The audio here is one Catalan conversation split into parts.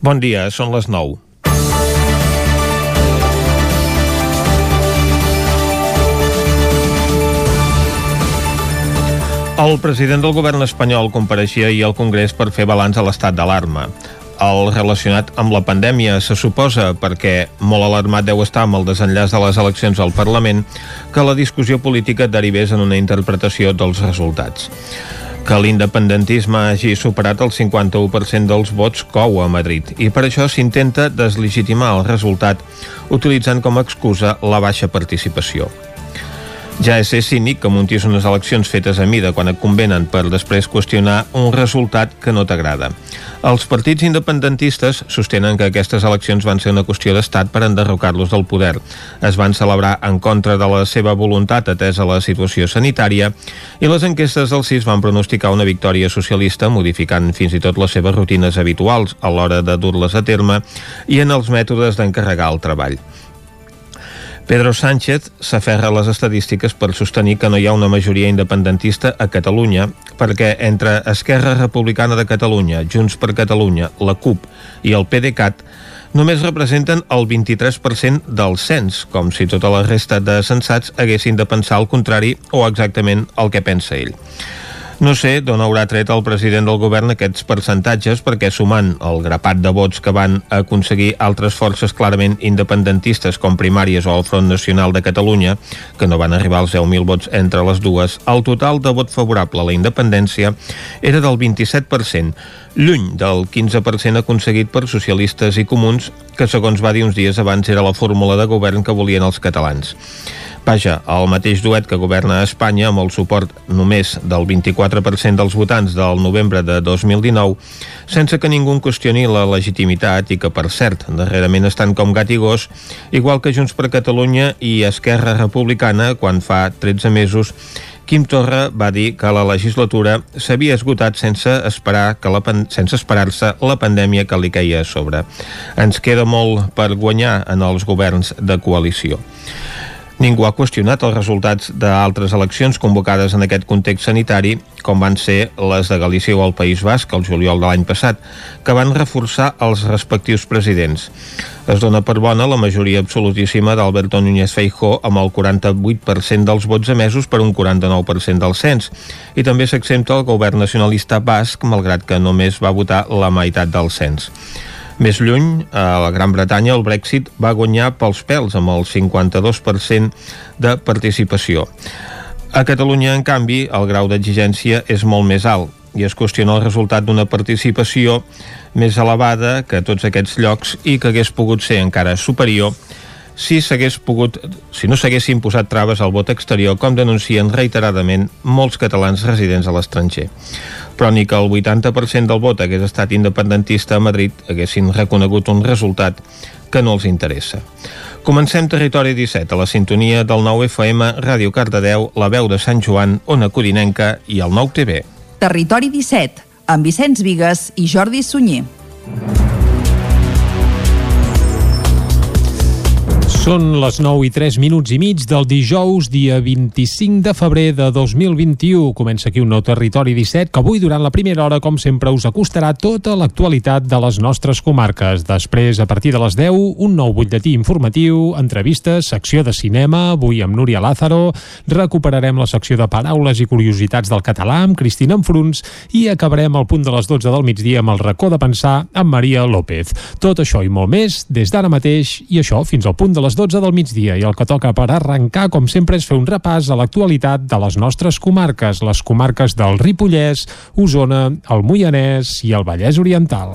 Bon dia, són les 9. El president del govern espanyol compareixia ahir al Congrés per fer balanç a l'estat d'alarma. El relacionat amb la pandèmia se suposa, perquè molt alarmat deu estar amb el desenllaç de les eleccions al Parlament, que la discussió política derivés en una interpretació dels resultats. Que l'independentisme hagi superat el 51% dels vots cou a Madrid i per això s'intenta deslegitimar el resultat utilitzant com a excusa la baixa participació. Ja és ser cínic que muntis unes eleccions fetes a mida quan et convenen per després qüestionar un resultat que no t'agrada. Els partits independentistes sostenen que aquestes eleccions van ser una qüestió d'estat per enderrocar-los del poder. Es van celebrar en contra de la seva voluntat atesa la situació sanitària i les enquestes del CIS van pronosticar una victòria socialista modificant fins i tot les seves rutines habituals a l'hora de dur-les a terme i en els mètodes d'encarregar el treball. Pedro Sánchez s'aferra a les estadístiques per sostenir que no hi ha una majoria independentista a Catalunya perquè entre Esquerra Republicana de Catalunya, Junts per Catalunya, la CUP i el PDeCAT només representen el 23% del cens, com si tota la resta de censats haguessin de pensar el contrari o exactament el que pensa ell. No sé d'on haurà tret el president del govern aquests percentatges perquè sumant el grapat de vots que van aconseguir altres forces clarament independentistes com primàries o el Front Nacional de Catalunya, que no van arribar als 10.000 vots entre les dues, el total de vot favorable a la independència era del 27%, lluny del 15% aconseguit per socialistes i comuns, que segons va dir uns dies abans era la fórmula de govern que volien els catalans. Vaja, el mateix duet que governa Espanya amb el suport només del 24% dels votants del novembre de 2019, sense que ningú qüestioni la legitimitat i que, per cert, darrerament estan com gat i gos, igual que Junts per Catalunya i Esquerra Republicana quan fa 13 mesos Quim Torra va dir que la legislatura s'havia esgotat sense esperar que la sense esperar-se la pandèmia que li caia a sobre. Ens queda molt per guanyar en els governs de coalició. Ningú ha qüestionat els resultats d'altres eleccions convocades en aquest context sanitari, com van ser les de Galícia o el País Basc el juliol de l'any passat, que van reforçar els respectius presidents. Es dona per bona la majoria absolutíssima d'Alberto Núñez Feijó amb el 48% dels vots emesos per un 49% del cens, i també s'exempta el govern nacionalista basc, malgrat que només va votar la meitat del cens. Més lluny, a la Gran Bretanya, el Brexit va guanyar pels pèls amb el 52% de participació. A Catalunya, en canvi, el grau d'exigència és molt més alt i es qüestiona el resultat d'una participació més elevada que tots aquests llocs i que hagués pogut ser encara superior si s'hagués pogut, si no s'haguessin posat traves al vot exterior, com denuncien reiteradament molts catalans residents a l'estranger però ni que el 80% del vot hagués estat independentista a Madrid haguessin reconegut un resultat que no els interessa. Comencem Territori 17 a la sintonia del 9 FM, Ràdio Cardedeu, la veu de Sant Joan, Ona Codinenca i el 9 TV. Territori 17, amb Vicenç Vigues i Jordi Sunyer. Són les 9 i 3 minuts i mig del dijous, dia 25 de febrer de 2021. Comença aquí un nou Territori 17 que avui, durant la primera hora, com sempre, us acostarà tota l'actualitat de les nostres comarques. Després, a partir de les 10, un nou butlletí informatiu, entrevistes, secció de cinema, avui amb Núria Lázaro, recuperarem la secció de paraules i curiositats del català amb Cristina Enfruns i acabarem al punt de les 12 del migdia amb el racó de pensar amb Maria López. Tot això i molt més des d'ara mateix i això fins al punt de les les 12 del migdia i el que toca per arrencar, com sempre, és fer un repàs a l'actualitat de les nostres comarques, les comarques del Ripollès, Osona, el Moianès i el Vallès Oriental.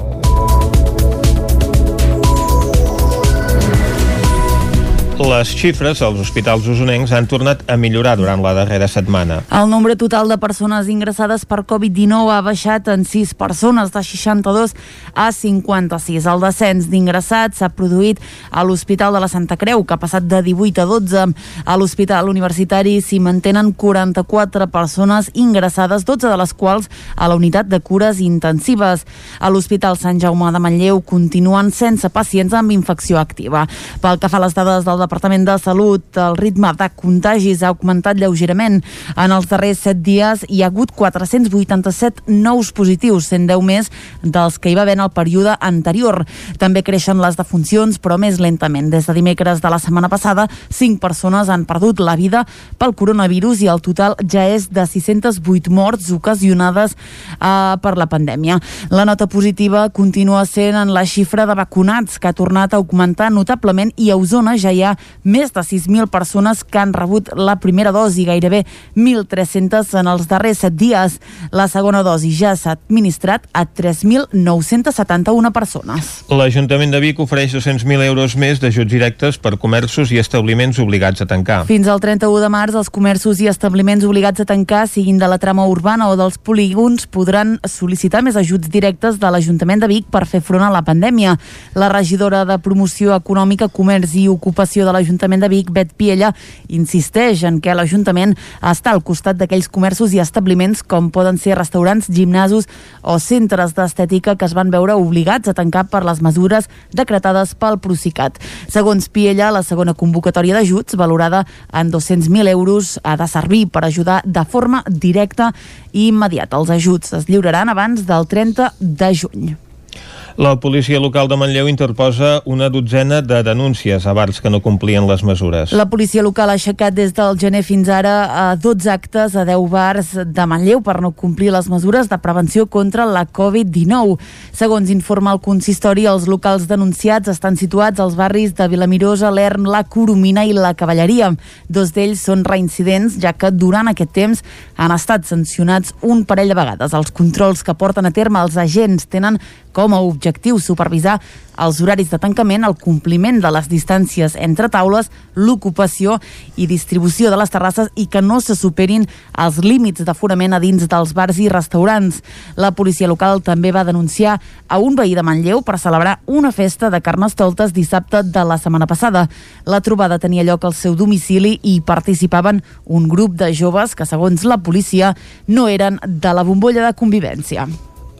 Les xifres als hospitals usonencs han tornat a millorar durant la darrera setmana. El nombre total de persones ingressades per Covid-19 ha baixat en 6 persones, de 62 a 56. El descens d'ingressats s'ha produït a l'Hospital de la Santa Creu, que ha passat de 18 a 12. A l'Hospital Universitari s'hi mantenen 44 persones ingressades, 12 de les quals a la unitat de cures intensives. A l'Hospital Sant Jaume de Manlleu continuen sense pacients amb infecció activa. Pel que fa a les dades del Departament de Salut, el ritme de contagis ha augmentat lleugerament. En els darrers 7 dies hi ha hagut 487 nous positius, 110 més dels que hi va haver en el període anterior. També creixen les defuncions, però més lentament. Des de dimecres de la setmana passada, 5 persones han perdut la vida pel coronavirus i el total ja és de 608 morts ocasionades eh, per la pandèmia. La nota positiva continua sent en la xifra de vacunats, que ha tornat a augmentar notablement i a Osona ja hi ha més de 6.000 persones que han rebut la primera dosi, gairebé 1.300 en els darrers 7 dies. La segona dosi ja s'ha administrat a 3.971 persones. L'Ajuntament de Vic ofereix 200.000 euros més d'ajuts directes per comerços i establiments obligats a tancar. Fins al 31 de març, els comerços i establiments obligats a tancar, siguin de la trama urbana o dels polígons, podran sol·licitar més ajuts directes de l'Ajuntament de Vic per fer front a la pandèmia. La regidora de Promoció Econòmica, Comerç i Ocupació de l'Ajuntament de Vic, Bet Piella, insisteix en que l'Ajuntament està al costat d'aquells comerços i establiments com poden ser restaurants, gimnasos o centres d'estètica que es van veure obligats a tancar per les mesures decretades pel Procicat. Segons Piella, la segona convocatòria d'ajuts, valorada en 200.000 euros, ha de servir per ajudar de forma directa i immediata. Els ajuts es lliuraran abans del 30 de juny. La policia local de Manlleu interposa una dotzena de denúncies a bars que no complien les mesures. La policia local ha aixecat des del gener fins ara a 12 actes a 10 bars de Manlleu per no complir les mesures de prevenció contra la Covid-19. Segons informa el consistori, els locals denunciats estan situats als barris de Vilamirosa, l'Erm, la Coromina i la Cavalleria. Dos d'ells són reincidents, ja que durant aquest temps han estat sancionats un parell de vegades. Els controls que porten a terme els agents tenen com a objectiu supervisar els horaris de tancament, el compliment de les distàncies entre taules, l'ocupació i distribució de les terrasses i que no se superin els límits d'aforament a dins dels bars i restaurants. La policia local també va denunciar a un veí de Manlleu per celebrar una festa de carnestoltes dissabte de la setmana passada. La trobada tenia lloc al seu domicili i participaven un grup de joves que, segons la policia, no eren de la bombolla de convivència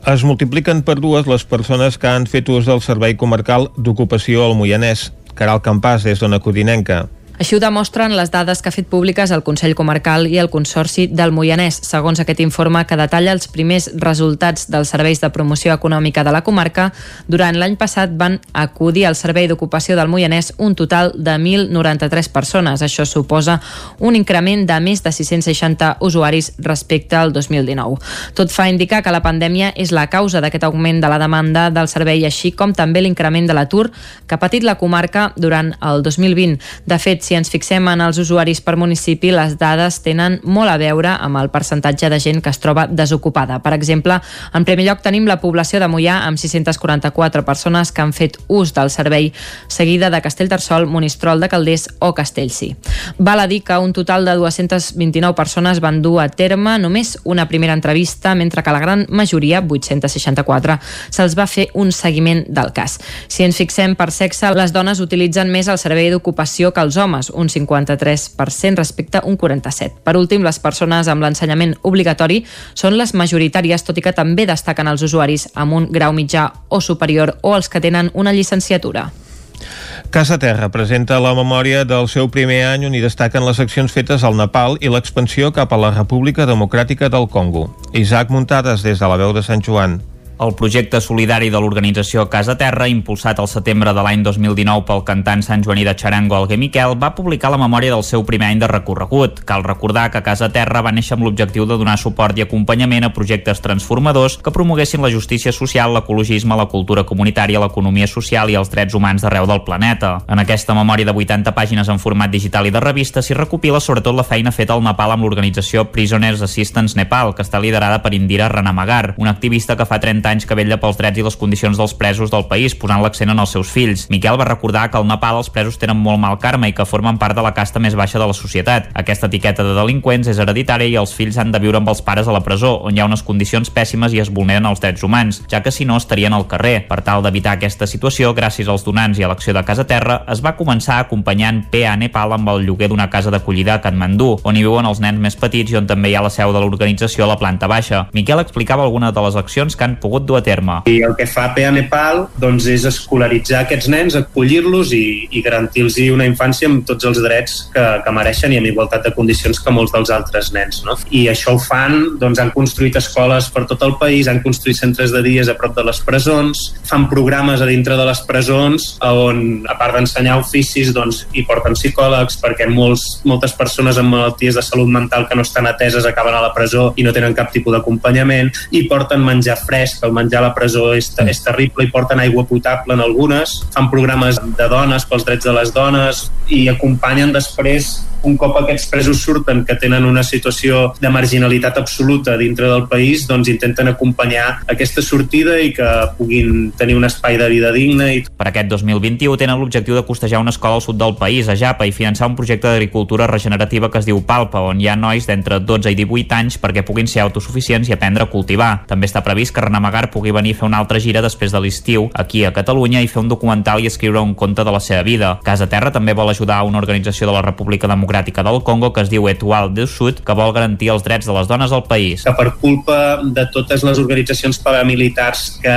es multipliquen per dues les persones que han fet ús del Servei Comarcal d'Ocupació al Moianès. Caral Campàs, és d'Ona Codinenca. Així ho demostren les dades que ha fet públiques el Consell Comarcal i el Consorci del Moianès, segons aquest informe que detalla els primers resultats dels serveis de promoció econòmica de la comarca. Durant l'any passat van acudir al Servei d'Ocupació del Moianès un total de 1.093 persones. Això suposa un increment de més de 660 usuaris respecte al 2019. Tot fa indicar que la pandèmia és la causa d'aquest augment de la demanda del servei, així com també l'increment de l'atur que ha patit la comarca durant el 2020. De fet, si ens fixem en els usuaris per municipi, les dades tenen molt a veure amb el percentatge de gent que es troba desocupada. Per exemple, en primer lloc tenim la població de Mollà amb 644 persones que han fet ús del servei, seguida de Castellterçol, Monistrol de Calders o Castellcí. Val a dir que un total de 229 persones van dur a terme només una primera entrevista, mentre que la gran majoria, 864, se'ls va fer un seguiment del cas. Si ens fixem per sexe, les dones utilitzen més el servei d'ocupació que els homes, homes, un 53% respecte a un 47%. Per últim, les persones amb l'ensenyament obligatori són les majoritàries, tot i que també destaquen els usuaris amb un grau mitjà o superior o els que tenen una llicenciatura. Casa Terra presenta la memòria del seu primer any on hi destaquen les accions fetes al Nepal i l'expansió cap a la República Democràtica del Congo. Isaac Muntades des de la veu de Sant Joan. El projecte solidari de l'organització Casa Terra, impulsat al setembre de l'any 2019 pel cantant Sant Joaní de Xarango Alguer Miquel, va publicar la memòria del seu primer any de recorregut. Cal recordar que Casa Terra va néixer amb l'objectiu de donar suport i acompanyament a projectes transformadors que promoguessin la justícia social, l'ecologisme, la cultura comunitària, l'economia social i els drets humans d'arreu del planeta. En aquesta memòria de 80 pàgines en format digital i de revista s'hi recopila sobretot la feina feta al Nepal amb l'organització Prisoners Assistance Nepal, que està liderada per Indira Ranamagar, una activista que fa 30 30 anys que vetlla pels drets i les condicions dels presos del país, posant l'accent en els seus fills. Miquel va recordar que al Nepal els presos tenen molt mal karma i que formen part de la casta més baixa de la societat. Aquesta etiqueta de delinqüents és hereditària i els fills han de viure amb els pares a la presó, on hi ha unes condicions pèssimes i es vulneren els drets humans, ja que si no estarien al carrer. Per tal d'evitar aquesta situació, gràcies als donants i a l'acció de Casa Terra, es va començar acompanyant PA Nepal amb el lloguer d'una casa d'acollida a Katmandú, on hi viuen els nens més petits i on també hi ha la seu de l'organització a la planta baixa. Miquel explicava algunes de les accions que han pogut pogut dur a terme. I el que fa PA Nepal doncs, és escolaritzar aquests nens, acollir-los i, i garantir-los una infància amb tots els drets que, que mereixen i amb igualtat de condicions que molts dels altres nens. No? I això ho fan, doncs han construït escoles per tot el país, han construït centres de dies a prop de les presons, fan programes a dintre de les presons on, a part d'ensenyar oficis, doncs, hi porten psicòlegs perquè molts, moltes persones amb malalties de salut mental que no estan ateses acaben a la presó i no tenen cap tipus d'acompanyament i porten menjar fresc, el menjar a la presó és, és terrible i porten aigua potable en algunes, fan programes de dones pels drets de les dones i acompanyen després un cop aquests presos surten que tenen una situació de marginalitat absoluta dintre del país, doncs intenten acompanyar aquesta sortida i que puguin tenir un espai de vida digne. I... Per aquest 2021 tenen l'objectiu de costejar una escola al sud del país, a Japa, i finançar un projecte d'agricultura regenerativa que es diu Palpa, on hi ha nois d'entre 12 i 18 anys perquè puguin ser autosuficients i aprendre a cultivar. També està previst que Renamagar pugui venir a fer una altra gira després de l'estiu aquí a Catalunya i fer un documental i escriure un conte de la seva vida. Casa Terra també vol ajudar a una organització de la República Democràtica Democràtica del Congo que es diu Etual del Sud, que vol garantir els drets de les dones al país. Que per culpa de totes les organitzacions paramilitars que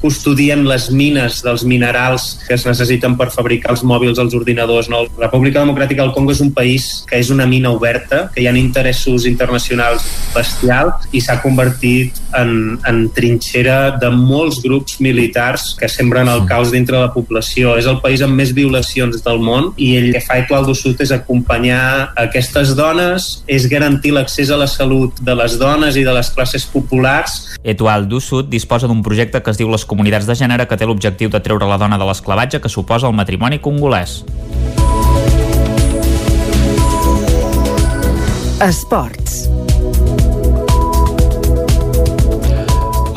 custodien les mines dels minerals que es necessiten per fabricar els mòbils, els ordinadors, no? la República Democràtica del Congo és un país que és una mina oberta, que hi ha interessos internacionals bestial i s'ha convertit en, en trinxera de molts grups militars que sembren el caos dintre la població. És el país amb més violacions del món i el que fa Etual del Sud és acompanyar aquestes dones, és garantir l'accés a la salut de les dones i de les classes populars. Etual du Sud disposa d'un projecte que es diu Les Comunitats de Gènere que té l'objectiu de treure la dona de l'esclavatge que suposa el matrimoni congolès. Esports.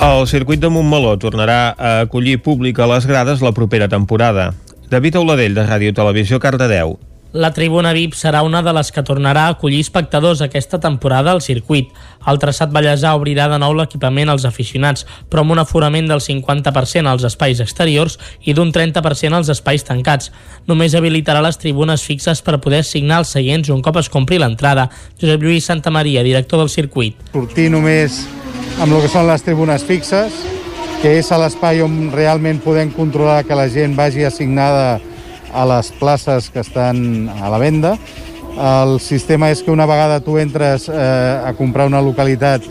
El circuit de Montmeló tornarà a acollir públic a les grades la propera temporada. David Auladell, de Ràdio Televisió, Cardedeu. La tribuna VIP serà una de les que tornarà a acollir espectadors aquesta temporada al circuit. El traçat Vallèsà obrirà de nou l'equipament als aficionats, però amb un aforament del 50% als espais exteriors i d'un 30% als espais tancats. Només habilitarà les tribunes fixes per poder signar els seients un cop es compri l'entrada. Josep Lluís Santa Maria, director del circuit. Sortir només amb el que són les tribunes fixes, que és l'espai on realment podem controlar que la gent vagi assignada a les places que estan a la venda. El sistema és que una vegada tu entres eh, a comprar una localitat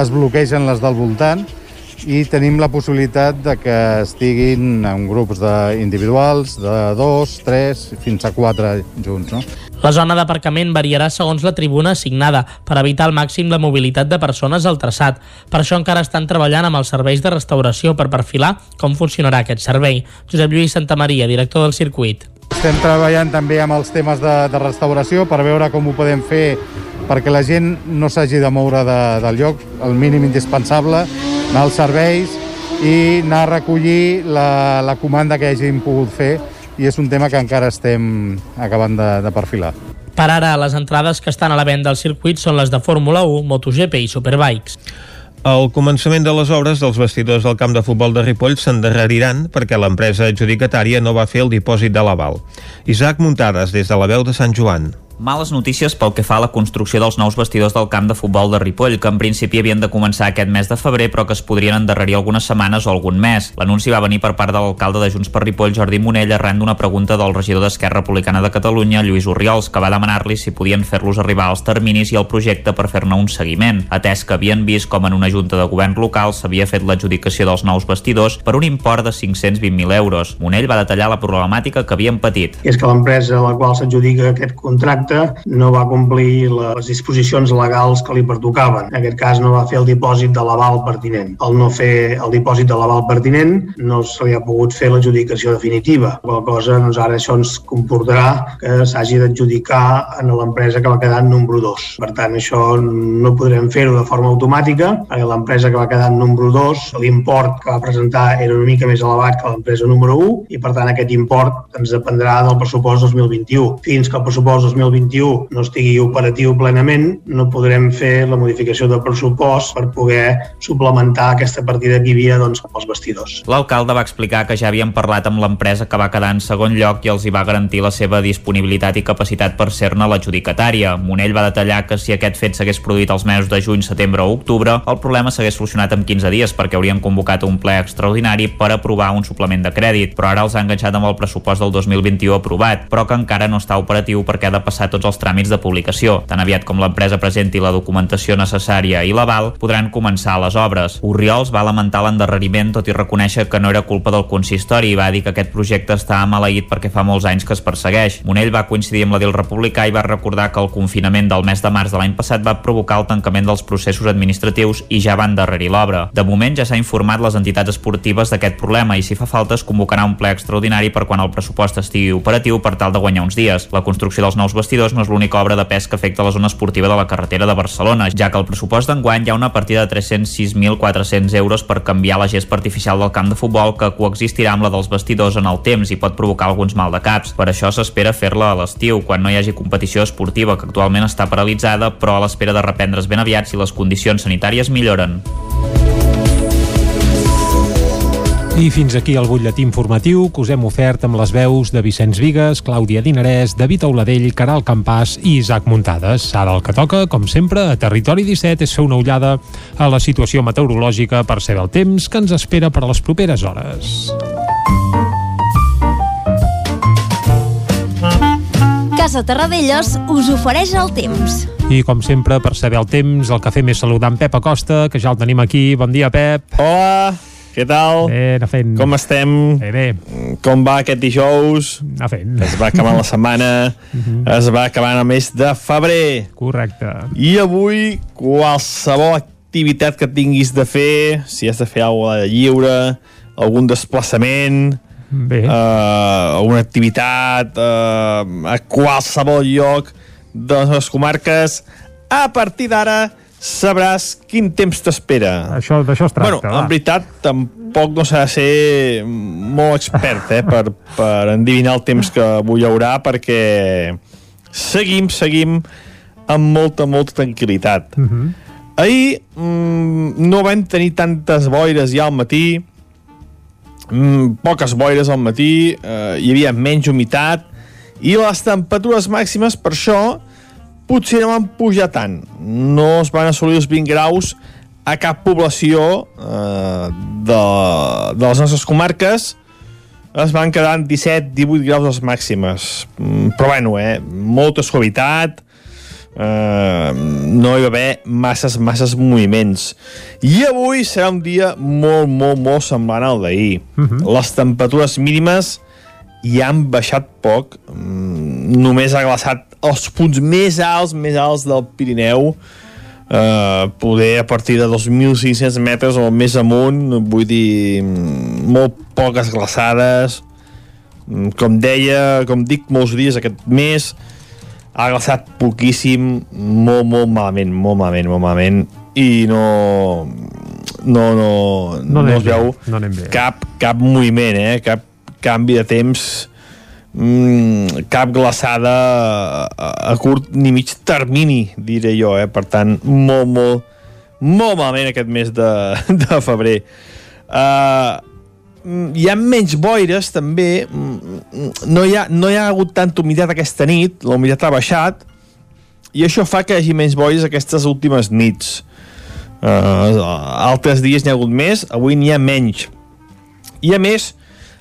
es bloquegen les del voltant i tenim la possibilitat de que estiguin en grups de individuals de dos, tres, fins a quatre junts. No? La zona d'aparcament variarà segons la tribuna assignada per evitar al màxim la mobilitat de persones al traçat. Per això encara estan treballant amb els serveis de restauració per perfilar com funcionarà aquest servei. Josep Lluís Santa Maria, director del circuit. Estem treballant també amb els temes de, de restauració per veure com ho podem fer perquè la gent no s'hagi de moure de, del lloc, el mínim indispensable, anar als serveis i anar a recollir la, la comanda que hagin pogut fer i és un tema que encara estem acabant de, de perfilar. Per ara, les entrades que estan a la venda al circuit són les de Fórmula 1, MotoGP i Superbikes. El començament de les obres dels vestidors del camp de futbol de Ripoll s'endarreriran perquè l'empresa adjudicatària no va fer el dipòsit de l'aval. Isaac Muntades, des de la veu de Sant Joan. Males notícies pel que fa a la construcció dels nous vestidors del camp de futbol de Ripoll, que en principi havien de començar aquest mes de febrer, però que es podrien endarrerir algunes setmanes o algun mes. L'anunci va venir per part de l'alcalde de Junts per Ripoll, Jordi Monell, arran d'una pregunta del regidor d'Esquerra Republicana de Catalunya, Lluís Oriols, que va demanar-li si podien fer-los arribar als terminis i el projecte per fer-ne un seguiment, atès que havien vist com en una junta de govern local s'havia fet l'adjudicació dels nous vestidors per un import de 520.000 euros. Monell va detallar la problemàtica que havien patit. És que l'empresa a la qual s'adjudica aquest contracte contracte no va complir les disposicions legals que li pertocaven. En aquest cas no va fer el dipòsit de l'aval pertinent. Al no fer el dipòsit de l'aval pertinent no se li ha pogut fer l'adjudicació definitiva. Qual cosa, doncs ara això ens comportarà que s'hagi d'adjudicar en l'empresa que va quedar en número 2. Per tant, això no podrem fer-ho de forma automàtica, perquè l'empresa que va quedar en número 2, l'import que va presentar era una mica més elevat que l'empresa número 1, i per tant aquest import ens dependrà del pressupost 2021. Fins que el pressupost 2021 2021 no estigui operatiu plenament, no podrem fer la modificació del pressupost per poder suplementar aquesta partida que hi havia doncs, pels vestidors. L'alcalde va explicar que ja havien parlat amb l'empresa que va quedar en segon lloc i els hi va garantir la seva disponibilitat i capacitat per ser-ne l'adjudicatària. Monell va detallar que si aquest fet s'hagués produït als mesos de juny, setembre o octubre, el problema s'hagués solucionat en 15 dies perquè haurien convocat un ple extraordinari per aprovar un suplement de crèdit, però ara els ha enganxat amb el pressupost del 2021 aprovat, però que encara no està operatiu perquè ha de passar tots els tràmits de publicació. Tan aviat com l'empresa presenti la documentació necessària i l'aval, podran començar les obres. Oriols va lamentar l'endarreriment tot i reconèixer que no era culpa del consistori i va dir que aquest projecte està maleït perquè fa molts anys que es persegueix. Monell va coincidir amb la del republicà i va recordar que el confinament del mes de març de l'any passat va provocar el tancament dels processos administratius i ja van endarrerir l'obra. De moment ja s'ha informat les entitats esportives d'aquest problema i si fa falta es convocarà un ple extraordinari per quan el pressupost estigui operatiu per tal de guanyar uns dies. La construcció dels nous vestidors no és l'única obra de pes que afecta la zona esportiva de la carretera de Barcelona, ja que el pressupost d'enguany hi ha una partida de 306.400 euros per canviar la gespa artificial del camp de futbol que coexistirà amb la dels vestidors en el temps i pot provocar alguns mal de caps. Per això s'espera fer-la a l'estiu, quan no hi hagi competició esportiva que actualment està paralitzada, però a l'espera de reprendre's ben aviat si les condicions sanitàries milloren. I fins aquí el butlletí informatiu que us hem ofert amb les veus de Vicenç Vigues, Clàudia Dinarès, David Auladell, Caral Campàs i Isaac Muntades. Ara el que toca, com sempre, a Territori 17 és fer una ullada a la situació meteorològica per saber el temps que ens espera per a les properes hores. Casa Terradellos us ofereix el temps. I com sempre, per saber el temps, el que fem és saludar en Pep Acosta, que ja el tenim aquí. Bon dia, Pep. Hola, què tal? Bé, anar fent. Com estem? Bé, bé. Com va aquest dijous? Anar fent. Es va acabant la setmana, es va acabant el mes de febrer. Correcte. I avui, qualsevol activitat que tinguis de fer, si has de fer alguna de lliure, algun desplaçament, Bé. uh, alguna activitat uh, a qualsevol lloc de les comarques, a partir d'ara sabràs quin temps t'espera. Això D'això es tracta, Bueno, va. en veritat, tampoc no s'ha de ser molt expert eh, per, per endivinar el temps que avui hi haurà, perquè seguim, seguim amb molta, molta tranquil·litat. Uh -huh. Ahir mm, no vam tenir tantes boires ja al matí, mm, poques boires al matí, eh, hi havia menys humitat, i les temperatures màximes, per això, potser no van pujar tant. No es van assolir els 20 graus a cap població eh, de, de les nostres comarques, es van quedar en 17-18 graus les màximes. Mm, Però bueno, eh, molta suavitat, eh, no hi va haver masses, masses moviments. I avui serà un dia molt, molt, molt semblant al d'ahir. Uh -huh. Les temperatures mínimes ja han baixat poc, mm, només ha glaçat els punts més alts, més alts del Pirineu, eh, poder a partir de 2.500 metres o més amunt, vull dir, mm, molt poques glaçades, Mm, com deia, com dic molts dies aquest mes, ha glaçat poquíssim, molt, molt malament, molt malament, molt malament, i no... No, no, No no, es veu no cap, cap moviment, eh? cap canvi de temps mm, cap glaçada a, a curt ni mig termini, diré jo, eh? per tant, molt, molt, molt malament aquest mes de, de febrer. Uh, hi ha menys boires també mm, no hi, ha, no hi ha hagut tanta humitat aquesta nit la humitat ha baixat i això fa que hi hagi menys boires aquestes últimes nits uh, altres dies n'hi ha hagut més avui n'hi ha menys i a més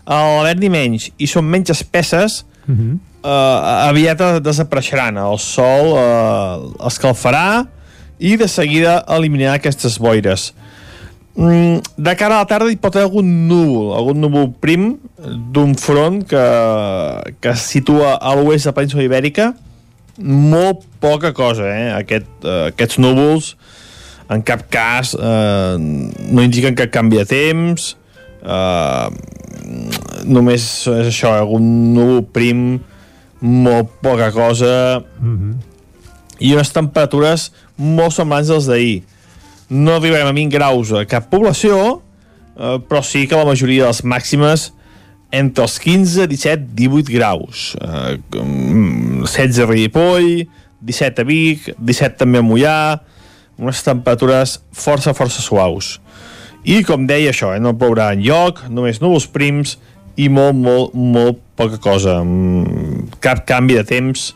a l'haver-n'hi menys. I són menys espesses Uh -huh. uh, aviat desapareixeran. El sol uh, escalfarà i de seguida eliminarà aquestes boires. Mm, de cara a la tarda hi pot haver algun núvol, algun núvol prim d'un front que, que es situa a l'oest de la península ibèrica. Molt poca cosa, eh? Aquest, eh, aquests núvols. En cap cas eh, no indiquen que canvi de temps eh, només és això, algun núvol prim molt poca cosa Uh -huh. i unes temperatures molt semblants als d'ahir no arribarem a 20 graus a cap població, eh, però sí que la majoria de les màximes entre els 15, 17, 18 graus. Eh, 16 a Ripoll, 17 a Vic, 17 també a Mollà, unes temperatures força, força suaus. I, com deia això, eh, no plourà en lloc, només núvols prims i molt, molt, molt poca cosa. Mm, cap canvi de temps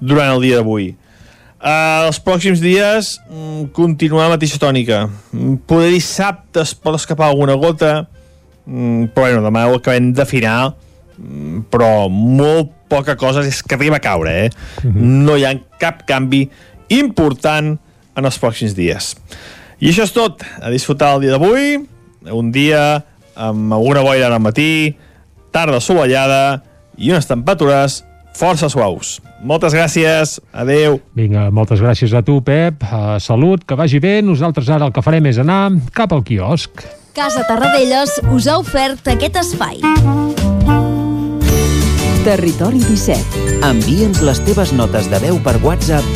durant el dia d'avui. Uh, els pròxims dies mm, continuar la mateixa tònica. Mm, poder dissabte es pot escapar alguna gota, però bueno, demà ho acabem d'afinar, mm, però molt poca cosa és que arriba a caure, eh? -huh. No hi ha cap canvi important en els pròxims dies. I això és tot. A disfrutar el dia d'avui, un dia amb alguna boira al matí, tarda assolellada i unes temperatures força suaus. Moltes gràcies, adeu. Vinga, moltes gràcies a tu, Pep. Uh, salut, que vagi bé. Nosaltres ara el que farem és anar cap al quiosc. Casa Tarradellas us ha ofert aquest espai. Territori 17. Envia'ns les teves notes de veu per WhatsApp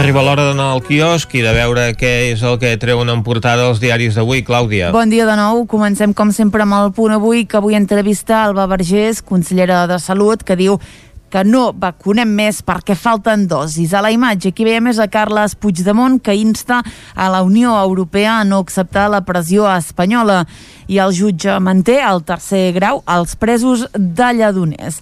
Arriba l'hora d'anar al quiosc i de veure què és el que treuen en portada els diaris d'avui. Clàudia. Bon dia de nou. Comencem, com sempre, amb el punt avui, que avui entrevista Alba Vergés, consellera de Salut, que diu que no vacunem més perquè falten dosis. A la imatge aquí veiem és a Carles Puigdemont que insta a la Unió Europea a no acceptar la pressió espanyola i el jutge manté el tercer grau als presos de Lledoners.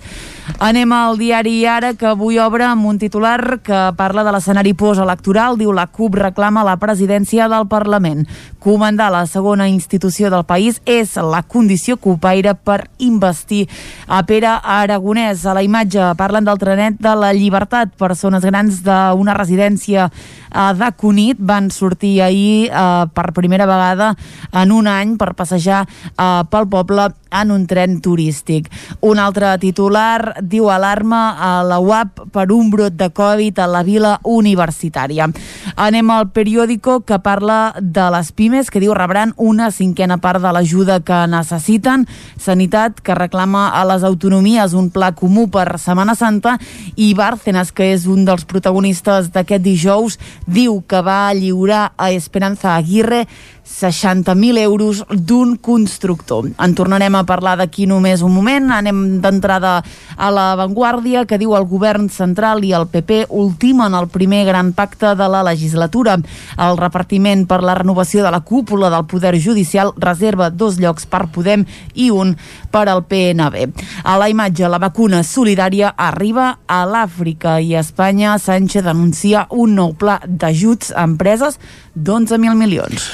Anem al diari Ara, que avui obre amb un titular que parla de l'escenari postelectoral. Diu la CUP reclama la presidència del Parlament. Comandar la segona institució del país és la condició copaire per investir a Pere Aragonès. A la imatge parlen del trenet de la llibertat. Persones grans d'una residència eh, de Cunit van sortir ahir eh, per primera vegada en un any per passejar eh, pel poble en un tren turístic. Un altre titular diu alarma a la UAP per un brot de Covid a la vila universitària. Anem al periòdico que parla de les pimes, que diu rebran una cinquena part de l'ajuda que necessiten. Sanitat, que reclama a les autonomies un pla comú per Setmana Santa i Bárcenas, que és un dels protagonistes d'aquest dijous, diu que va lliurar a Esperanza Aguirre 60.000 euros d'un constructor. En tornarem a parlar d'aquí només un moment. Anem d'entrada a la Vanguardia, que diu el govern central i el PP ultimen el primer gran pacte de la legislatura. El repartiment per la renovació de la cúpula del Poder Judicial reserva dos llocs per Podem i un per al PNB. A la imatge, la vacuna solidària arriba a l'Àfrica i a Espanya Sánchez anuncia un nou pla d'ajuts a empreses d'11.000 milions.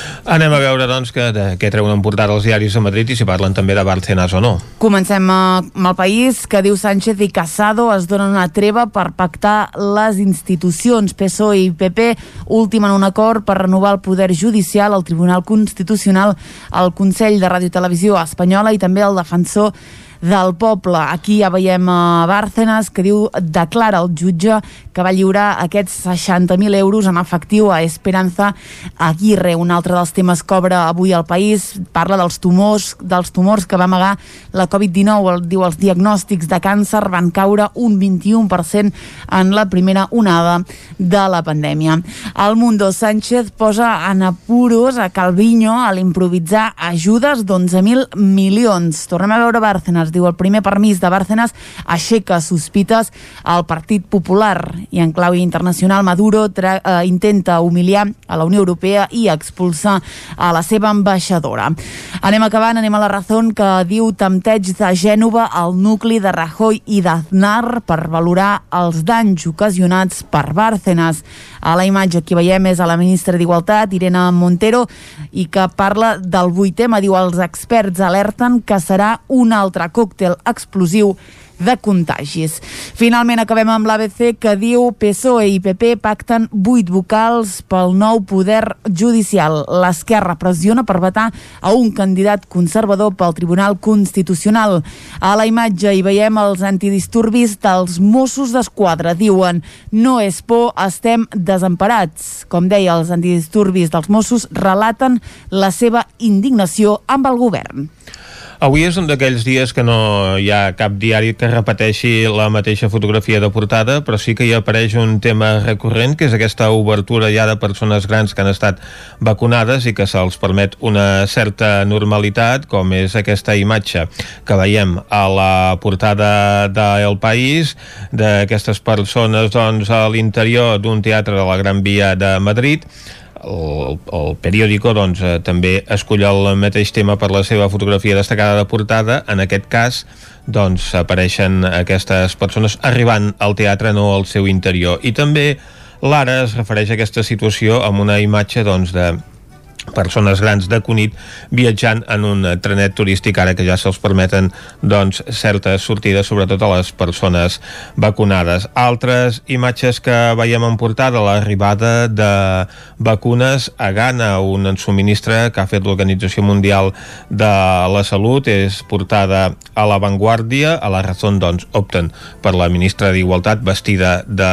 Anem a veure, doncs, que, de, què treuen en portada els diaris a Madrid i si parlen també de Bárcenas o no. Comencem amb el país, que diu Sánchez i Casado es donen una treva per pactar les institucions. PSOE i PP ultimen un acord per renovar el poder judicial, el Tribunal Constitucional, el Consell de Ràdio i Televisió Espanyola i també el defensor del poble. Aquí ja veiem a Bárcenas que diu declara el jutge que va lliurar aquests 60.000 euros en efectiu a Esperanza Aguirre. Un altre dels temes que obre avui al país parla dels tumors, dels tumors que va amagar la Covid-19. Diu els diagnòstics de càncer van caure un 21% en la primera onada de la pandèmia. El Mundo Sánchez posa en apuros a Calviño a l'improvisar ajudes d'11.000 milions. Tornem a veure Bárcenas diu el primer permís de Bárcenas aixeca sospites al Partit Popular i en clau internacional Maduro eh, intenta humiliar a la Unió Europea i expulsar a la seva ambaixadora. Anem acabant, anem a la raó que diu tempteig de Gènova al nucli de Rajoy i d'Aznar per valorar els danys ocasionats per Bárcenas. A la imatge que veiem és a la ministra d'Igualtat, Irene Montero, i que parla del vuit tema. Diu, els experts alerten que serà un altre cop còctel explosiu de contagis. Finalment acabem amb l'ABC que diu PSOE i PP pacten vuit vocals pel nou poder judicial. L'esquerra pressiona per vetar a un candidat conservador pel Tribunal Constitucional. A la imatge hi veiem els antidisturbis dels Mossos d'Esquadra. Diuen, no és por, estem desemparats. Com deia, els antidisturbis dels Mossos relaten la seva indignació amb el govern. Avui és un d'aquells dies que no hi ha cap diari que repeteixi la mateixa fotografia de portada, però sí que hi apareix un tema recurrent, que és aquesta obertura ja de persones grans que han estat vacunades i que se'ls permet una certa normalitat, com és aquesta imatge que veiem a la portada d'El País, d'aquestes persones doncs, a l'interior d'un teatre de la Gran Via de Madrid, el, el periòdico doncs, eh, també escull el mateix tema per la seva fotografia destacada de portada. En aquest cas, doncs, apareixen aquestes persones arribant al teatre, no al seu interior. I també l'ara es refereix a aquesta situació amb una imatge doncs, de persones grans de Cunit viatjant en un trenet turístic ara que ja se'ls permeten doncs, certes sortides, sobretot a les persones vacunades. Altres imatges que veiem en portada, l'arribada de vacunes a Ghana, un subministre que ha fet l'Organització Mundial de la Salut, és portada a l'avantguàrdia, a la raó doncs, opten per la ministra d'Igualtat vestida de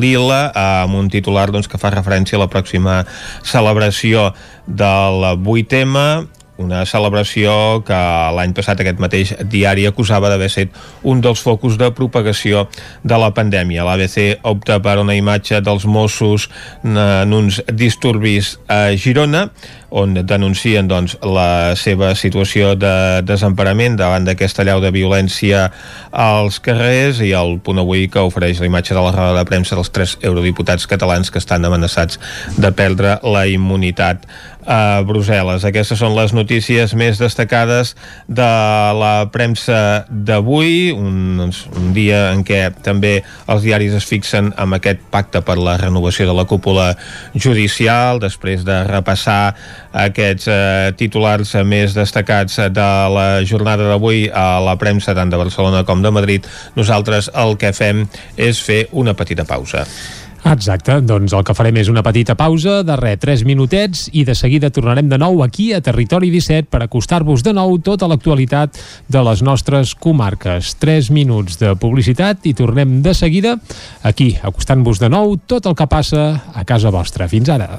lila, amb un titular doncs, que fa referència a la pròxima celebració del 8M una celebració que l'any passat aquest mateix diari acusava d'haver set un dels focus de propagació de la pandèmia. L'ABC opta per una imatge dels Mossos en uns disturbis a Girona, on denuncien doncs, la seva situació de desemparament davant d'aquesta llau de violència als carrers i el punt avui que ofereix la imatge de la roda de premsa dels tres eurodiputats catalans que estan amenaçats de perdre la immunitat a Brussel·les. Aquestes són les notícies més destacades de la premsa d'avui, un, un dia en què també els diaris es fixen amb aquest pacte per la renovació de la cúpula judicial, després de repassar aquests eh, titulars més destacats de la jornada d'avui a la premsa tant de Barcelona com de Madrid, nosaltres el que fem és fer una petita pausa. Exacte, doncs el que farem és una petita pausa de res, 3 minutets i de seguida tornarem de nou aquí a Territori 17 per acostar-vos de nou tota l'actualitat de les nostres comarques. 3 minuts de publicitat i tornem de seguida aquí, acostant-vos de nou tot el que passa a casa vostra. Fins ara.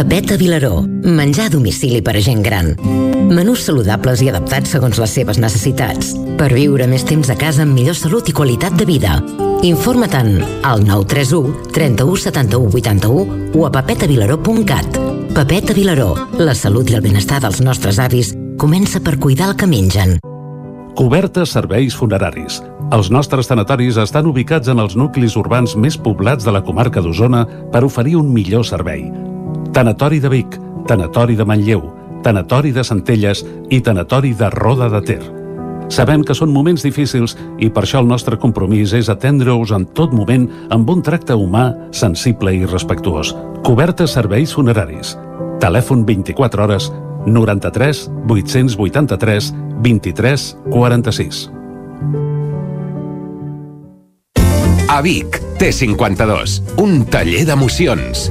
Papeta Vilaró. Menjar a domicili per a gent gran. Menús saludables i adaptats segons les seves necessitats. Per viure més temps a casa amb millor salut i qualitat de vida. Informa-te'n al 931 31 71 81 o a papetavilaró.cat. Papeta Vilaró. La salut i el benestar dels nostres avis comença per cuidar el que mengen. Cobertes serveis funeraris. Els nostres tanatoris estan ubicats en els nuclis urbans més poblats de la comarca d'Osona per oferir un millor servei. Tanatori de Vic, Tanatori de Manlleu, Tanatori de Centelles i Tanatori de Roda de Ter. Sabem que són moments difícils i per això el nostre compromís és atendre-us en tot moment amb un tracte humà, sensible i respectuós. Cobertes serveis funeraris. Telèfon 24 hores 93 883 23 46. A Vic, T52, un taller d'emocions.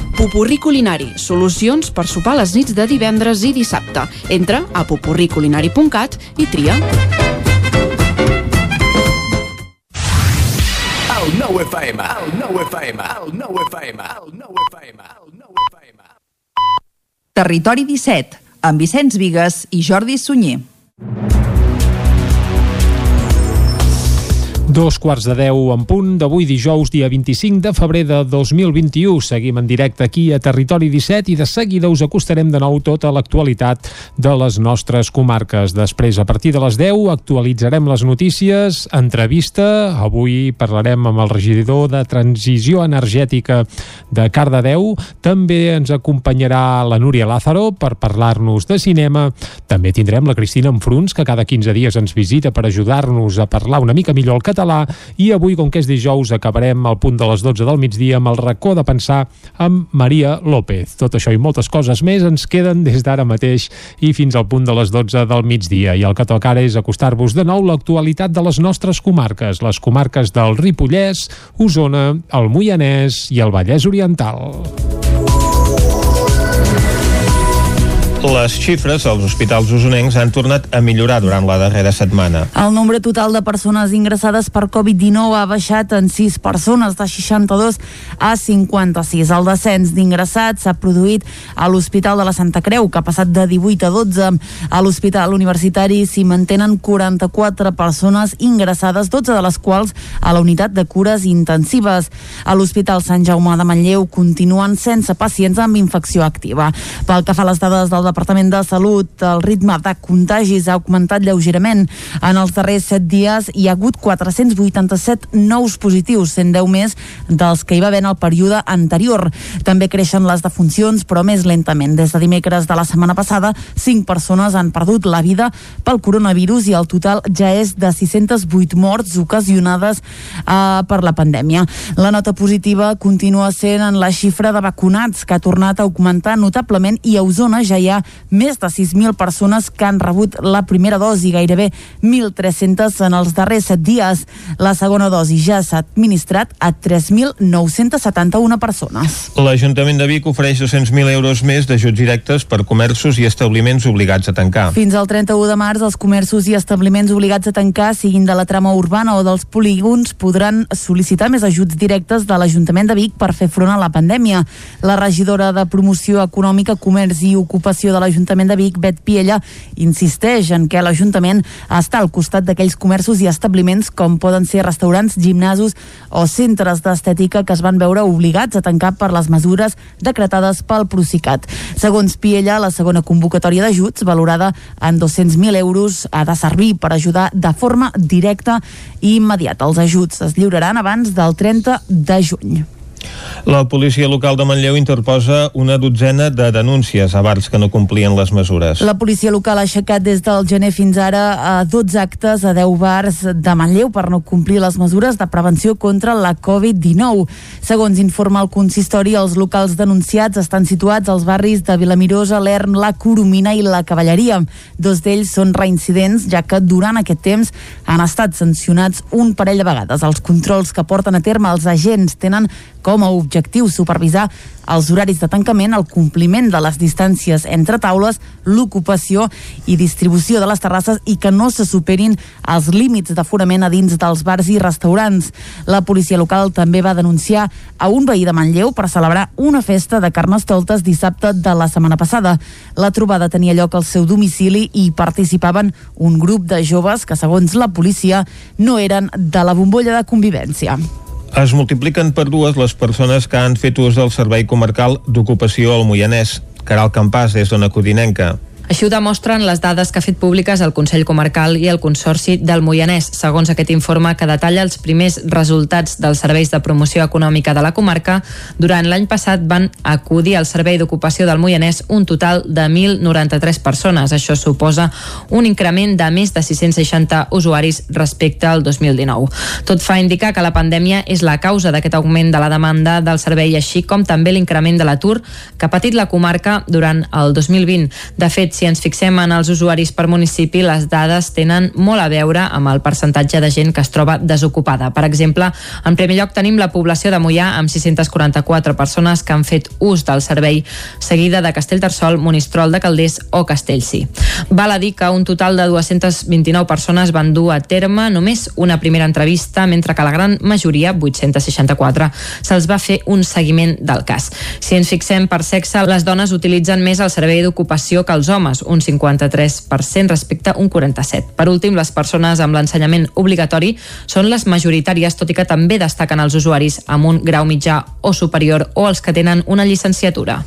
Pupurri Culinari, solucions per sopar les nits de divendres i dissabte. Entra a pupurriculinari.cat i tria. El nou FM, el nou FM, el nou FM, el nou FM, el nou FM. Territori 17, amb Vicenç Vigues i Jordi Sunyer. Dos quarts de deu en punt d'avui dijous, dia 25 de febrer de 2021. Seguim en directe aquí a Territori 17 i de seguida us acostarem de nou tota l'actualitat de les nostres comarques. Després, a partir de les 10, actualitzarem les notícies, entrevista. Avui parlarem amb el regidor de Transició Energètica de Cardedeu. També ens acompanyarà la Núria Lázaro per parlar-nos de cinema. També tindrem la Cristina Enfruns, que cada 15 dies ens visita per ajudar-nos a parlar una mica millor el català i avui, com que és dijous, acabarem al punt de les 12 del migdia amb el racó de pensar amb Maria López. Tot això i moltes coses més ens queden des d'ara mateix i fins al punt de les 12 del migdia. I el que toca ara és acostar-vos de nou l'actualitat de les nostres comarques, les comarques del Ripollès, Osona, el Moianès i el Vallès Oriental. Les xifres als hospitals usonencs han tornat a millorar durant la darrera setmana. El nombre total de persones ingressades per Covid-19 ha baixat en 6 persones, de 62 a 56. El descens d'ingressats s'ha produït a l'Hospital de la Santa Creu, que ha passat de 18 a 12. A l'Hospital Universitari s'hi mantenen 44 persones ingressades, 12 de les quals a la unitat de cures intensives. A l'Hospital Sant Jaume de Manlleu continuen sense pacients amb infecció activa. Pel que fa a les dades del Departament de Salut, el ritme de contagis ha augmentat lleugerament. En els darrers 7 dies hi ha hagut 487 nous positius, 110 més dels que hi va haver en el període anterior. També creixen les defuncions, però més lentament. Des de dimecres de la setmana passada, 5 persones han perdut la vida pel coronavirus i el total ja és de 608 morts ocasionades eh, per la pandèmia. La nota positiva continua sent en la xifra de vacunats, que ha tornat a augmentar notablement i a Osona ja hi ha més de 6.000 persones que han rebut la primera dosi, gairebé 1.300 en els darrers 7 dies. La segona dosi ja s'ha administrat a 3.971 persones. L'Ajuntament de Vic ofereix 200.000 euros més d'ajuts directes per comerços i establiments obligats a tancar. Fins al 31 de març, els comerços i establiments obligats a tancar, siguin de la trama urbana o dels polígons, podran sol·licitar més ajuts directes de l'Ajuntament de Vic per fer front a la pandèmia. La regidora de Promoció Econòmica, Comerç i Ocupació de l'Ajuntament de Vic, Bet Piella, insisteix en que l'Ajuntament està al costat d'aquells comerços i establiments com poden ser restaurants, gimnasos o centres d'estètica que es van veure obligats a tancar per les mesures decretades pel Procicat. Segons Piella, la segona convocatòria d'ajuts, valorada en 200.000 euros, ha de servir per ajudar de forma directa i immediata. Els ajuts es lliuraran abans del 30 de juny. La policia local de Manlleu interposa una dotzena de denúncies a bars que no complien les mesures. La policia local ha aixecat des del gener fins ara a 12 actes a 10 bars de Manlleu per no complir les mesures de prevenció contra la Covid-19. Segons informa el consistori, els locals denunciats estan situats als barris de Vilamirosa, l'Ern, la Coromina i la Cavalleria. Dos d'ells són reincidents, ja que durant aquest temps han estat sancionats un parell de vegades. Els controls que porten a terme els agents tenen com a objectiu supervisar els horaris de tancament, el compliment de les distàncies entre taules, l'ocupació i distribució de les terrasses i que no se superin els límits d'aforament a dins dels bars i restaurants. La policia local també va denunciar a un veí de Manlleu per celebrar una festa de carnestoltes dissabte de la setmana passada. La trobada tenia lloc al seu domicili i participaven un grup de joves que, segons la policia, no eren de la bombolla de convivència. Es multipliquen per dues les persones que han fet ús del Servei Comarcal d'Ocupació al Moianès. Caral Campàs, des d'Ona Codinenca. Així ho demostren les dades que ha fet públiques el Consell Comarcal i el Consorci del Moianès, segons aquest informe que detalla els primers resultats dels serveis de promoció econòmica de la comarca. Durant l'any passat van acudir al Servei d'Ocupació del Moianès un total de 1.093 persones. Això suposa un increment de més de 660 usuaris respecte al 2019. Tot fa indicar que la pandèmia és la causa d'aquest augment de la demanda del servei, així com també l'increment de l'atur que ha patit la comarca durant el 2020. De fet, si ens fixem en els usuaris per municipi, les dades tenen molt a veure amb el percentatge de gent que es troba desocupada. Per exemple, en primer lloc tenim la població de Mollà amb 644 persones que han fet ús del servei, seguida de Castellterçol, Monistrol de Calders o Castellcí. Val a dir que un total de 229 persones van dur a terme només una primera entrevista, mentre que la gran majoria, 864, se'ls va fer un seguiment del cas. Si ens fixem per sexe, les dones utilitzen més el servei d'ocupació que els homes, homes, un 53% respecte a un 47%. Per últim, les persones amb l'ensenyament obligatori són les majoritàries, tot i que també destaquen els usuaris amb un grau mitjà o superior o els que tenen una llicenciatura.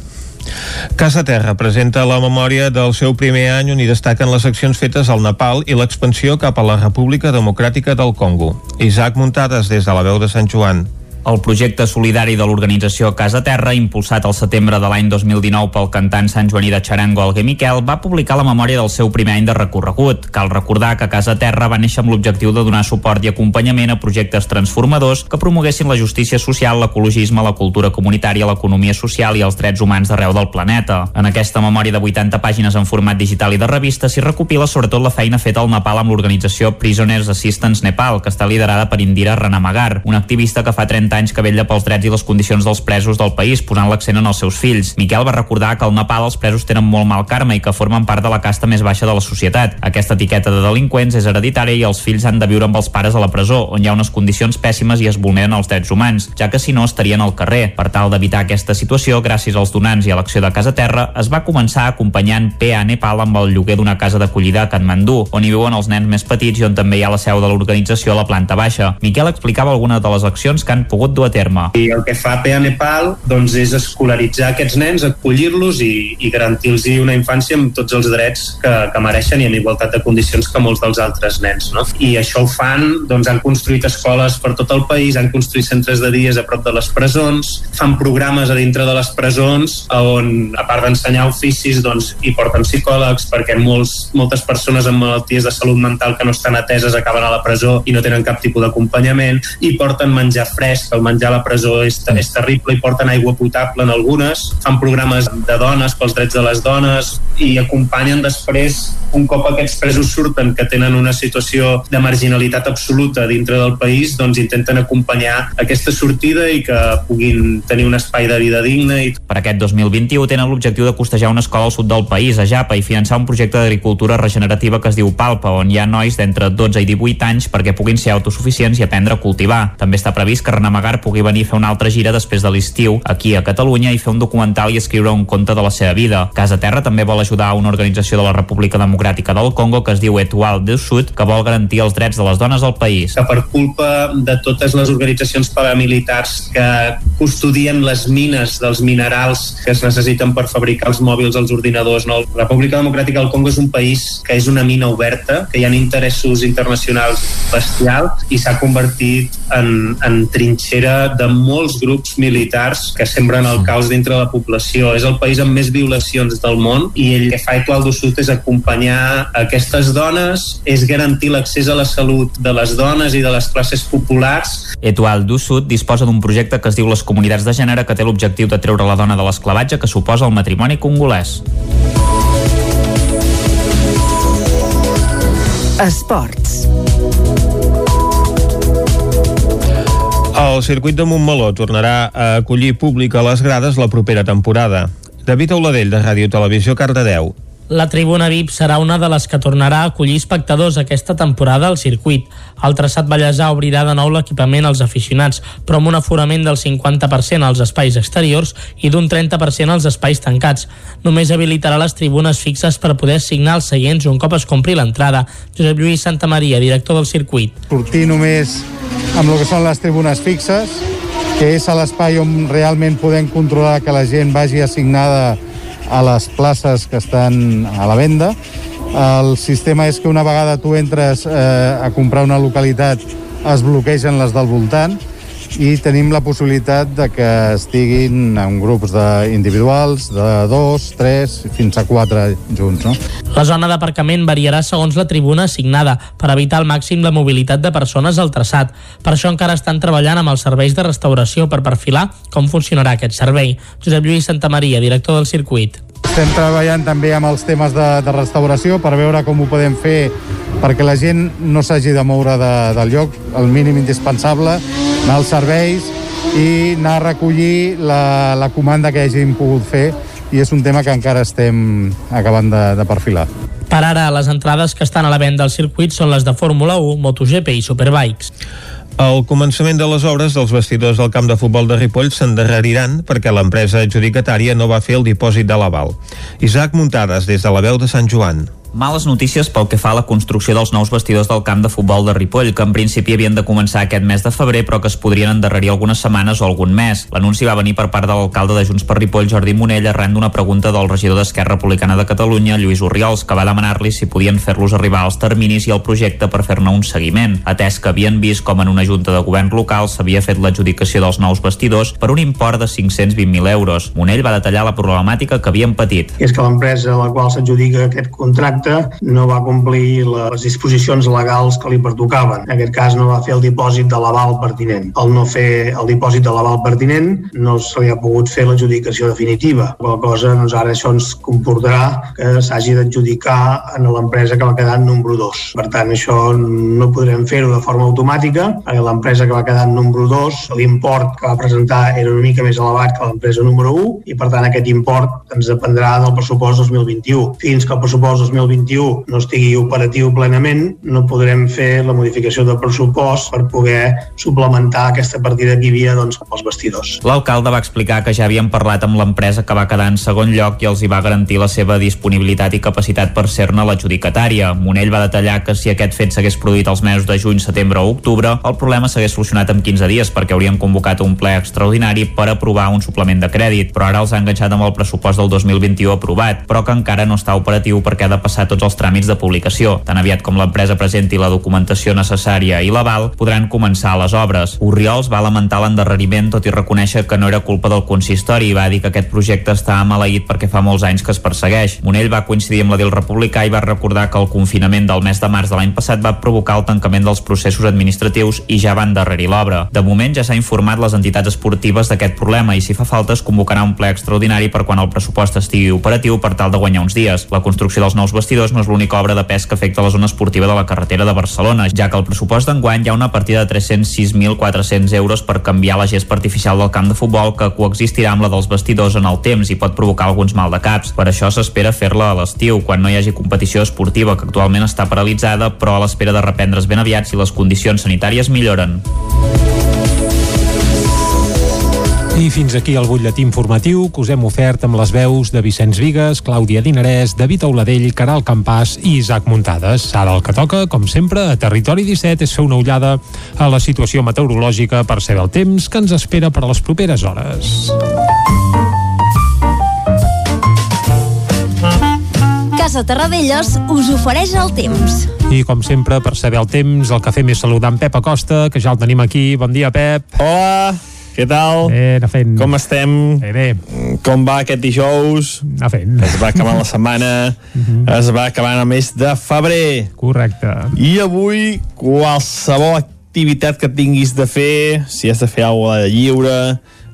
Casa Terra presenta la memòria del seu primer any on hi destaquen les accions fetes al Nepal i l'expansió cap a la República Democràtica del Congo. Isaac Muntades des de la veu de Sant Joan. El projecte solidari de l'organització Casa Terra, impulsat al setembre de l'any 2019 pel cantant Sant Joaní de Xarango Alguer Miquel, va publicar la memòria del seu primer any de recorregut. Cal recordar que Casa Terra va néixer amb l'objectiu de donar suport i acompanyament a projectes transformadors que promoguessin la justícia social, l'ecologisme, la cultura comunitària, l'economia social i els drets humans d'arreu del planeta. En aquesta memòria de 80 pàgines en format digital i de revista s'hi recopila sobretot la feina feta al Nepal amb l'organització Prisoners Assistance Nepal, que està liderada per Indira Ranamagar, una activista que fa 30 anys que vetlla pels drets i les condicions dels presos del país, posant l'accent en els seus fills. Miquel va recordar que al Nepal els presos tenen molt mal karma i que formen part de la casta més baixa de la societat. Aquesta etiqueta de delinqüents és hereditària i els fills han de viure amb els pares a la presó, on hi ha unes condicions pèssimes i es vulneren els drets humans, ja que si no estarien al carrer. Per tal d'evitar aquesta situació, gràcies als donants i a l'acció de Casa Terra, es va començar acompanyant PA Nepal amb el lloguer d'una casa d'acollida a Katmandú, on hi viuen els nens més petits i on també hi ha la seu de l'organització a la planta baixa. Miquel explicava algunes de les accions que han pogut dur a terme. I el que fa PA Nepal doncs, és escolaritzar aquests nens, acollir-los i, i garantir-los una infància amb tots els drets que, que mereixen i amb igualtat de condicions que molts dels altres nens. No? I això ho fan, doncs han construït escoles per tot el país, han construït centres de dies a prop de les presons, fan programes a dintre de les presons on, a part d'ensenyar oficis, doncs, hi porten psicòlegs perquè molts, moltes persones amb malalties de salut mental que no estan ateses acaben a la presó i no tenen cap tipus d'acompanyament, i porten menjar fresc, el menjar a la presó és, és terrible i porten aigua potable en algunes, fan programes de dones pels drets de les dones i acompanyen després un cop aquests presos surten que tenen una situació de marginalitat absoluta dintre del país, doncs intenten acompanyar aquesta sortida i que puguin tenir un espai de vida digne. I... Per aquest 2021 tenen l'objectiu de costejar una escola al sud del país, a Japa, i finançar un projecte d'agricultura regenerativa que es diu Palpa, on hi ha nois d'entre 12 i 18 anys perquè puguin ser autosuficients i aprendre a cultivar. També està previst que Renamagar pugui venir a fer una altra gira després de l'estiu aquí a Catalunya i fer un documental i escriure un conte de la seva vida. Casa Terra també vol ajudar una organització de la República Democràtica del Congo que es diu Etual del Sud, que vol garantir els drets de les dones al país. Que per culpa de totes les organitzacions paramilitars que custodien les mines dels minerals que es necessiten per fabricar els mòbils, els ordinadors, no? la República Democràtica del Congo és un país que és una mina oberta, que hi ha interessos internacionals bestials i s'ha convertit en, en trinxera de molts grups militars que sembren el caos dintre la població. És el país amb més violacions del món i el que fa Etualdo Sud és acompanyar aquestes dones, és garantir l'accés a la salut de les dones i de les classes populars. Etualdo Sud disposa d'un projecte que es diu Les Comunitats de Gènere que té l'objectiu de treure la dona de l'esclavatge que suposa el matrimoni congolès. Esports. El circuit de Montmeló tornarà a acollir públic a les grades la propera temporada. David Auladell, de Ràdio Televisió, Cardedeu. La tribuna VIP serà una de les que tornarà a acollir espectadors aquesta temporada al circuit. El traçat Vallèsà obrirà de nou l'equipament als aficionats, però amb un aforament del 50% als espais exteriors i d'un 30% als espais tancats. Només habilitarà les tribunes fixes per poder assignar els seients un cop es compri l'entrada. Josep Lluís Santa Maria, director del circuit. Sortir només amb el que són les tribunes fixes, que és l'espai on realment podem controlar que la gent vagi assignada a les places que estan a la venda. El sistema és que una vegada tu entres eh, a comprar una localitat es bloquegen les del voltant i tenim la possibilitat de que estiguin en grups de individuals, de dos, tres, fins a quatre junts. No? La zona d'aparcament variarà segons la tribuna assignada per evitar al màxim la mobilitat de persones al traçat. Per això encara estan treballant amb els serveis de restauració per perfilar com funcionarà aquest servei. Josep Lluís Santamaria, director del circuit. Estem treballant també amb els temes de, de restauració per veure com ho podem fer perquè la gent no s'hagi de moure de, del lloc, el mínim indispensable, anar als serveis i anar a recollir la, la comanda que hagin pogut fer i és un tema que encara estem acabant de, de perfilar. Per ara, les entrades que estan a la venda al circuit són les de Fórmula 1, MotoGP i Superbikes. El començament de les obres dels vestidors del camp de futbol de Ripoll s'endarreriran perquè l'empresa adjudicatària no va fer el dipòsit de l'aval. Isaac Muntades, des de la veu de Sant Joan. Males notícies pel que fa a la construcció dels nous vestidors del camp de futbol de Ripoll, que en principi havien de començar aquest mes de febrer, però que es podrien endarrerir algunes setmanes o algun mes. L'anunci va venir per part de l'alcalde de Junts per Ripoll, Jordi Monell, arran d'una pregunta del regidor d'Esquerra Republicana de Catalunya, Lluís Oriols, que va demanar-li si podien fer-los arribar als terminis i al projecte per fer-ne un seguiment, atès que havien vist com en una junta de govern local s'havia fet l'adjudicació dels nous vestidors per un import de 520.000 euros. Monell va detallar la problemàtica que havien patit. És que l'empresa a la qual s'adjudica aquest contracte no va complir les disposicions legals que li pertocaven. En aquest cas no va fer el dipòsit de l'aval pertinent. Al no fer el dipòsit de l'aval pertinent no se li ha pogut fer l'adjudicació definitiva. Qual cosa, doncs ara això ens comportarà que s'hagi d'adjudicar en l'empresa que va quedar en número 2. Per tant, això no podrem fer-ho de forma automàtica, perquè l'empresa que va quedar en número 2, l'import que va presentar era una mica més elevat que l'empresa número 1, i per tant aquest import ens dependrà del pressupost 2021. Fins que el pressupost 2021 no estigui operatiu plenament, no podrem fer la modificació del pressupost per poder suplementar aquesta partida que hi havia doncs, pels vestidors. L'alcalde va explicar que ja havien parlat amb l'empresa que va quedar en segon lloc i els hi va garantir la seva disponibilitat i capacitat per ser-ne l'adjudicatària. Monell va detallar que si aquest fet s'hagués produït els mesos de juny, setembre o octubre, el problema s'hagués solucionat en 15 dies perquè haurien convocat un ple extraordinari per aprovar un suplement de crèdit, però ara els ha enganxat amb el pressupost del 2021 aprovat, però que encara no està operatiu perquè ha de passar tots els tràmits de publicació. Tan aviat com l'empresa presenti la documentació necessària i l'aval, podran començar les obres. Oriols va lamentar l'endarreriment tot i reconèixer que no era culpa del consistori i va dir que aquest projecte està maleït perquè fa molts anys que es persegueix. Monell va coincidir amb la del republicà i va recordar que el confinament del mes de març de l'any passat va provocar el tancament dels processos administratius i ja van endarrerir l'obra. De moment ja s'ha informat les entitats esportives d'aquest problema i si fa falta es convocarà un ple extraordinari per quan el pressupost estigui operatiu per tal de guanyar uns dies. La construcció dels nous vestidors no és l'única obra de pes que afecta la zona esportiva de la carretera de Barcelona, ja que el pressupost d'enguany hi ha una partida de 306.400 euros per canviar la gespa artificial del camp de futbol que coexistirà amb la dels vestidors en el temps i pot provocar alguns mal de caps. Per això s'espera fer-la a l'estiu, quan no hi hagi competició esportiva que actualment està paralitzada, però a l'espera de reprendre's ben aviat si les condicions sanitàries milloren. I fins aquí el butlletí informatiu que us hem ofert amb les veus de Vicenç Vigues, Clàudia Dinarès, David Auladell, Caral Campàs i Isaac Muntades. Ara el que toca, com sempre, a Territori 17 és fer una ullada a la situació meteorològica per saber el temps que ens espera per a les properes hores. Casa Terradellos us ofereix el temps. I com sempre, per saber el temps, el que fem és saludar en Pep Acosta, que ja el tenim aquí. Bon dia, Pep. Hola, què tal? Bé, anar fent. Com estem? Bé, bé. Com va aquest dijous? Anar fent. Es va acabant la setmana, es va acabant el mes de febrer. Correcte. I avui, qualsevol activitat que tinguis de fer, si has de fer alguna de lliure,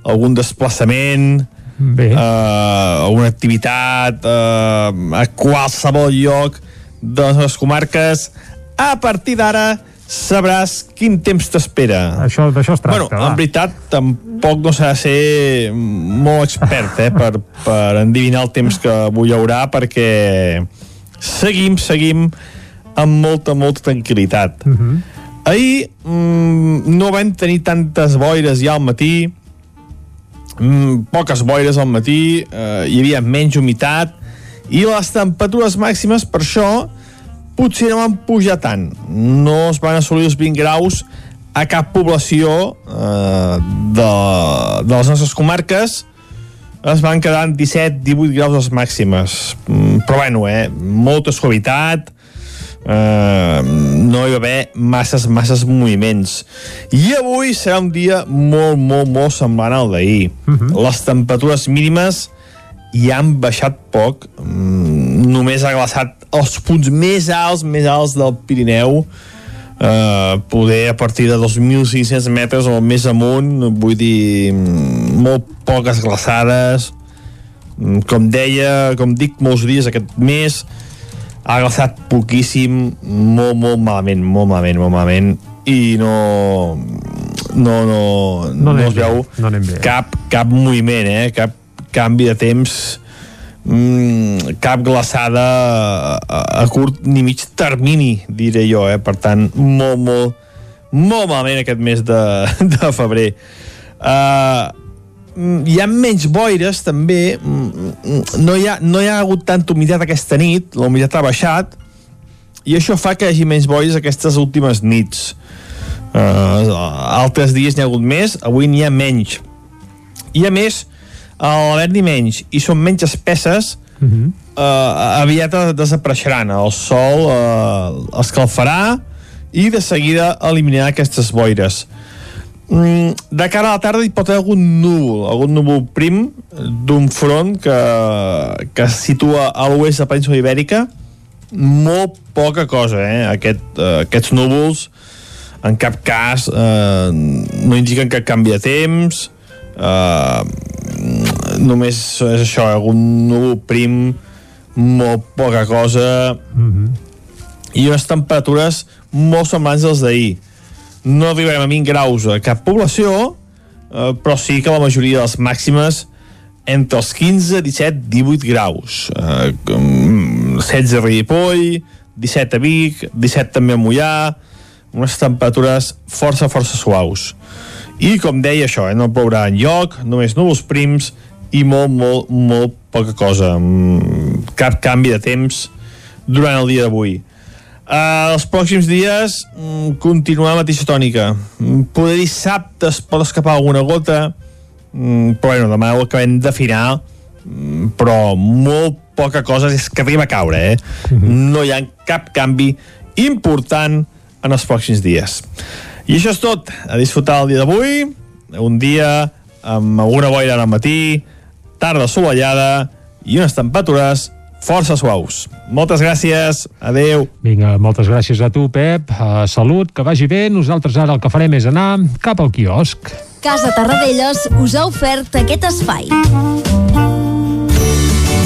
algun desplaçament, Bé. uh, alguna activitat uh, a qualsevol lloc de les comarques, a partir d'ara sabràs quin temps t'espera. Això, d'això es tracta, bueno, va. en veritat, tampoc no s'ha de ser molt expert eh, per, per endivinar el temps que avui hi haurà, perquè seguim, seguim amb molta, molta tranquil·litat. Uh -huh. Ahir mm, no vam tenir tantes boires ja al matí, mm, poques boires al matí, eh, hi havia menys humitat, i les temperatures màximes, per això, potser no van pujar tant. No es van assolir els 20 graus a cap població eh, de, de les nostres comarques, es van quedar en 17-18 graus les màximes. Mm, Però bueno, eh, molta suavitat, eh, no hi va haver masses, masses moviments. I avui serà un dia molt, molt, molt semblant al d'ahir. Uh -huh. Les temperatures mínimes ja han baixat poc, mm, només ha glaçat els punts més alts, més alts del Pirineu, eh, poder a partir de 2.500 metres o més amunt, vull dir, mm, molt poques glaçades, Mm, com deia, com dic molts dies aquest mes, ha glaçat poquíssim, molt, molt malament, molt malament, molt malament, i no no, no, No no, es veu no cap, cap moviment, eh? cap canvi de temps mm, cap glaçada a, a curt ni mig termini, diré jo, eh? per tant, molt, molt, molt malament aquest mes de, de febrer. Uh, hi ha menys boires també mm, no hi, ha, no hi ha hagut tanta humitat aquesta nit la humitat ha baixat i això fa que hi hagi menys boires aquestes últimes nits uh, altres dies n'hi ha hagut més avui n'hi ha menys i a més a l'haver-n'hi menys i són menys espesses Uh -huh. uh, aviat desapareixeran el sol uh, escalfarà i de seguida eliminarà aquestes boires Mm, de cara a la tarda hi pot haver algun núvol, algun núvol prim d'un front que, que es situa a l'oest de la península ibèrica molt poca cosa, eh? Aquest, eh, aquests núvols en cap cas eh, no indiquen cap canvi de temps eh, només és això, algun núvol prim molt poca cosa Uh -huh. i unes temperatures molt semblants als d'ahir no arribarem a 20 graus a cap població, eh, però sí que la majoria de les màximes entre els 15, 17, 18 graus. Eh, com 16 a Ripoll, 17 a Vic, 17 també a Mollà, unes temperatures força, força suaus. I, com deia això, eh, no plourà en lloc, només núvols prims i molt, molt, molt poca cosa. Mm, Cap canvi de temps durant el dia d'avui. Uh, els pròxims dies mm, continuar la mateixa tònica Mm, poder dissabte es pot escapar alguna gota però bueno, demà ho acabem d'afinar però molt poca cosa és que arriba a caure eh? no hi ha cap canvi important en els pròxims dies i això és tot, a disfrutar el dia d'avui un dia amb alguna boira al matí tarda assolellada i unes temperatures força suaus. Moltes gràcies, adeu. Vinga, moltes gràcies a tu, Pep. Uh, salut, que vagi bé. Nosaltres ara el que farem és anar cap al quiosc. Casa Tarradellas us ha ofert aquest espai.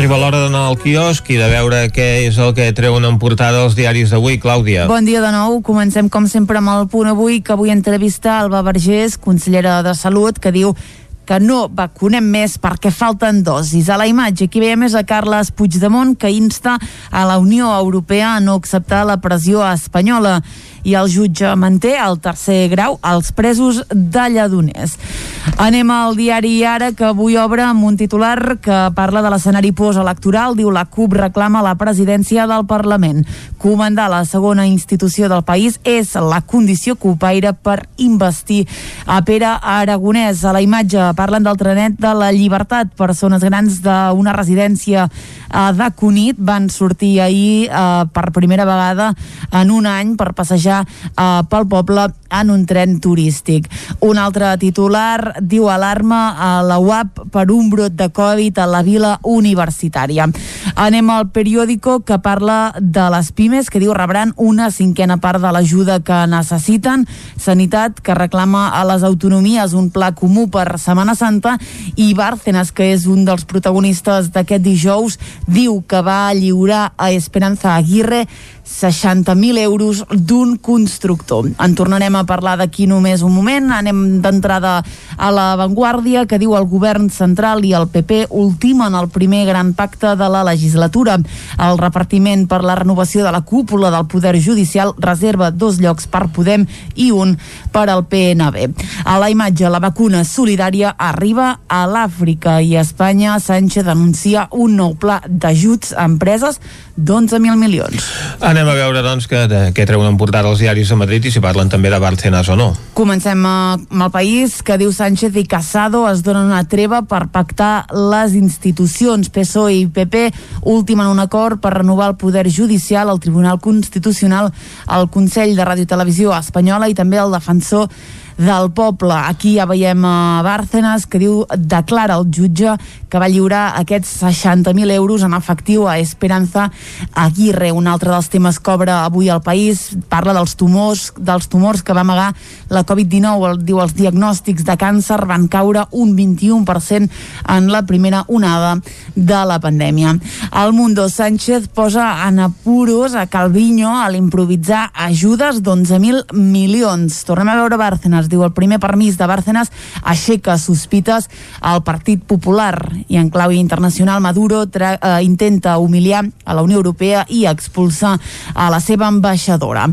Arriba l'hora d'anar al quiosc i de veure què és el que treuen en portada els diaris d'avui, Clàudia. Bon dia de nou. Comencem, com sempre, amb el punt avui, que avui entrevista Alba Vergés, consellera de Salut, que diu que no vacunem més perquè falten dosis. A la imatge aquí veiem és a Carles Puigdemont que insta a la Unió Europea a no acceptar la pressió espanyola i el jutge manté el tercer grau als presos de Lledoners. Anem al diari Ara, que avui obre amb un titular que parla de l'escenari postelectoral. Diu la CUP reclama la presidència del Parlament. Comandar la segona institució del país és la condició copaire per investir a Pere Aragonès. A la imatge parlen del trenet de la llibertat. Persones grans d'una residència eh, de Cunit van sortir ahir eh, per primera vegada en un any per passejar eh, pel poble en un tren turístic. Un altre titular diu alarma a la UAP per un brot de Covid a la vila universitària. Anem al periòdico que parla de les pimes, que diu rebran una cinquena part de l'ajuda que necessiten. Sanitat, que reclama a les autonomies un pla comú per Setmana Santa i Bárcenas, que és un dels protagonistes d'aquest dijous, diu que va lliurar a Esperanza Aguirre 60.000 euros d'un constructor. En tornarem a parlar d'aquí només un moment. Anem d'entrada a la Vanguardia, que diu el govern central i el PP ultimen el primer gran pacte de la legislatura. El repartiment per la renovació de la cúpula del Poder Judicial reserva dos llocs per Podem i un per al PNB. A la imatge, la vacuna solidària arriba a l'Àfrica i a Espanya Sánchez anuncia un nou pla d'ajuts a empreses d'11.000 milions. Anem a veure, doncs, que de què treuen en portada els diaris de Madrid i si parlen també de Bárcenas o no. Comencem eh, amb el país, que diu Sánchez i Casado es donen una treva per pactar les institucions. PSOE i PP ultimen un acord per renovar el poder judicial, al Tribunal Constitucional, el Consell de Ràdio i Televisió Espanyola i també el defensor del poble. Aquí ja veiem a Bárcenas que diu declara el jutge que va lliurar aquests 60.000 euros en efectiu a Esperanza Aguirre. Un altre dels temes que obre avui al país parla dels tumors, dels tumors que va amagar la Covid-19. Diu els diagnòstics de càncer van caure un 21% en la primera onada de la pandèmia. El Mundo Sánchez posa en apuros a Calviño a l'improvisar ajudes d'11.000 milions. Tornem a veure Bárcenas diu el primer permís de Bárcenas aixeca sospites al Partit Popular i en clau internacional Maduro eh, intenta humiliar a la Unió Europea i expulsar a la seva ambaixadora.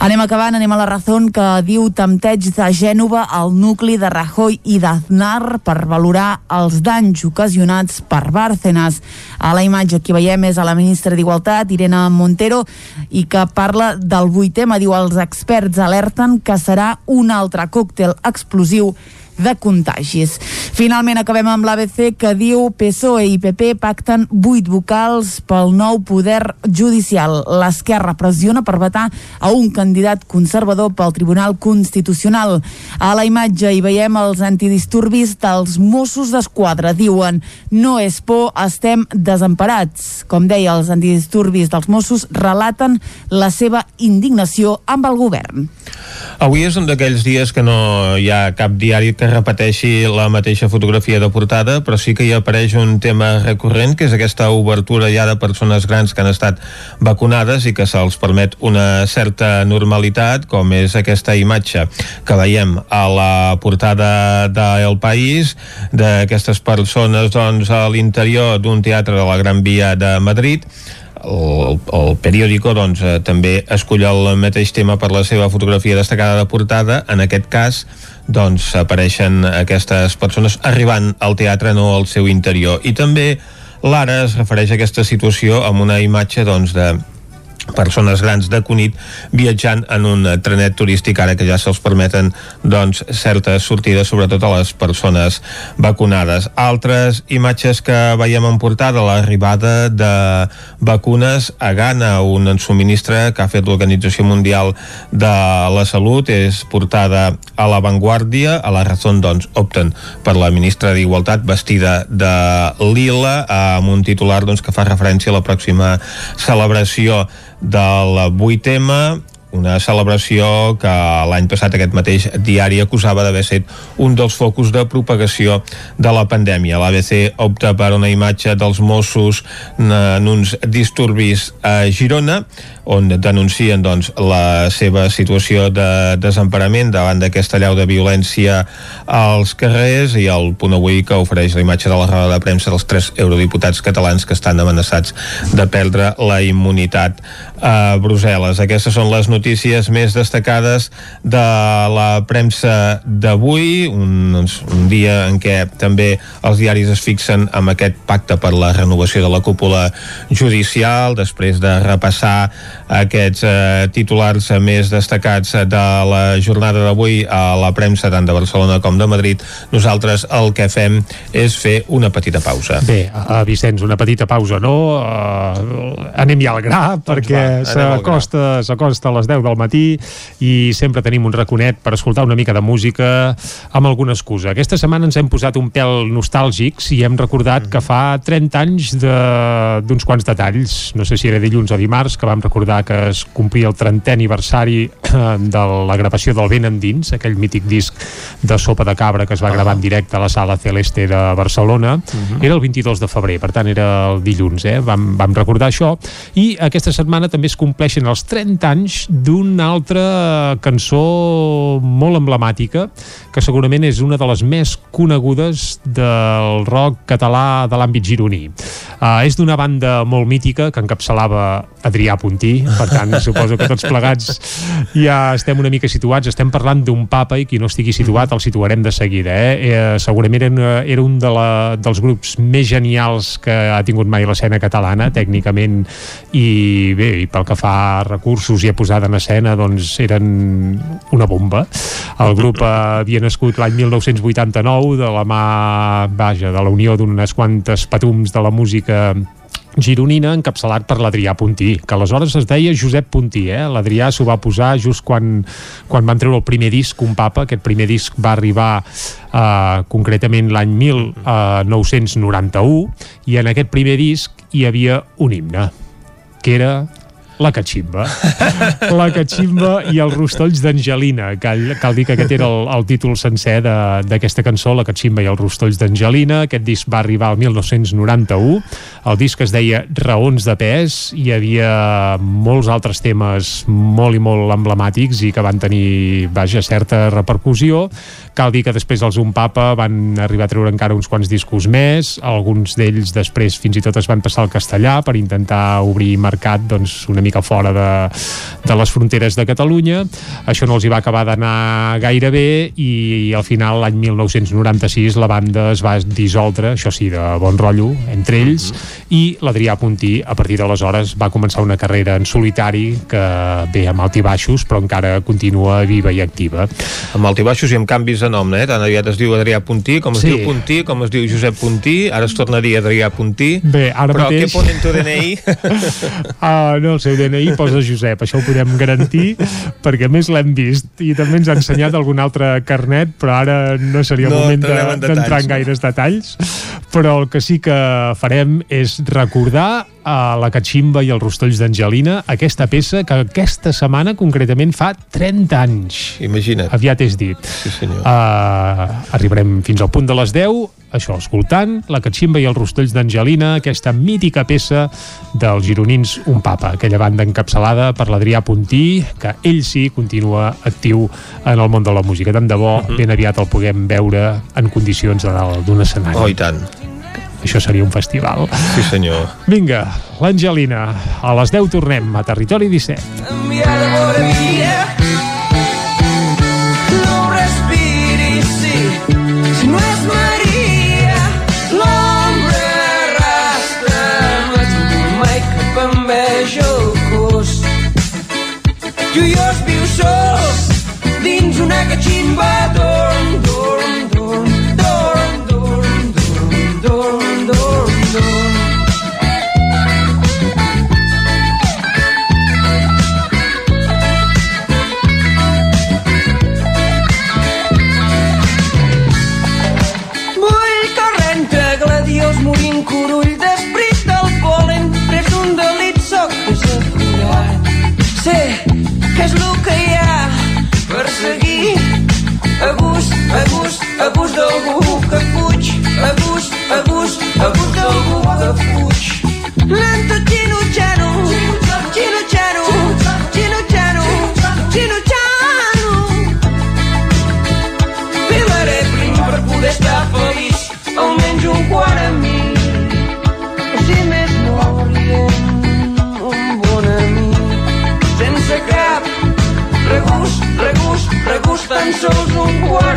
Anem acabant, anem a la raó que diu tempteig de Gènova al nucli de Rajoy i d'Aznar per valorar els danys ocasionats per Bárcenas. A la imatge que veiem és a la ministra d'Igualtat, Irene Montero, i que parla del vuit tema. Diu, els experts alerten que serà un altre còctel explosiu de contagis. Finalment acabem amb l'ABC que diu PSOE i PP pacten vuit vocals pel nou poder judicial. L'esquerra pressiona per vetar a un candidat conservador pel Tribunal Constitucional. A la imatge hi veiem els antidisturbis dels Mossos d'Esquadra. Diuen, no és por, estem desemparats. Com deia, els antidisturbis dels Mossos relaten la seva indignació amb el govern. Avui és un d'aquells dies que no hi ha cap diari que repeteixi la mateixa fotografia de portada, però sí que hi apareix un tema recurrent, que és aquesta obertura ja de persones grans que han estat vacunades i que se'ls permet una certa normalitat, com és aquesta imatge que veiem a la portada del País, d'aquestes persones doncs, a l'interior d'un teatre de la Gran Via de Madrid, el, el periòdico doncs, eh, també escull el mateix tema per la seva fotografia destacada de portada. En aquest cas doncs apareixen aquestes persones arribant al teatre no al seu interior. I també l'ara es refereix a aquesta situació amb una imatge doncs, de persones grans de Cunit viatjant en un trenet turístic ara que ja se'ls permeten doncs, certes sortides, sobretot a les persones vacunades. Altres imatges que veiem en portada, l'arribada de vacunes a Ghana, un subministre que ha fet l'Organització Mundial de la Salut, és portada a l'avantguàrdia, a la raó doncs opten per la ministra d'Igualtat vestida de lila amb un titular doncs, que fa referència a la pròxima celebració del 8M una celebració que l'any passat aquest mateix diari acusava d'haver set un dels focus de propagació de la pandèmia. L'ABC opta per una imatge dels Mossos en uns disturbis a Girona, on denuncien doncs, la seva situació de desemparament davant d'aquesta llau de violència als carrers i el punt avui que ofereix la imatge de la roda de premsa dels tres eurodiputats catalans que estan amenaçats de perdre la immunitat a Brussel·les. Aquestes són les notícies notícies més destacades de la premsa d'avui, un, doncs, un dia en què també els diaris es fixen amb aquest pacte per la renovació de la cúpula judicial, després de repassar aquests eh, titulars més destacats de la jornada d'avui a la premsa tant de Barcelona com de Madrid, nosaltres el que fem és fer una petita pausa. Bé, uh, Vicenç, una petita pausa, no? Uh, anem ja al gra, perquè s'acosta s'acosta a les 10 del matí i sempre tenim un raconet per escoltar una mica de música amb alguna excusa. Aquesta setmana ens hem posat un pèl nostàlgics i hem recordat que fa 30 anys d'uns quants detalls. No sé si era dilluns o dimarts, que vam recordar que es complia el 30è aniversari de la gravació del Vent Endins, aquell mític disc de Sopa de Cabra que es va gravar en directe a la Sala Celeste de Barcelona. Era el 22 de febrer, per tant era el dilluns, eh? Vam, vam recordar això. I aquesta setmana també es compleixen els 30 anys d'una altra cançó molt emblemàtica, que segurament és una de les més conegudes del rock català de l'àmbit gironí. Uh, és d'una banda molt mítica que encapçalava Adrià Puntí, per tant suposo que tots plegats ja estem una mica situats, estem parlant d'un papa i qui no estigui situat el situarem de seguida. Eh? Eh, segurament era, era un de la, dels grups més genials que ha tingut mai l'escena catalana, tècnicament, i bé, i pel que fa a recursos i a posada en escena, doncs eren una bomba. El grup havia nascut l'any 1989 de la mà, vaja, de la unió d'unes quantes patums de la música gironina encapçalat per l'Adrià Puntí, que aleshores es deia Josep Puntí, eh? l'Adrià s'ho va posar just quan, quan van treure el primer disc, un papa, aquest primer disc va arribar eh, concretament l'any 1991 i en aquest primer disc hi havia un himne que era la catximba. La catximba i els rostolls d'Angelina. Cal, cal dir que aquest era el, el títol sencer d'aquesta cançó, La catximba i els rostolls d'Angelina. Aquest disc va arribar al 1991. El disc es deia Raons de pes. Hi havia molts altres temes molt i molt emblemàtics i que van tenir, vaja, certa repercussió. Cal dir que després els Un Papa van arribar a treure encara uns quants discos més. Alguns d'ells després fins i tot es van passar al castellà per intentar obrir mercat doncs, una mica fora de, de les fronteres de Catalunya. Això no els hi va acabar d'anar gaire bé i al final l'any 1996 la banda es va dissoldre, això sí, de bon rotllo, entre ells, i l'Adrià Puntí a partir d'aleshores va començar una carrera en solitari que bé amb alt i baixos però encara continua viva i activa. Amb alt i i amb canvis de nom, eh? Tan aviat es diu Adrià Puntí, com es Sí. diu Puntí, com es diu Josep Puntí, ara es torna a dir Adrià Puntí. Bé, ara Però mateix... què pone en tu DNI? Ah, no, seu DNI posa Josep, això ho podem garantir, perquè més l'hem vist i també ens ha ensenyat algun altre carnet, però ara no seria el No moment de- d'entrar detalls, en gaires detalls, però el que sí que farem és recordar a la Catximba i els rostolls d'Angelina aquesta peça que aquesta setmana concretament fa 30 anys. Imagina't. Aviat és dit. Sí, senyor. Uh, arribarem fins al punt de les 10 això, escoltant la Catximba i els rostolls d'Angelina, aquesta mítica peça dels gironins Un Papa, aquella banda encapçalada per l'Adrià Puntí, que ell sí continua actiu en el món de la música. Tant de bo, ben aviat el puguem veure en condicions de dalt d'un escenari. Oh, i tant. Això seria un festival. Sí, senyor. Vinga, l'Angelina. A les 10 tornem a Territori 17. enviada like a cheating. abús d'algú que fuig, abús, abús, abús d'algú que fuig. Lento Gino Chano, Gino Chano, Gino Chano, Gino Chano. Pilaré prim per poder estar feliç, almenys un quart a mi. Si més no, un bon amic, sense cap regust, regust, regust, tan sols un quart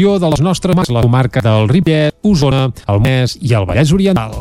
Una porció de les nostres mans, la comarca del Ripollet, Osona, el Mes i el Vallès Oriental.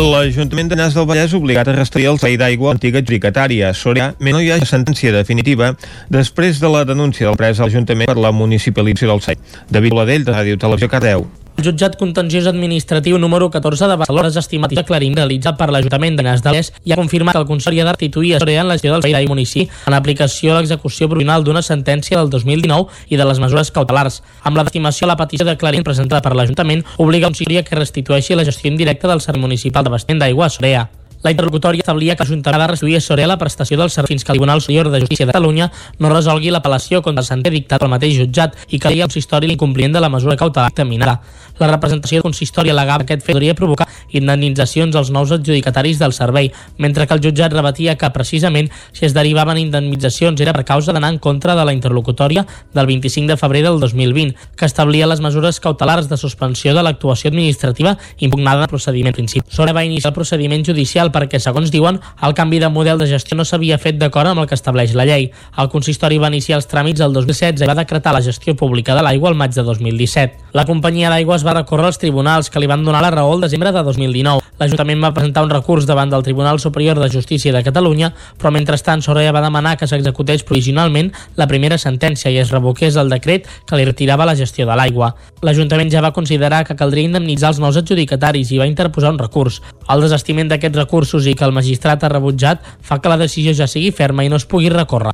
L'Ajuntament de Nas del Vallès obligat a restaurar el servei d'aigua a l'antiga adjudicatària Soria, no hi ha sentència definitiva després de la denúncia del pres a l'Ajuntament per la municipalització del servei. David Oladell, de Ràdio Televisió Cardeu. Jutjat contenciós administratiu número 14 de Barcelona ha estimat aclarint realitzat per l'Ajuntament de Nas de Vallès i ha confirmat que el Consell ha de restituir a Sorea en la gestió del servei d'aigua municipi en aplicació a l'execució provisional d'una sentència del 2019 i de les mesures cautelars. Amb la destimació, la petició de clarint presentada per l'Ajuntament obliga a un que restitueixi la gestió indirecta del servei municipal d'abastament d'aigua a Sorea. La interlocutòria establia que l'Ajuntament ha de restituir a Sorea la prestació del servei fins que el Tribunal Superior de Justícia de Catalunya no resolgui l'apel·lació contra el sentent dictat pel mateix jutjat i que hi ha consistori l'incompliment de la mesura cautelar determinada. La representació consistori al·legava que aquest fet podria provocar indemnitzacions als nous adjudicataris del servei, mentre que el jutjat rebatia que, precisament, si es derivaven indemnitzacions era per causa d'anar en contra de la interlocutòria del 25 de febrer del 2020, que establia les mesures cautelars de suspensió de l'actuació administrativa impugnada el procediment principi. Sora va iniciar el procediment judicial perquè, segons diuen, el canvi de model de gestió no s'havia fet d'acord amb el que estableix la llei. El consistori va iniciar els tràmits el 2016 i va decretar la gestió pública de l'aigua al maig de 2017. La companyia d'aigües va recórrer als tribunals que li van donar la raó el desembre de 2019. L'Ajuntament va presentar un recurs davant del Tribunal Superior de Justícia de Catalunya, però mentrestant Soraya va demanar que s'executés provisionalment la primera sentència i es revoqués el decret que li retirava la gestió de l'aigua. L'Ajuntament ja va considerar que caldria indemnitzar els nous adjudicataris i va interposar un recurs. El desestiment d'aquests recursos i que el magistrat ha rebutjat fa que la decisió ja sigui ferma i no es pugui recórrer.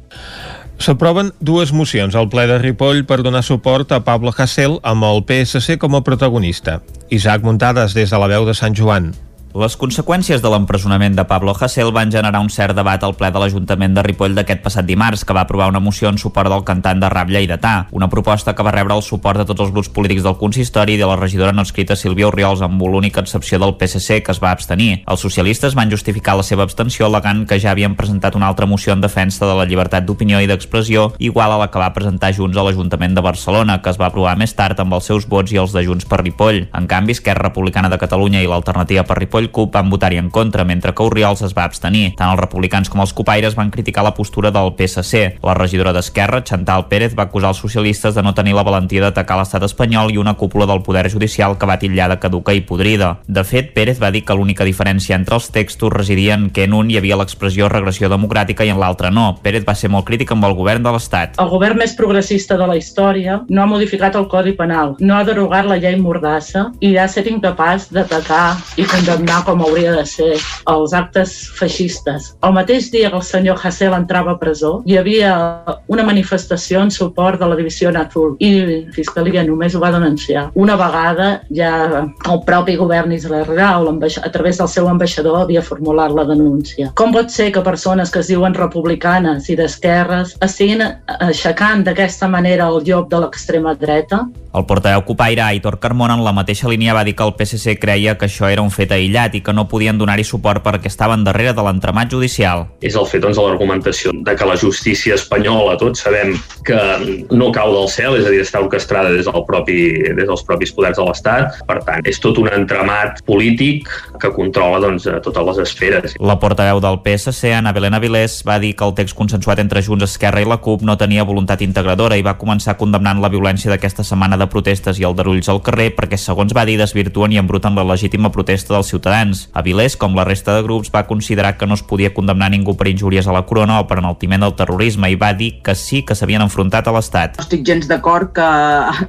S'aproven dues mocions al ple de Ripoll per donar suport a Pablo Hasél amb el PSC com a protagonista. Isaac Muntades des de la veu de Sant Joan. Les conseqüències de l'empresonament de Pablo Hasél van generar un cert debat al ple de l'Ajuntament de Ripoll d'aquest passat dimarts, que va aprovar una moció en suport del cantant de rap lleidatà, una proposta que va rebre el suport de tots els grups polítics del consistori i de la regidora no escrita Sílvia Oriols amb l'única excepció del PSC, que es va abstenir. Els socialistes van justificar la seva abstenció al·legant que ja havien presentat una altra moció en defensa de la llibertat d'opinió i d'expressió, igual a la que va presentar Junts a l'Ajuntament de Barcelona, que es va aprovar més tard amb els seus vots i els de Junts per Ripoll. En canvi, Esquerra Republicana de Catalunya i l'Alternativa per Ripoll CUP van votar-hi en contra, mentre que Oriols es va abstenir. Tant els republicans com els copaires van criticar la postura del PSC. La regidora d'Esquerra, Chantal Pérez, va acusar els socialistes de no tenir la valentia d'atacar l'estat espanyol i una cúpula del poder judicial que va titllar de caduca i podrida. De fet, Pérez va dir que l'única diferència entre els textos residia en que en un hi havia l'expressió regressió democràtica i en l'altre no. Pérez va ser molt crític amb el govern de l'Estat. El govern més progressista de la història no ha modificat el Codi Penal, no ha derogat la llei Mordassa i ha estat incapaç d'atacar i condemnar com hauria de ser els actes feixistes. El mateix dia que el senyor Hassel entrava a presó, hi havia una manifestació en suport de la divisió Azul i la Fiscalia només ho va denunciar. Una vegada ja el propi govern israelià a través del seu ambaixador havia formulat la denúncia. Com pot ser que persones que es diuen republicanes i d'esquerres estiguin aixecant d'aquesta manera el llop de l'extrema dreta? El portaveu copaire Aitor Carmona en la mateixa línia va dir que el PSC creia que això era un fet aïllat aïllat i que no podien donar-hi suport perquè estaven darrere de l'entramat judicial. És el fet doncs, de l'argumentació de que la justícia espanyola, tots sabem que no cau del cel, és a dir, està orquestrada des, del propi, des dels propis poders de l'Estat. Per tant, és tot un entramat polític que controla doncs, totes les esferes. La portaveu del PSC, Ana Belén Avilés, va dir que el text consensuat entre Junts, Esquerra i la CUP no tenia voluntat integradora i va començar condemnant la violència d'aquesta setmana de protestes i el darulls al carrer perquè, segons va dir, desvirtuen i embruten la legítima protesta dels ciutadans. Avilés, com la resta de grups, va considerar que no es podia condemnar ningú per injúries a la corona o per enaltiment del terrorisme i va dir que sí que s'havien enfrontat a l'Estat. No estic gens d'acord que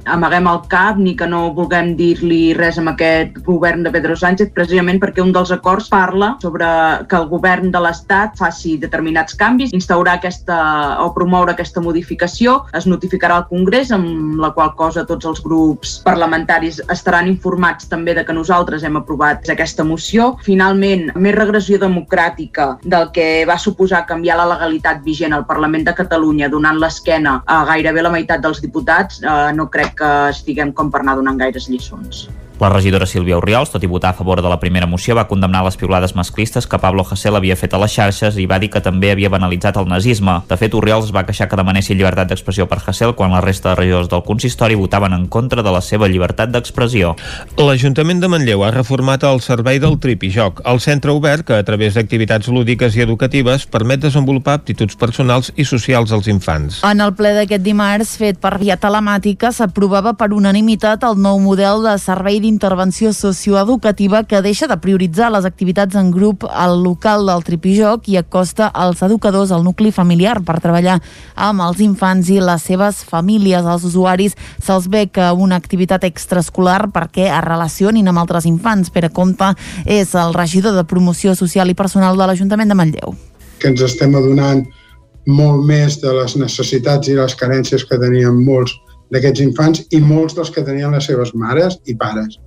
amaguem el cap ni que no vulguem dir-li res amb aquest govern de Pedro Sánchez, precisament perquè un dels acords parla sobre que el govern de l'Estat faci determinats canvis, instaurar aquesta o promoure aquesta modificació, es notificarà al Congrés, amb la qual cosa tots els grups parlamentaris estaran informats també de que nosaltres hem aprovat aquesta moció. Finalment, més regressió democràtica del que va suposar canviar la legalitat vigent al Parlament de Catalunya donant l'esquena a gairebé la meitat dels diputats, eh, no crec que estiguem com per anar donant gaires lliçons. La regidora Sílvia Oriols, tot i votar a favor de la primera moció, va condemnar les piulades masclistes que Pablo Hasél havia fet a les xarxes i va dir que també havia banalitzat el nazisme. De fet, Oriols es va queixar que demanessin llibertat d'expressió per Hasél quan la resta de regidors del consistori votaven en contra de la seva llibertat d'expressió. L'Ajuntament de Manlleu ha reformat el servei del Trip i Joc, el centre obert que, a través d'activitats lúdiques i educatives, permet desenvolupar aptituds personals i socials als infants. En el ple d'aquest dimarts, fet per via telemàtica, s'aprovava per unanimitat el nou model de servei d'intervenció socioeducativa que deixa de prioritzar les activitats en grup al local del tripijoc i acosta als educadors al nucli familiar per treballar amb els infants i les seves famílies. Als usuaris se'ls ve que una activitat extraescolar perquè es relacionin amb altres infants. Pere Comte és el regidor de promoció social i personal de l'Ajuntament de Manlleu. Que ens estem adonant molt més de les necessitats i les carències que tenien molts d'aquests infants i molts dels que tenien les seves mares i pares.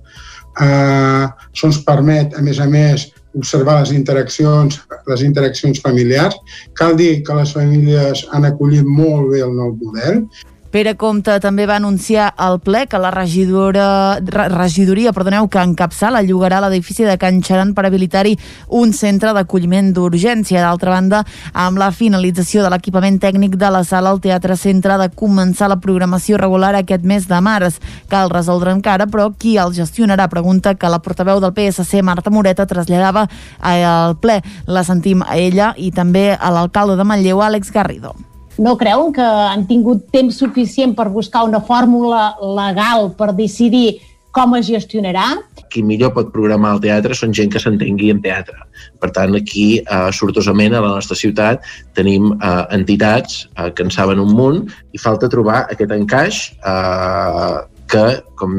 Uh, això ens permet, a més a més, observar les interaccions, les interaccions familiars. Cal dir que les famílies han acollit molt bé el nou model Pere Comte també va anunciar al ple que la regidora, regidoria perdoneu, que encapçala llogarà l'edifici de Can Xaran per habilitar-hi un centre d'acolliment d'urgència. D'altra banda, amb la finalització de l'equipament tècnic de la sala, el Teatre Centre de començar la programació regular aquest mes de març. Cal resoldre encara, però qui el gestionarà? Pregunta que la portaveu del PSC, Marta Moreta, traslladava al ple. La sentim a ella i també a l'alcalde de Manlleu, Àlex Garrido no creuen que han tingut temps suficient per buscar una fórmula legal per decidir com es gestionarà? Qui millor pot programar el teatre són gent que s'entengui en teatre. Per tant, aquí, eh, sortosament, a la nostra ciutat, tenim eh, entitats eh, que en saben un munt i falta trobar aquest encaix eh, que, com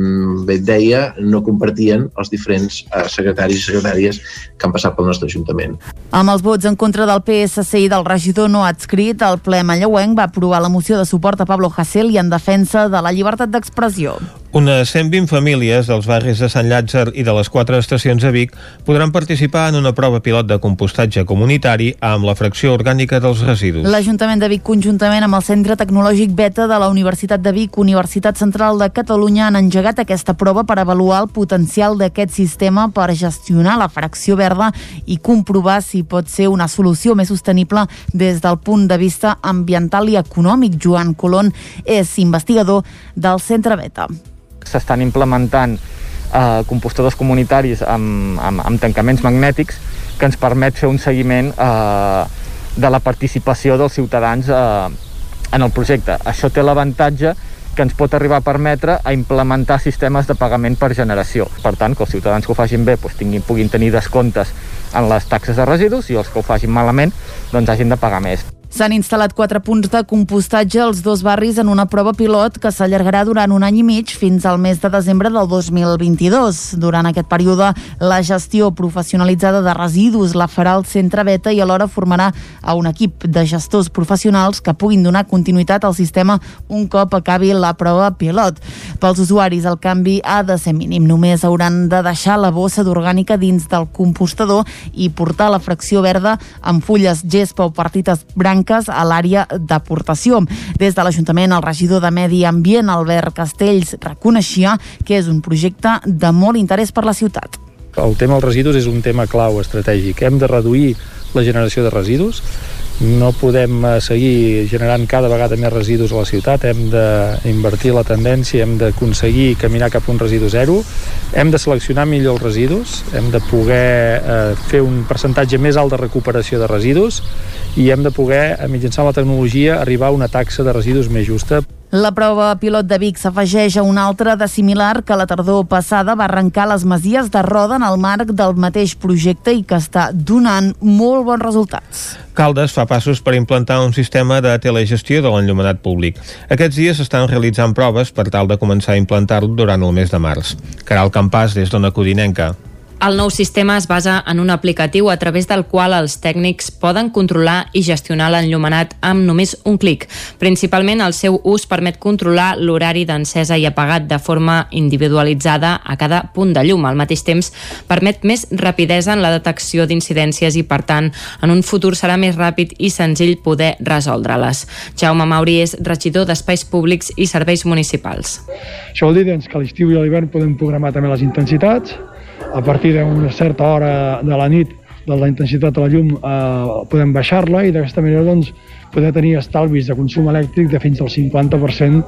bé et deia, no compartien els diferents eh, secretaris i secretàries que han passat pel nostre Ajuntament. Amb els vots en contra del PSC i del regidor no adscrit, el ple Manlleuenc va aprovar la moció de suport a Pablo Hasél i en defensa de la llibertat d'expressió. Unes 120 famílies dels barris de Sant Llàtzer i de les quatre estacions de Vic podran participar en una prova pilot de compostatge comunitari amb la fracció orgànica dels residus. L'Ajuntament de Vic, conjuntament amb el Centre Tecnològic Beta de la Universitat de Vic, Universitat Central de Catalunya, han engegat aquesta prova per avaluar el potencial d'aquest sistema per gestionar la fracció verda i comprovar si pot ser una solució més sostenible des del punt de vista ambiental i econòmic. Joan Colón és investigador del Centre Beta s'estan implementant eh, compostadors comunitaris amb, amb, amb tancaments magnètics que ens permet fer un seguiment eh, de la participació dels ciutadans eh, en el projecte. Això té l'avantatge que ens pot arribar a permetre a implementar sistemes de pagament per generació. Per tant, que els ciutadans que ho facin bé doncs, tinguin, puguin tenir descomptes en les taxes de residus i els que ho facin malament doncs, hagin de pagar més. S'han instal·lat quatre punts de compostatge als dos barris en una prova pilot que s'allargarà durant un any i mig fins al mes de desembre del 2022. Durant aquest període, la gestió professionalitzada de residus la farà el centre Beta i alhora formarà a un equip de gestors professionals que puguin donar continuïtat al sistema un cop acabi la prova pilot. Pels usuaris, el canvi ha de ser mínim. Només hauran de deixar la bossa d'orgànica dins del compostador i portar la fracció verda amb fulles gespa o partites branques blanques a l'àrea d'aportació. Des de l'Ajuntament, el regidor de Medi Ambient, Albert Castells, reconeixia que és un projecte de molt interès per la ciutat. El tema dels residus és un tema clau estratègic. Hem de reduir la generació de residus, no podem eh, seguir generant cada vegada més residus a la ciutat, hem d'invertir la tendència, hem d'aconseguir caminar cap a un residu zero, hem de seleccionar millor els residus, hem de poder eh, fer un percentatge més alt de recuperació de residus i hem de poder, eh, mitjançant la tecnologia, arribar a una taxa de residus més justa. La prova pilot de Vic s'afegeix a una altra de similar que la tardor passada va arrencar les masies de Roda en el marc del mateix projecte i que està donant molt bons resultats. Caldes fa passos per implantar un sistema de telegestió de l'enllumenat públic. Aquests dies estan realitzant proves per tal de començar a implantar-lo durant el mes de març. Caral Campàs, des d'Ona Codinenca. El nou sistema es basa en un aplicatiu a través del qual els tècnics poden controlar i gestionar l'enllumenat amb només un clic. Principalment, el seu ús permet controlar l'horari d'encesa i apagat de forma individualitzada a cada punt de llum. Al mateix temps, permet més rapidesa en la detecció d'incidències i, per tant, en un futur serà més ràpid i senzill poder resoldre-les. Jaume Mauri és regidor d'Espais Públics i Serveis Municipals. Això vol dir doncs, que a l'estiu i a l'hivern podem programar també les intensitats, a partir d'una certa hora de la nit de la intensitat de la llum eh, podem baixar-la i d'aquesta manera doncs, poder tenir estalvis de consum elèctric de fins al 50%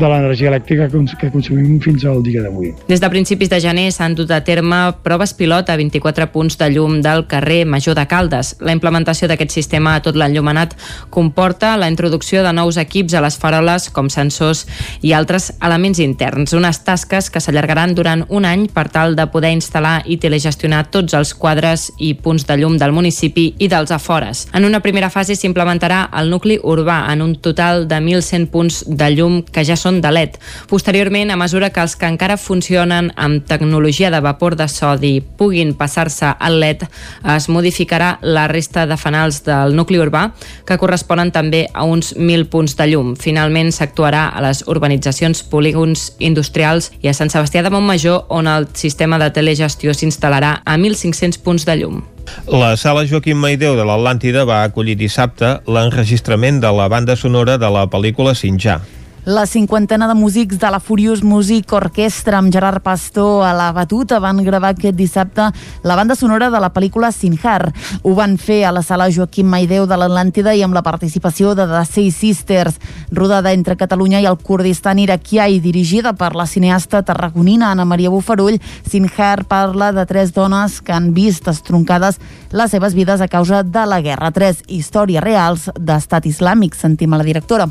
de l'energia elèctrica que consumim fins al dia d'avui. Des de principis de gener s'han dut a terme proves pilot a 24 punts de llum del carrer Major de Caldes. La implementació d'aquest sistema a tot l'enllumenat comporta la introducció de nous equips a les faroles com sensors i altres elements interns, unes tasques que s'allargaran durant un any per tal de poder instal·lar i telegestionar tots els quadres i punts de llum del municipi i dels afores. En una primera fase s'implementarà el nucli urbà en un total de 1.100 punts de llum que ja són de LED. Posteriorment, a mesura que els que encara funcionen amb tecnologia de vapor de sodi puguin passar-se al LED, es modificarà la resta de fanals del nucli urbà, que corresponen també a uns 1.000 punts de llum. Finalment, s'actuarà a les urbanitzacions, polígons industrials i a Sant Sebastià de Montmajor, on el sistema de telegestió s'instal·larà a 1.500 punts de llum. La sala Joaquim Maideu de l'Atlàntida va acollir dissabte l'enregistrament de la banda sonora de la pel·lícula Sinjà. La cinquantena de músics de la Furious Music Orquestra amb Gerard Pastor a la batuta van gravar aquest dissabte la banda sonora de la pel·lícula Sinjar. Ho van fer a la sala Joaquim Maideu de l'Atlàntida i amb la participació de The Say Sisters, rodada entre Catalunya i el Kurdistan iraquià i dirigida per la cineasta tarragonina Ana Maria Bufarull. Sinjar parla de tres dones que han vist estroncades les seves vides a causa de la guerra. Tres històries reals d'estat islàmic, sentim a la directora.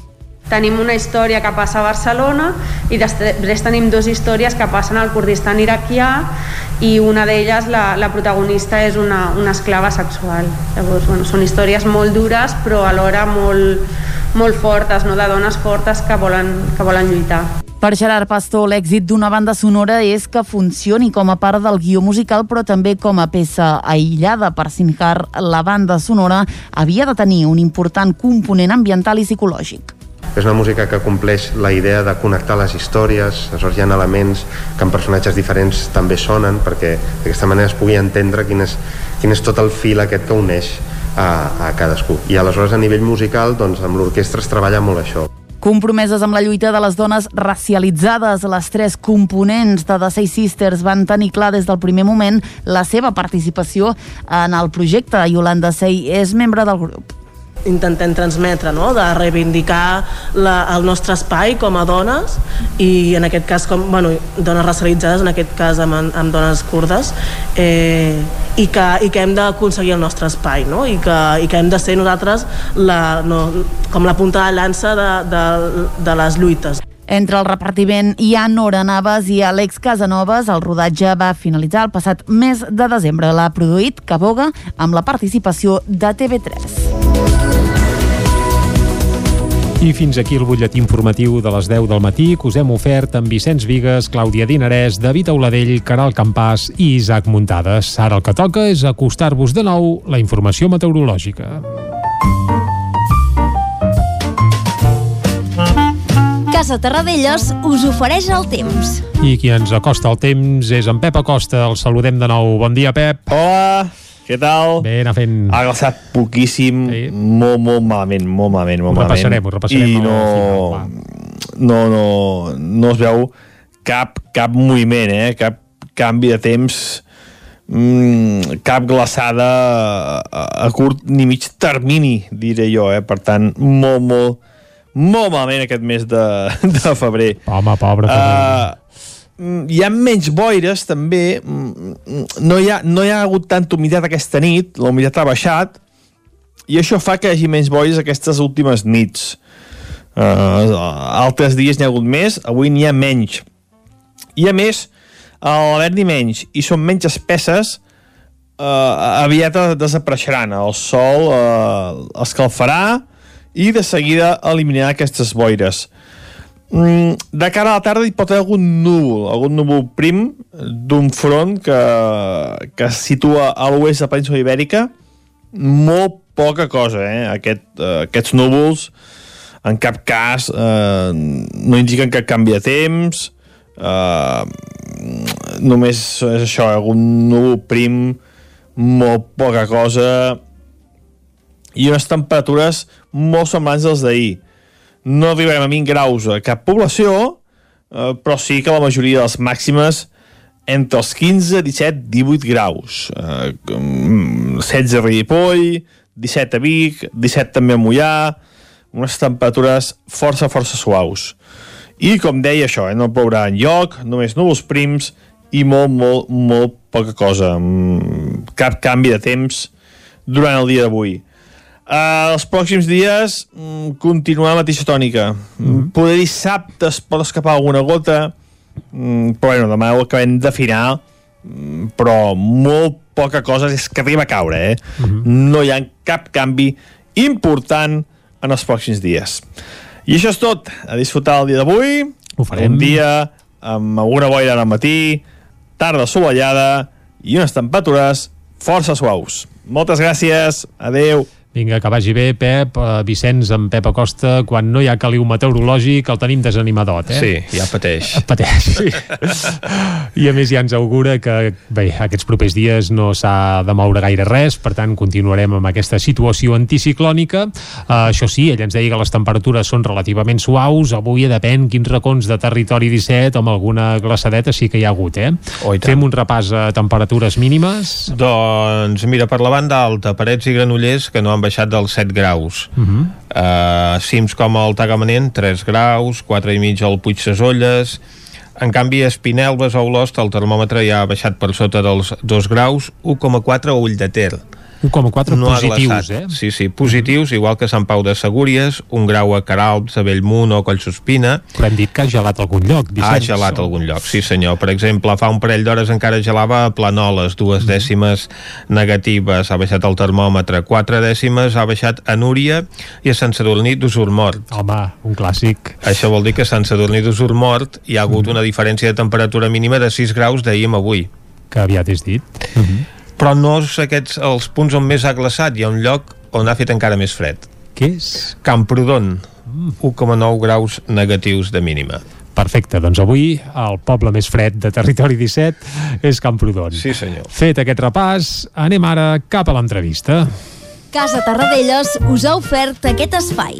Tenim una història que passa a Barcelona i després tenim dues històries que passen al Kurdistan iraquià i una d'elles, la, la protagonista, és una, una esclava sexual. Llavors, bueno, són històries molt dures però alhora molt, molt fortes, no? de dones fortes que volen, que volen lluitar. Per Gerard Pastor, l'èxit d'una banda sonora és que funcioni com a part del guió musical, però també com a peça aïllada. Per Sinjar, la banda sonora havia de tenir un important component ambiental i psicològic. És una música que compleix la idea de connectar les històries, aleshores hi ha elements que en personatges diferents també sonen, perquè d'aquesta manera es pugui entendre quin és, quin és tot el fil aquest que uneix a, a cadascú. I aleshores a nivell musical, doncs, amb l'orquestra es treballa molt això. Compromeses amb la lluita de les dones racialitzades, les tres components de The Say Sisters van tenir clar des del primer moment la seva participació en el projecte. Yolanda Sey és membre del grup intentem transmetre, no? de reivindicar la, el nostre espai com a dones i en aquest cas com bueno, dones racialitzades, en aquest cas amb, amb dones kurdes eh, i, que, i que hem d'aconseguir el nostre espai no? I, que, i que hem de ser nosaltres la, no, com la punta de llança de, de, de les lluites. Entre el repartiment hi ha Nora Navas i Àlex Casanovas. El rodatge va finalitzar el passat mes de desembre. L'ha produït Caboga amb la participació de TV3. I fins aquí el butlletí informatiu de les 10 del matí que us hem ofert amb Vicenç Vigues, Clàudia Dinarès, David Auladell, Caral Campàs i Isaac Muntades. Ara el que toca és acostar-vos de nou la informació meteorològica. Casa Terradellos us ofereix el temps. I qui ens acosta el temps és en Pep Acosta. El saludem de nou. Bon dia, Pep. Hola. Què tal? Bé, anar fent... Ha glaçat poquíssim, sí. molt, molt malament, molt malament, molt ho repassarem, malament. Ho repassarem, I no, final, no, no, no es veu cap, cap moviment, eh? cap canvi de temps mm, cap glaçada a, a curt ni mig termini, diré jo, eh? per tant, molt, molt, molt malament aquest mes de, de febrer. Home, pobre febrer. Uh, hi ha menys boires també. No hi, ha, no hi ha hagut tanta humitat aquesta nit la humitat ha baixat i això fa que hi hagi menys boires aquestes últimes nits. Uh, altres dies n'hi ha hagut més avui n'hi ha menys. I a més a l'haver-n'hi menys i són menys espesses uh, aviat desapareixeran. El sol uh, escalfarà i de seguida eliminarà aquestes boires. Mm, de cara a la tarda hi pot haver algun núvol, algun núvol prim d'un front que, que es situa a l'oest de la península ibèrica. Molt poca cosa, eh? Aquest, uh, aquests núvols en cap cas uh, no indiquen cap canvi de temps, uh, només és això, algun núvol prim, molt poca cosa, i unes temperatures molt semblants als d'ahir no arribarem a 20 graus a cap població, eh, però sí que la majoria de les màximes entre els 15, 17, 18 graus. Eh, 16 a Ripoll, 17 a Vic, 17 també a Mollà, unes temperatures força, força suaus. I, com deia això, eh, no plourà en lloc, només núvols prims i molt, molt, molt poca cosa. Cap canvi de temps durant el dia d'avui. Uh, els pròxims dies mm, continuar la mateixa tònica. Mm -hmm. Poder dissabte es pot escapar alguna gota, mm, però bueno, demà ho acabem d'afinar, mm, però molt poca cosa és que arriba a caure, eh? Mm -hmm. No hi ha cap canvi important en els pròxims dies. I això és tot. A disfrutar el dia d'avui. Ho farem. Un dia amb alguna boira al matí, tarda assolellada i unes temperatures força suaus. Moltes gràcies. Adeu. Vinga, que vagi bé, Pep. Uh, Vicenç amb Pep Acosta, quan no hi ha caliu meteorològic, el tenim desanimadot, eh? Sí, ja pateix. Pateix, sí. I a més ja ens augura que, bé, aquests propers dies no s'ha de moure gaire res, per tant continuarem amb aquesta situació anticiclònica. Uh, això sí, ell ens deia que les temperatures són relativament suaus, avui depèn quins racons de territori 17, amb alguna glaçadeta sí que hi ha hagut, eh? Oh, Fem un repàs a temperatures mínimes. Doncs mira, per la banda alta, Parets i Granollers, que no han baixat dels 7 graus. Uh -huh. uh, cims com el Tagamanent, 3 graus, 4 i mig al Puig Sesolles, en canvi, a Espinelves o Olost el termòmetre ja ha baixat per sota dels 2 graus, 1,4 a Ull de Ter. 1,4 no positius, eh? Sí, sí, positius, igual que Sant Pau de Segúries, un grau a Caralps, a Bellmunt o a Collsospina. Però hem dit que ha gelat algun lloc, Vicenç. Ha gelat algun lloc, sí senyor. Per exemple, fa un parell d'hores encara gelava a Planoles, dues dècimes negatives, ha baixat el termòmetre, quatre dècimes ha baixat a Núria i a Sant Sadurní d'Usurmort. Home, un clàssic. Això vol dir que a Sant Sadurní d'Usurmort hi ha hagut Mm-hmm. una diferència de temperatura mínima de 6 graus d'ahir amb avui. Que aviat és dit. Però no és aquests els punts on més ha glaçat, hi ha un lloc on ha fet encara més fred. Què és? Camprodon, 1,9 graus negatius de mínima. Perfecte, doncs avui el poble més fred de Territori 17 és Camprodon. Sí, senyor. Fet aquest repàs, anem ara cap a l'entrevista. Casa Tarradellas us ha ofert aquest espai.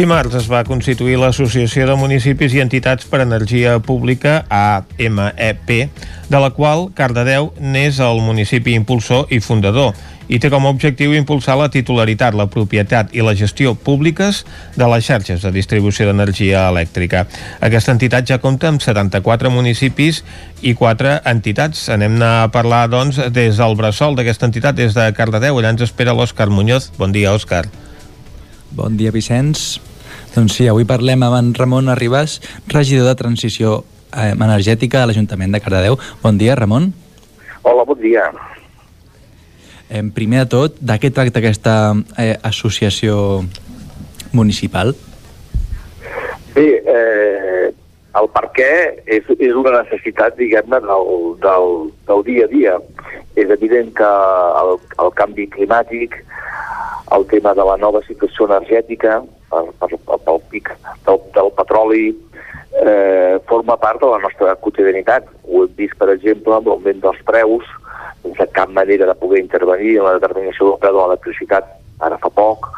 Dimarts es va constituir l'Associació de Municipis i Entitats per Energia Pública, AMEP, de la qual Cardedeu n'és el municipi impulsor i fundador i té com a objectiu impulsar la titularitat, la propietat i la gestió públiques de les xarxes de distribució d'energia elèctrica. Aquesta entitat ja compta amb 74 municipis i 4 entitats. Anem a parlar, doncs, des del bressol d'aquesta entitat, des de Cardedeu. Allà ens espera l'Òscar Muñoz. Bon dia, Òscar. Bon dia, Vicenç. Doncs sí, avui parlem amb en Ramon Arribas, regidor de Transició eh, Energètica a l'Ajuntament de Cardedeu. Bon dia, Ramon. Hola, bon dia. Eh, primer de tot, de què tracta aquesta eh, associació municipal? Bé, eh, el per què és, és una necessitat, diguem-ne, del, del, del dia a dia. És evident que el, el canvi climàtic, el tema de la nova situació energètica, per, per, pic del, del petroli, eh, forma part de la nostra quotidianitat. Ho hem vist, per exemple, amb l'augment dels preus, sense cap manera de poder intervenir en la determinació del preu de l'electricitat ara fa poc,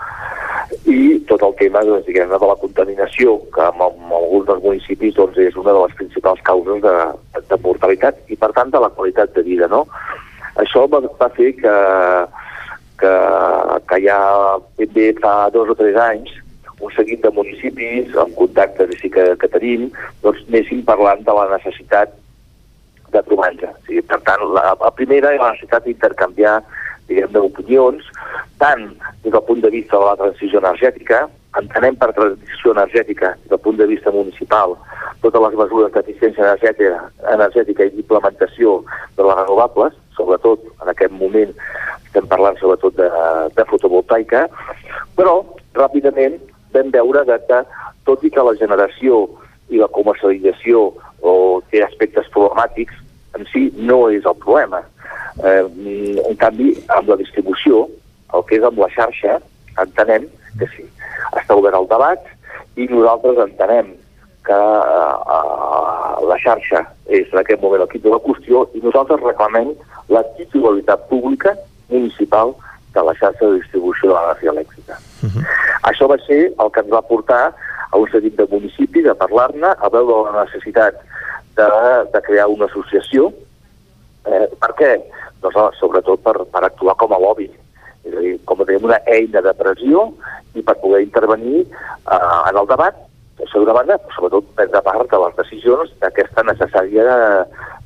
i tot el tema doncs, diguem de la contaminació, que en, en alguns dels municipis doncs, és una de les principals causes de, de mortalitat i, per tant, de la qualitat de vida. No? Això va, va fer que, que, que ja ben bé fa dos o tres anys un seguit de municipis, amb contactes així que, que tenim, doncs anéssim parlant de la necessitat de trobar-nos. Sigui, per tant, la, la primera és la necessitat d'intercanviar diguem d'opinions, tant des del punt de vista de la transició energètica, entenem per transició energètica des del punt de vista municipal totes les mesures d'eficiència energètica, energètica i d'implementació de les renovables, sobretot en aquest moment estem parlant sobretot de, de fotovoltaica, però ràpidament vam veure que tot i que la generació i la comercialització o té aspectes problemàtics, en si no és el problema. Eh, en canvi, amb la distribució, el que és amb la xarxa, entenem que sí. Està obert el debat i nosaltres entenem que eh, eh, la xarxa és en aquest moment el quid de qüestió i nosaltres reclamem la titularitat pública municipal de la xarxa de distribució de l'energia elèctrica. Uh -huh. Això va ser el que ens va portar a un seguit de municipis a parlar-ne, a veure la necessitat de, de crear una associació. Eh, per què? Doncs, sobretot per, per actuar com a lobby és a dir, com a una eina de pressió i per poder intervenir eh, en el debat, això d'una banda, sobretot prendre part de les decisions d'aquesta necessària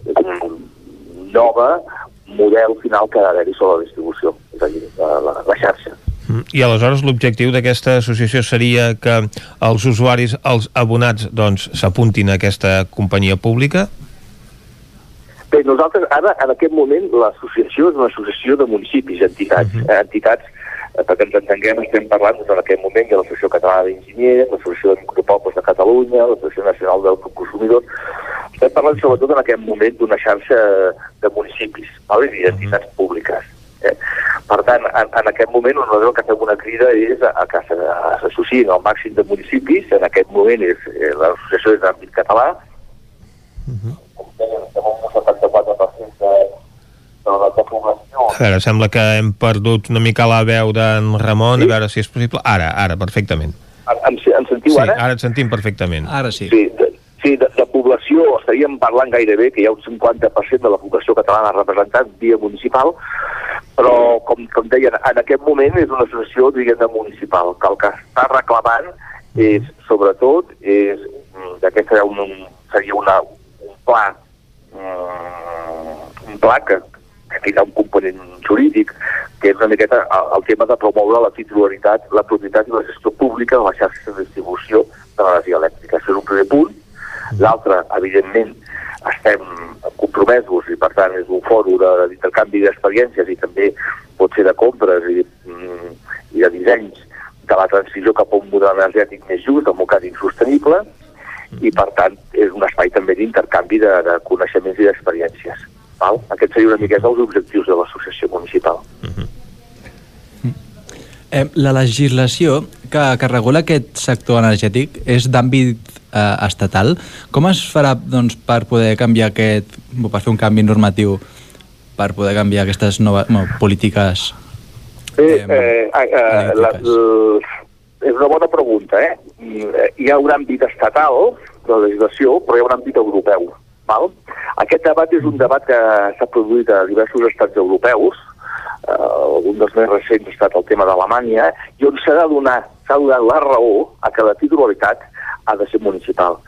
eh, nova model final que ha d'haver-hi sobre la distribució, és a dir, la, la, la xarxa. Mm, I aleshores l'objectiu d'aquesta associació seria que els usuaris, els abonats, doncs s'apuntin a aquesta companyia pública? Bé, nosaltres ara, en aquest moment, l'associació és una associació de municipis, entitats, uh -huh. eh, entitats eh, perquè ens entenguem, estem parlant doncs, en aquest moment de l'Associació Catalana d'Enginyers, l'Associació de Micropobles de Catalunya, l'Associació Nacional del Consumidor. Estem parlant sobretot en aquest moment d'una xarxa de municipis vale? i d'entitats públiques. Eh? Per tant, en, en aquest moment nosaltres el que fem una crida és a, a que s'associïn al màxim de municipis, en aquest moment és eh, l'associació és d'àmbit català, uh -huh a veure, sembla que hem perdut una mica la veu d'en Ramon, sí? a veure si és possible. Ara, ara, perfectament. Em, em sentiu sí, ara? ara et sentim perfectament. Ara sí. Sí, de, sí de, de població estaríem parlant gairebé que hi ha un 50% de la població catalana representat via municipal, però, com, com deien, en aquest moment és una associació, diguem municipal, que el que està reclamant és, sobretot, és mm, que seria un, seria una, un pla mm, un pla que, hi ha un component jurídic, que és una miqueta el, el tema de promoure la titularitat, la propietat i la gestió pública de la xarxa de distribució de l'energia elèctrica. Això és un primer punt. L'altre, evidentment, estem compromesos i per tant és un fòrum d'intercanvi d'experiències i també pot ser de compres i, mm, i de dissenys de la transició cap a un model energètic més just, democràtic sostenible i per tant és un espai també d'intercanvi de, de coneixements i d'experiències. Val? Aquest seria una miqueta els objectius de l'associació municipal. Uh -huh. eh, la legislació que, que regula aquest sector energètic és d'àmbit eh, estatal. Com es farà doncs, per poder canviar aquest, per fer un canvi normatiu per poder canviar aquestes noves no, polítiques Bé, eh, eh, eh, la, la, és una bona pregunta, eh? Hi ha un àmbit estatal de la legislació, però hi ha un àmbit europeu. Val? Aquest debat és un debat que s'ha produït a diversos estats europeus, uh, un dels més recents ha estat el tema d'Alemanya, i on s'ha de donar s'ha donat la raó a que la titularitat ha de ser municipal.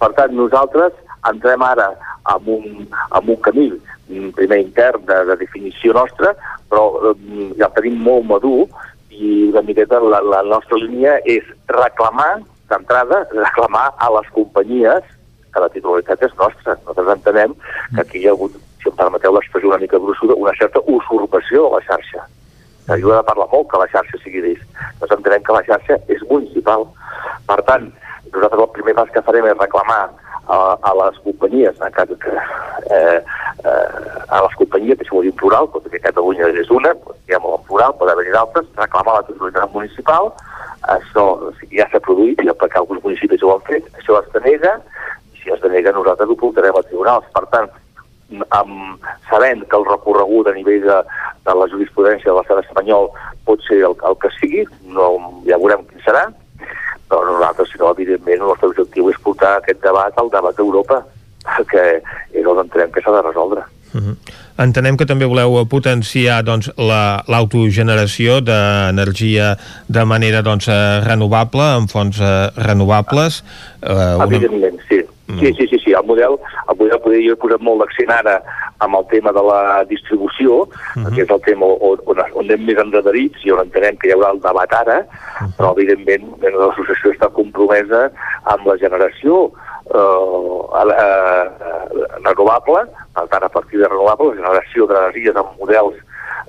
Per tant, nosaltres entrem ara amb un, amb un camí primer intern de, de definició nostra, però um, ja el tenim molt madur i una miqueta la, la nostra línia és reclamar, d'entrada, reclamar a les companyies que la titularitat és nostra. Nosaltres entenem que aquí hi ha hagut, si em permeteu l'expressió una mica grossuda, una certa usurpació de la xarxa. He de parlar molt que la xarxa sigui d'ells. Nosaltres entenem que la xarxa és municipal. Per tant, nosaltres el primer pas que farem és reclamar a, a les companyies, en cas que, eh, eh, a les companyies, que això ho diu plural, perquè Catalunya és una, diguem-ho en plural, pot haver-hi d'altres, reclamar la titularitat municipal, això ja s'ha produït, ja perquè alguns municipis ho han fet, això es denega, si es denega nosaltres ho portarem a tribunals. Per tant, amb, sabent que el recorregut a nivell de, de la jurisprudència de l'estat espanyol pot ser el, el que sigui, no, ja veurem quin serà, però nosaltres, si no, evidentment, el nostre objectiu és portar aquest debat al debat d'Europa, perquè és on entenem que s'ha de resoldre. Uh -huh. Entenem que també voleu potenciar doncs, l'autogeneració la, d'energia de manera doncs, eh, renovable, amb fonts eh, renovables. Eh, una... Evidentment, sí. Sí, sí, sí, sí. El model, el model poder, jo he posat molt d'accent ara amb el tema de la distribució, uh -huh. que és el tema on, on, on anem més enredarits i on entenem que hi haurà el debat ara, uh -huh. però evidentment l'associació està compromesa amb la generació eh, eh, renovable, per tant, a partir de renovable, la generació d'energies amb models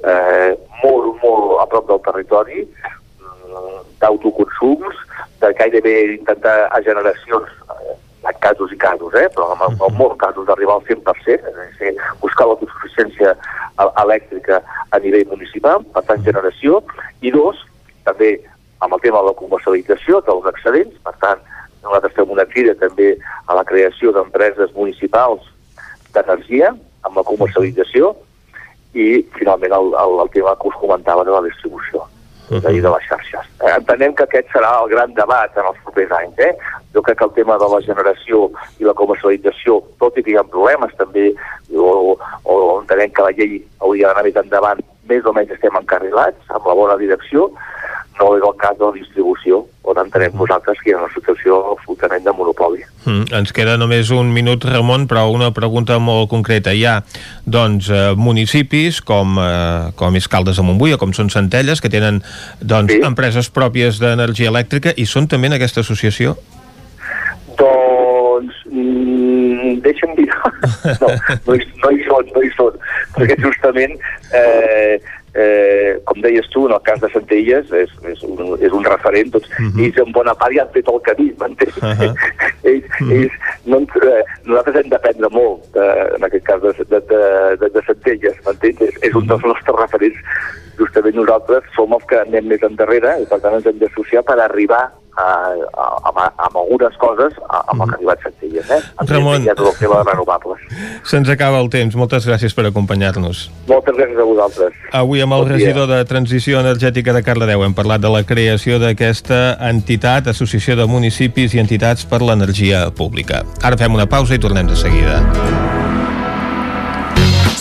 eh, molt, molt a prop del territori, mm, d'autoconsums, de gairebé intentar a generacions eh, en casos i casos, eh? però en, en molts casos d'arribar al 100%, és a dir, buscar l'autosuficiència elèctrica a nivell municipal, per tant generació, i dos, també amb el tema de la comercialització dels excedents, per tant, nosaltres fem una crida també a la creació d'empreses municipals d'energia, amb la comercialització, i finalment el, el, el tema que us comentava de la distribució -huh. de les xarxes. Eh, entenem que aquest serà el gran debat en els propers anys. Eh? Jo crec que el tema de la generació i la comercialització, tot i que hi ha problemes també, o, o entenem que la llei hauria d'anar més endavant, més o menys estem encarrilats, amb la bona direcció, no és el cas de la distribució, on entenem mm. nosaltres que hi ha una situació absolutament de monopoli. Mm, ens queda només un minut, Ramon, però una pregunta molt concreta. Hi ha, doncs, eh, municipis com, eh, com és Caldes de Montbui o com són Centelles, que tenen, doncs, sí. empreses pròpies d'energia elèctrica i són també en aquesta associació? Doncs, mm, deixa'm dir... no, no hi, no hi són, no hi són, perquè justament eh, eh, com deies tu, en el cas de Centelles, és, és, un, és un referent, doncs uh mhm. -huh. ells en bona part ja han fet el camí, m'entens? Uh -huh. ells, uh mhm. -huh. ells, no, eh, nosaltres hem d'aprendre molt, de, en aquest cas, de, de, de, de Centelles, m'entens? És, és un dels nostres referents. Justament nosaltres som els que anem més endarrere i per tant ens hem d'associar per arribar eh, amb, amb algunes coses amb el que ha arribat Centelles, eh? Ramon, ja tot el tema de renovables. Se'ns acaba el temps. Moltes gràcies per acompanyar-nos. Moltes gràcies a vosaltres. Avui amb el bon regidor de Transició Energètica de Cardedeu hem parlat de la creació d'aquesta entitat, Associació de Municipis i Entitats per l'Energia Pública. Ara fem una pausa i tornem de seguida.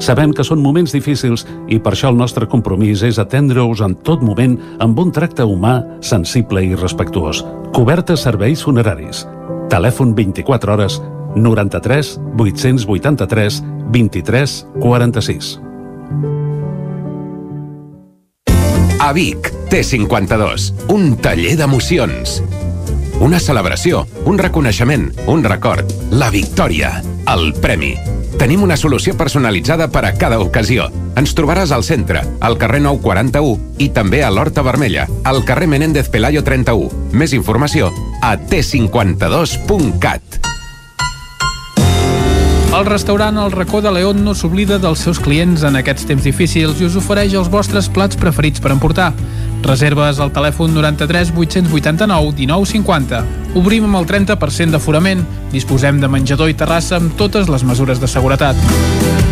Sabem que són moments difícils i per això el nostre compromís és atendre-us en tot moment amb un tracte humà, sensible i respectuós. Cobertes serveis funeraris. Telèfon 24 hores 93 883 23 46. A Vic, T52, un taller d'emocions una celebració, un reconeixement, un record, la victòria, el premi. Tenim una solució personalitzada per a cada ocasió. Ens trobaràs al centre, al carrer 941 i també a l'Horta Vermella, al carrer Menéndez Pelayo 31. Més informació a t52.cat. El restaurant El Racó de León no s'oblida dels seus clients en aquests temps difícils i us ofereix els vostres plats preferits per emportar. Reserves al telèfon 93 889 1950. Obrim amb el 30% d'aforament. Disposem de menjador i terrassa amb totes les mesures de seguretat.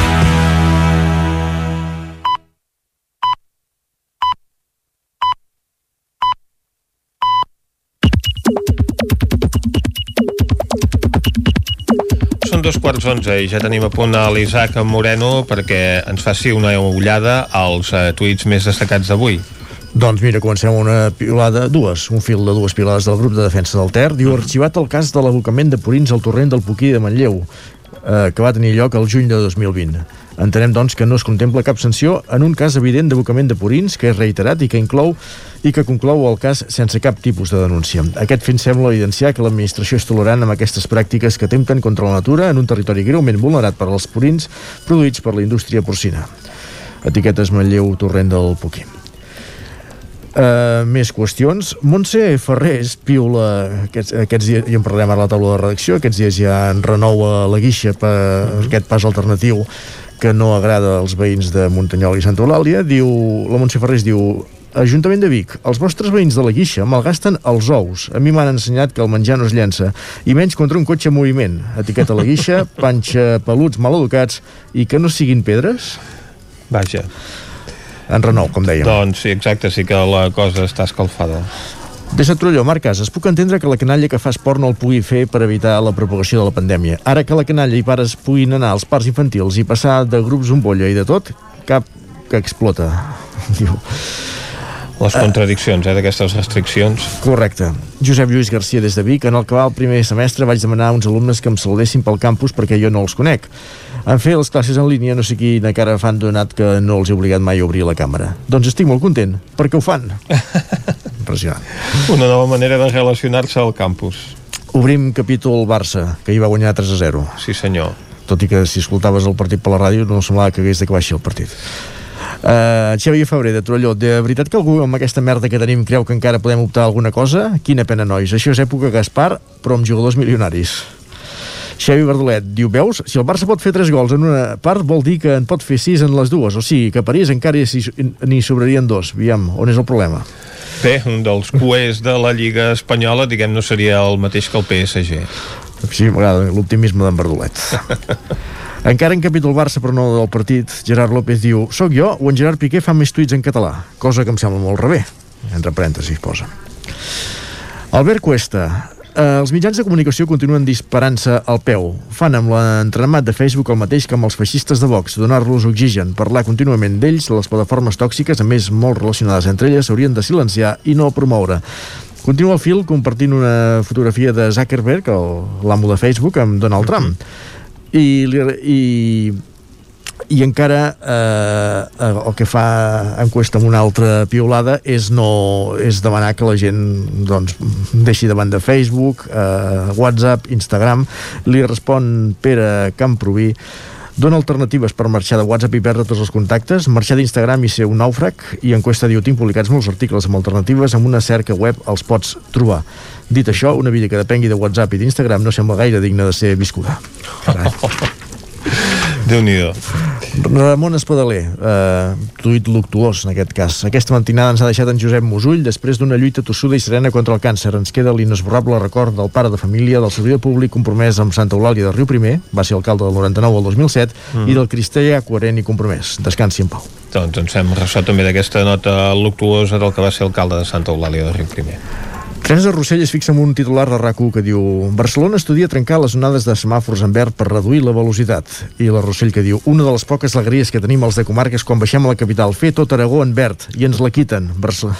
Són dos quarts onze i ja tenim a punt a l'Isaac Moreno perquè ens faci una ullada als uh, tuits més destacats d'avui. Doncs mira, comencem una pilada, dues, un fil de dues pilades del grup de defensa del Ter. Diu, arxivat el cas de l'abocament de purins al torrent del Puquí de Manlleu, eh, que va tenir lloc el juny de 2020. Entenem, doncs, que no es contempla cap sanció en un cas evident d'abocament de purins, que és reiterat i que inclou i que conclou el cas sense cap tipus de denúncia. Aquest fin sembla evidenciar que l'administració és tolerant amb aquestes pràctiques que atempten contra la natura en un territori greument vulnerat per als purins produïts per la indústria porcina. Etiquetes Manlleu, torrent del Puquí. Uh, més qüestions. Montse Ferrés piula aquests, aquests dies, i en parlarem ara a la taula de redacció, aquests dies ja en renova la guixa per aquest pas alternatiu que no agrada als veïns de Montanyol i Santa Eulàlia. Diu, la Montse Ferrés diu Ajuntament de Vic, els vostres veïns de la Guixa malgasten els ous. A mi m'han ensenyat que el menjar no es llença, i menys contra un cotxe en moviment. Etiqueta la Guixa, panxa peluts maleducats i que no siguin pedres? Vaja. En renou, com dèiem. Doncs sí, exacte, sí que la cosa està escalfada. Des de Trolló, Marc Casas, puc entendre que la canalla que fa esport no el pugui fer per evitar la propagació de la pandèmia. Ara que la canalla i pares puguin anar als parcs infantils i passar de grups bombolla i de tot, cap que explota. Diu. Les contradiccions, eh, d'aquestes restriccions. Correcte. Josep Lluís Garcia des de Vic. En el que va el primer semestre vaig demanar a uns alumnes que em saludessin pel campus perquè jo no els conec. En fer les classes en línia no sé quina cara fan donat que no els he obligat mai a obrir la càmera. Doncs estic molt content, perquè ho fan. Impressionant. Una nova manera de relacionar-se al campus. Obrim capítol Barça, que hi va guanyar 3 a 0. Sí, senyor. Tot i que si escoltaves el partit per la ràdio no semblava que hagués de que baixi el partit. Uh, Xavier Febrer, de Torelló, de veritat que algú amb aquesta merda que tenim creu que encara podem optar alguna cosa? Quina pena, nois. Això és època Gaspar, però amb jugadors milionaris. Xavi Verdolet diu, veus, si el Barça pot fer 3 gols en una part, vol dir que en pot fer 6 en les dues, o sigui, que a París encara n'hi sobrarien dos. Aviam, on és el problema? Bé, un dels cuers de la Lliga Espanyola, diguem, no seria el mateix que el PSG. Sí, m'agrada l'optimisme d'en Verdolet. Encara en capítol Barça, però no del partit, Gerard López diu Soc jo o en Gerard Piqué fa més tuits en català? Cosa que em sembla molt rebé. Entre parèntesis posa. Albert Cuesta, eh, els mitjans de comunicació continuen disparant-se al peu. Fan amb l'entremat de Facebook el mateix que amb els feixistes de Vox, donar-los oxigen, parlar contínuament d'ells, de les plataformes tòxiques, a més molt relacionades entre elles, s'haurien de silenciar i no promoure. Continua el fil compartint una fotografia de Zuckerberg, l'amo de Facebook, amb Donald Trump. I, i, i encara eh, eh, el que fa enquesta amb una altra piolada és, no, és demanar que la gent doncs, deixi de banda Facebook, eh, WhatsApp, Instagram. Li respon Pere Camproví Dona alternatives per marxar de WhatsApp i perdre tots els contactes, marxar d'Instagram i ser un nàufrag, i enquesta diu, tinc publicats molts articles amb alternatives, amb una cerca web els pots trobar. Dit això, una vida que depengui de WhatsApp i d'Instagram no sembla gaire digna de ser viscuda. Carai. Déu-n'hi-do. Ramon Espadaler, eh, tuit luctuós en aquest cas. Aquesta matinada ens ha deixat en Josep Musull després d'una lluita tossuda i serena contra el càncer. Ens queda l'inesborrable record del pare de família, del servidor públic compromès amb Santa Eulàlia de Riu Primer, va ser alcalde del 99 al 2007, Mm. i del cristià coherent i compromès. Descansi en pau. Doncs ens fem ressò també d'aquesta nota luctuosa del que va ser alcalde de Santa Eulàlia de Riu Primer. Teresa Rossell es fixa en un titular de rac que diu Barcelona estudia trencar les onades de semàfors en verd per reduir la velocitat. I la Rossell que diu una de les poques alegries que tenim els de comarques quan baixem a la capital, fer tot Aragó en verd i ens la quiten. Barcelona...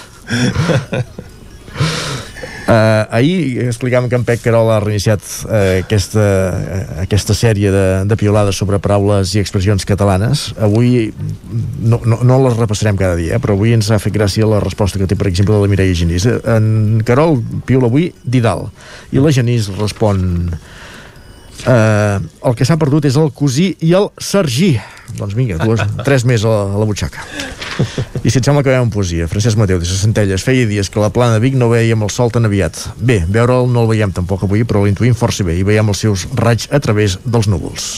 Uh, ahir explicàvem que en Pep Carol ha reiniciat uh, aquesta, uh, aquesta sèrie de, de piolades sobre paraules i expressions catalanes. Avui no, no, no les repassarem cada dia, però avui ens ha fet gràcia la resposta que té, per exemple, de la Mireia Genís. En Carol piola avui Didal i la Genís respon eh, el que s'ha perdut és el cosí i el Sergí doncs vinga, dues, tres més a la, a la butxaca i si et sembla que veiem poesia Francesc Mateu de Centelles feia dies que la plana de Vic no veiem el sol tan aviat bé, veure'l no el veiem tampoc avui però l'intuïm força bé i veiem els seus raigs a través dels núvols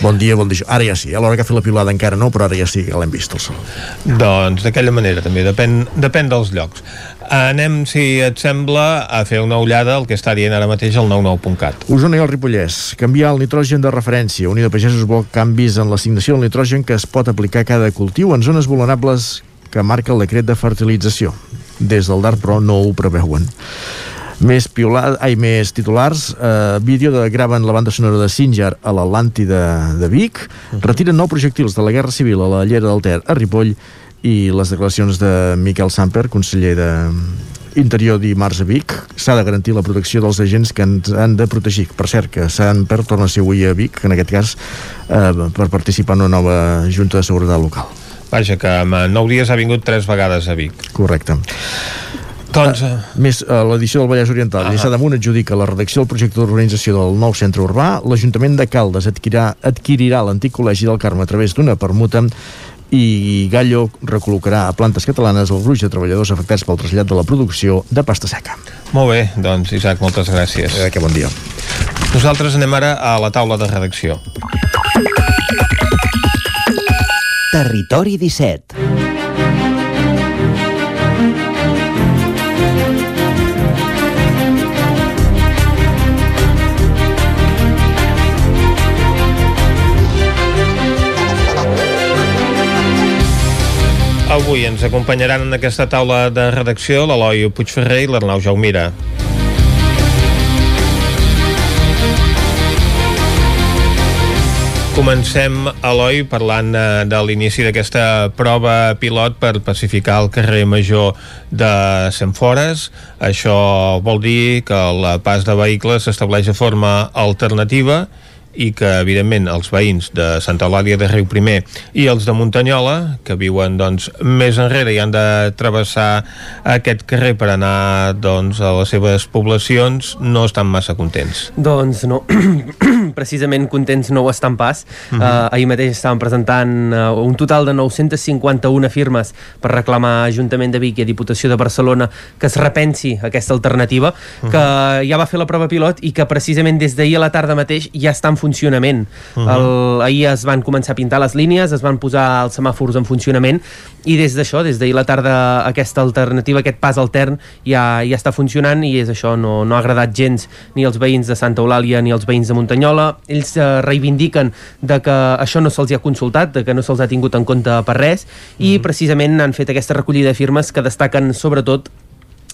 Bon dia, bon dia. Ara ja sí, a l'hora que ha fet la pilada encara no, però ara ja sí que l'hem vist el sol. Doncs d'aquella manera també, depèn, depèn dels llocs. Anem, si et sembla, a fer una ullada al que està dient ara mateix el 99.cat. Osona i el Ripollès. Canviar el nitrogen de referència. Unió de Pagesos vol canvis en l'assignació del nitrogen que es pot aplicar a cada cultiu en zones vulnerables que marca el decret de fertilització. Des del DART, però, no ho preveuen. Més, piolada, ai, més titulars, eh, vídeo de graven la banda sonora de Singer a l'Atlàntida de Vic, retiren nou projectils de la Guerra Civil a la Llera del Ter a Ripoll i les declaracions de Miquel Samper, conseller de Interior dimarts a Vic, s'ha de garantir la protecció dels agents que ens han de protegir. Per cert, que Samper torna a ser avui a Vic, en aquest cas, eh, per participar en una nova Junta de Seguretat Local. Vaja, que en 9 dies ha vingut tres vegades a Vic. Correcte. Doncs... Uh, més, a l'edició del Vallès Oriental, uh -huh. Lliçà d'Amunt adjudica la redacció del projecte d'urbanització del nou centre urbà. L'Ajuntament de Caldes adquirirà, adquirirà l'antic col·legi del Carme a través d'una permuta i Gallo recol·locarà a plantes catalanes el gruix de treballadors afectats pel trasllat de la producció de pasta seca. Molt bé, doncs Isaac, moltes gràcies. Eh, que bon dia. Nosaltres anem ara a la taula de redacció. Territori 17 Avui ens acompanyaran en aquesta taula de redacció l'Eloi Puigferrer i l'Arnau Jaumira. Comencem, Eloi, parlant de, de l'inici d'aquesta prova pilot per pacificar el carrer Major de Sant Fores. Això vol dir que el pas de vehicles s'estableix de forma alternativa i que, evidentment, els veïns de Santa Eulàlia de Riu Primer i els de Muntanyola, que viuen doncs, més enrere i han de travessar aquest carrer per anar doncs, a les seves poblacions, no estan massa contents. Doncs no, precisament contents no ho estan pas. Uh -huh. uh, ahir mateix estàvem presentant uh, un total de 951 firmes per reclamar a Ajuntament de Vic i a Diputació de Barcelona que es repensi aquesta alternativa, uh -huh. que ja va fer la prova pilot i que precisament des d'ahir a la tarda mateix ja està en funcionament. Uh -huh. el, ahir es van començar a pintar les línies, es van posar els semàfors en funcionament i des d'això, des d'ahir la tarda, aquesta alternativa, aquest pas altern ja, ja està funcionant i és això, no, no ha agradat gens ni als veïns de Santa Eulàlia ni als veïns de Muntanyola. Ells eh, reivindiquen de que això no se'ls ha consultat, de que no se'ls ha tingut en compte per res i uh -huh. precisament han fet aquesta recollida de firmes que destaquen sobretot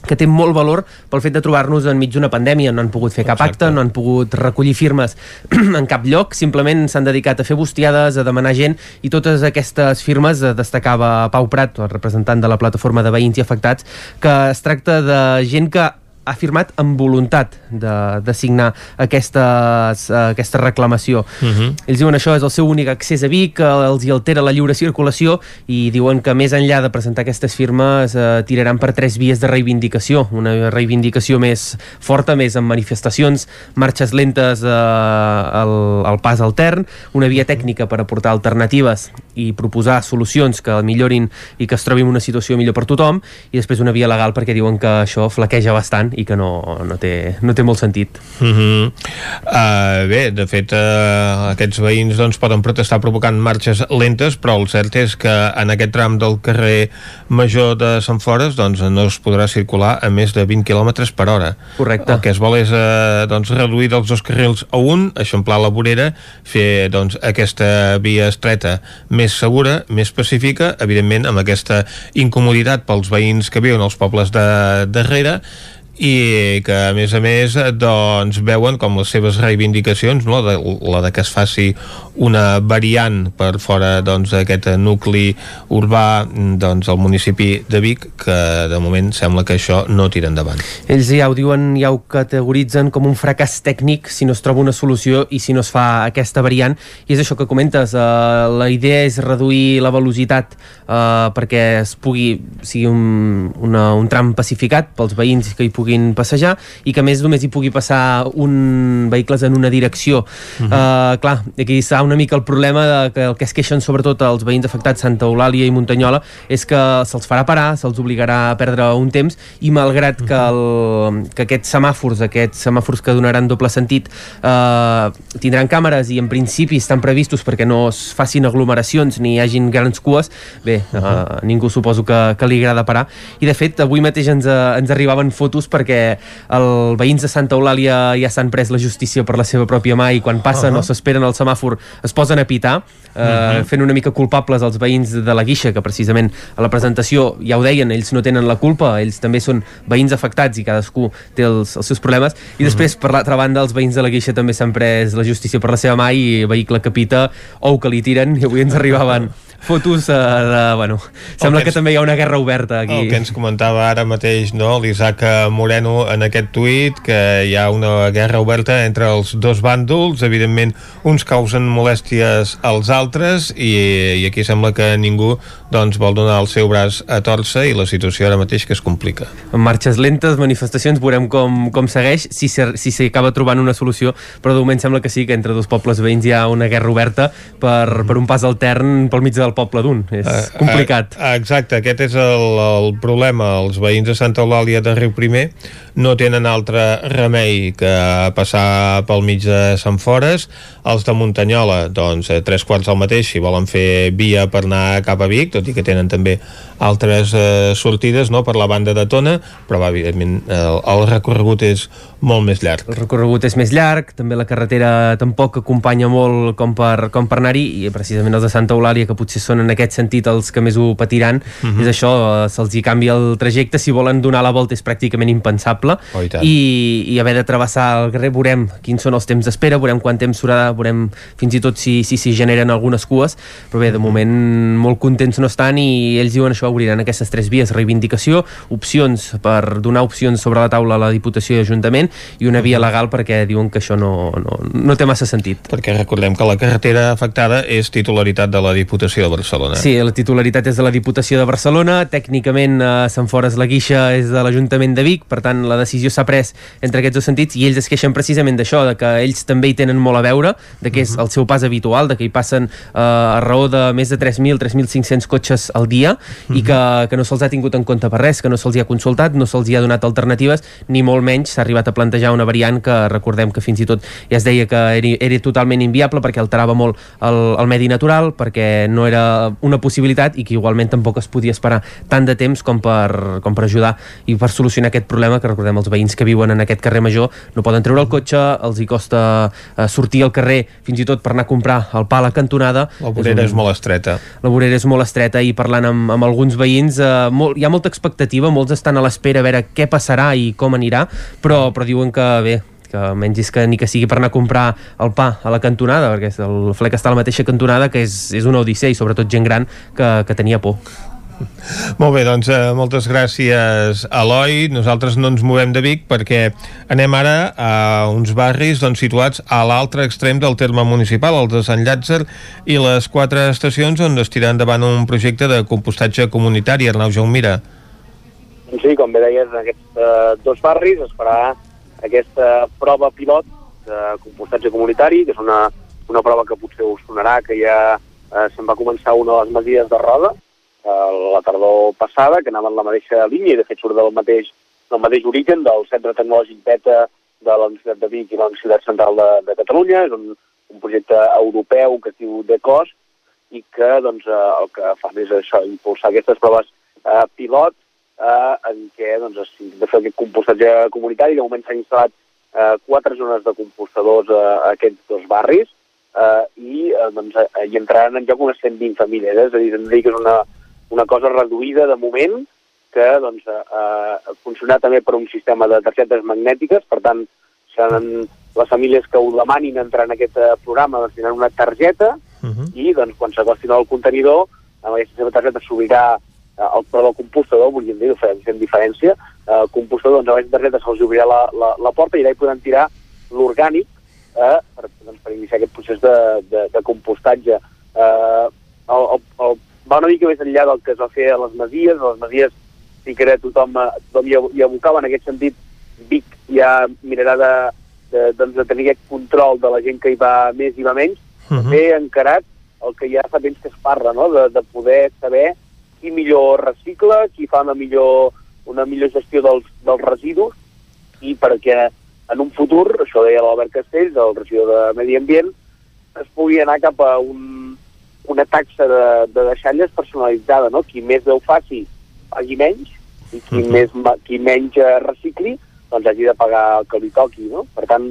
que té molt valor pel fet de trobar-nos enmig d'una pandèmia. No han pogut fer cap Exacte. acte, no han pogut recollir firmes en cap lloc, simplement s'han dedicat a fer bustiades, a demanar gent, i totes aquestes firmes eh, destacava Pau Prat, el representant de la plataforma de veïns i afectats, que es tracta de gent que ha firmat amb voluntat de, de signar aquestes, uh, aquesta reclamació. Uh -huh. Ells diuen això és el seu únic accés a Vic, els hi altera la lliure circulació i diuen que més enllà de presentar aquestes firmes uh, tiraran per tres vies de reivindicació. Una reivindicació més forta, més amb manifestacions, marxes lentes uh, al, al pas altern, una via tècnica per aportar alternatives i proposar solucions que millorin i que es trobi en una situació millor per tothom i després una via legal perquè diuen que això flaqueja bastant i que no, no, té, no té molt sentit. Uh -huh. uh, bé, de fet, uh, aquests veïns doncs, poden protestar provocant marxes lentes, però el cert és que en aquest tram del carrer Major de Sant Fores doncs, no es podrà circular a més de 20 km per hora. Correcte. El que es vol és uh, doncs, reduir dels dos carrils a un, eixamplar la vorera, fer doncs, aquesta via estreta més segura, més pacífica, evidentment amb aquesta incomoditat pels veïns que viuen als pobles de darrere, i que a més a més eh, doncs veuen com les seves reivindicacions no? la de que es faci una variant per fora doncs, d'aquest doncs, nucli urbà doncs, al municipi de Vic que de moment sembla que això no tira endavant. Ells ja ho diuen, ja ho categoritzen com un fracàs tècnic si no es troba una solució i si no es fa aquesta variant i és això que comentes, uh, la idea és reduir la velocitat uh, perquè es pugui sigui un, una, un tram pacificat pels veïns que hi puguin passejar i que més només hi pugui passar un vehicles en una direcció. Uh -huh. uh, clar, aquí està una mica el problema de que el que es queixen sobretot els veïns afectats Santa Eulàlia i Muntanyola és que se'ls farà parar, se'ls obligarà a perdre un temps i malgrat que, el, que aquests semàfors, aquests semàfors que donaran doble sentit eh, tindran càmeres i en principi estan previstos perquè no es facin aglomeracions ni hi hagin grans cues, bé, uh -huh. eh, ningú suposo que, que li agrada parar i de fet avui mateix ens, eh, ens arribaven fotos perquè els veïns de Santa Eulàlia ja s'han pres la justícia per la seva pròpia mà i quan passen uh -huh. o s'esperen al semàfor es posen a pitar eh, uh -huh. fent una mica culpables els veïns de la Guixa que precisament a la presentació ja ho deien, ells no tenen la culpa ells també són veïns afectats i cadascú té els, els seus problemes i després per l'altra banda els veïns de la Guixa també s'han pres la justícia per la seva mà i vehicle que pita ou que li tiren i avui ens arribaven fotos uh, de, bueno, sembla que, que ens, també hi ha una guerra oberta aquí. El que ens comentava ara mateix no, l'Isaac Moreno en aquest tuit, que hi ha una guerra oberta entre els dos bàndols, evidentment uns causen molèsties als altres i, i aquí sembla que ningú doncs, vol donar el seu braç a torça i la situació ara mateix que es complica. Marxes lentes, manifestacions, veurem com, com segueix, si s'acaba si trobant una solució, però de moment sembla que sí, que entre dos pobles veïns hi ha una guerra oberta per, per un pas altern pel mig del poble d'un. És uh, complicat. Uh, exacte, aquest és el, el problema. Els veïns de Santa Eulàlia de Riu Primer no tenen altre remei que passar pel mig de Sant Fores. Els de Muntanyola, doncs, a tres quarts del mateix, si volen fer via per anar cap a Vic, tot i que tenen també altres eh, sortides no, per la banda de Tona, però va, evidentment el, el recorregut és molt més llarg. El recorregut és més llarg, també la carretera tampoc acompanya molt com per, com per anar-hi, i precisament els de Santa Eulàlia, que potser són en aquest sentit els que més ho patiran, uh -huh. és això, eh, se'ls hi canvia el trajecte, si volen donar la volta és pràcticament impensable, oh, i, i, i haver de travessar el carrer, veurem quins són els temps d'espera, veurem quant temps s'haurà, veurem fins i tot si, si, si generen algunes cues, però bé, de moment molt contents no estan i ells diuen això, obriran aquestes tres vies, reivindicació, opcions per donar opcions sobre la taula a la Diputació i Ajuntament i una via legal perquè diuen que això no, no, no té massa sentit. Perquè recordem que la carretera afectada és titularitat de la Diputació de Barcelona. Sí, la titularitat és de la Diputació de Barcelona, tècnicament eh, Sant Fores la Guixa és de l'Ajuntament de Vic, per tant la decisió s'ha pres entre aquests dos sentits i ells es queixen precisament d'això, de que ells també hi tenen molt a veure, de que és uh -huh. el seu pas habitual, de que hi passen eh, a raó de més de 3.000, 3.500 cotxes al dia uh -huh. i que, que no se'ls ha tingut en compte per res, que no se'ls ha consultat, no se'ls ha donat alternatives, ni molt menys s'ha arribat a plantejar una variant que recordem que fins i tot ja es deia que era, era totalment inviable perquè alterava molt el, el medi natural, perquè no era una possibilitat i que igualment tampoc es podia esperar tant de temps com per, com per ajudar i per solucionar aquest problema que recordem els veïns que viuen en aquest carrer major no poden treure el cotxe, els hi costa eh, sortir al carrer fins i tot per anar a comprar el pa a la cantonada. La vorera és, un... és molt estreta. La vorera és molt estreta i parlant amb, amb alguns veïns eh, molt, hi ha molta expectativa, molts estan a l'espera a veure què passarà i com anirà, però, però diuen que bé, que menys és que ni que sigui per anar a comprar el pa a la cantonada, perquè el flec està a la mateixa cantonada, que és, és una odissea i sobretot gent gran que, que tenia por. Molt bé, doncs eh, moltes gràcies Eloi, nosaltres no ens movem de Vic perquè anem ara a uns barris doncs, situats a l'altre extrem del terme municipal, el de Sant Llàtzer i les quatre estacions on es tira endavant un projecte de compostatge comunitari. Arnau Jaumira Sí, com bé deies, en aquests eh, dos barris es farà aquesta prova pilot de compostatge comunitari, que és una, una prova que potser us sonarà, que ja eh, se'n va començar una de les medides de roda, la tardor passada, que anava en la mateixa línia i de fet surt del mateix, del mateix origen del Centre Tecnològic Beta de la Universitat de Vic i la Universitat Central de, de Catalunya. És un, un projecte europeu que es diu DECOS i que doncs, eh, el que fa més això, impulsar aquestes proves eh, pilot eh, en què doncs, es de fer aquest compostatge comunitari. De moment s'han instal·lat eh, quatre zones de compostadors eh, a aquests dos barris eh, i eh, doncs, eh, hi entraran en joc unes 120 famílies. Eh? És a dir, hem de dir que és una, una cosa reduïda de moment, que doncs, eh, funcionarà també per un sistema de targetes magnètiques, per tant, seran les famílies que ho demanin entrar en aquest eh, programa doncs, tindran una targeta uh -huh. i doncs, quan s'acostin al contenidor, amb aquesta seva targeta s'obrirà eh, el, perdó, el compostador, volíem dir, fem diferència, eh, el compostador, doncs, amb aquesta targeta se'ls obrirà la, la, la porta i allà hi podran tirar l'orgànic eh, per, doncs, per iniciar aquest procés de, de, de compostatge. Eh, el, el, el, va una mica més enllà del que es va fer a les Masies, a les Masies sí que era tothom, eh, tothom hi, hi abocava en aquest sentit, Vic ja mirarà de, de, doncs, de tenir aquest control de la gent que hi va més i va menys, uh -huh. bé encarat el que ja fa temps que es parla, no? de, de poder saber qui millor recicla, qui fa una millor, una millor gestió dels, dels residus i perquè en un futur, això deia l'Albert Castells, el regidor de Medi Ambient, es pugui anar cap a un, una taxa de, de deixalles personalitzada, no? Qui més ho faci, pagui menys, i qui, uh -huh. més, qui menys recicli, doncs hagi de pagar el que li toqui, no? Per tant,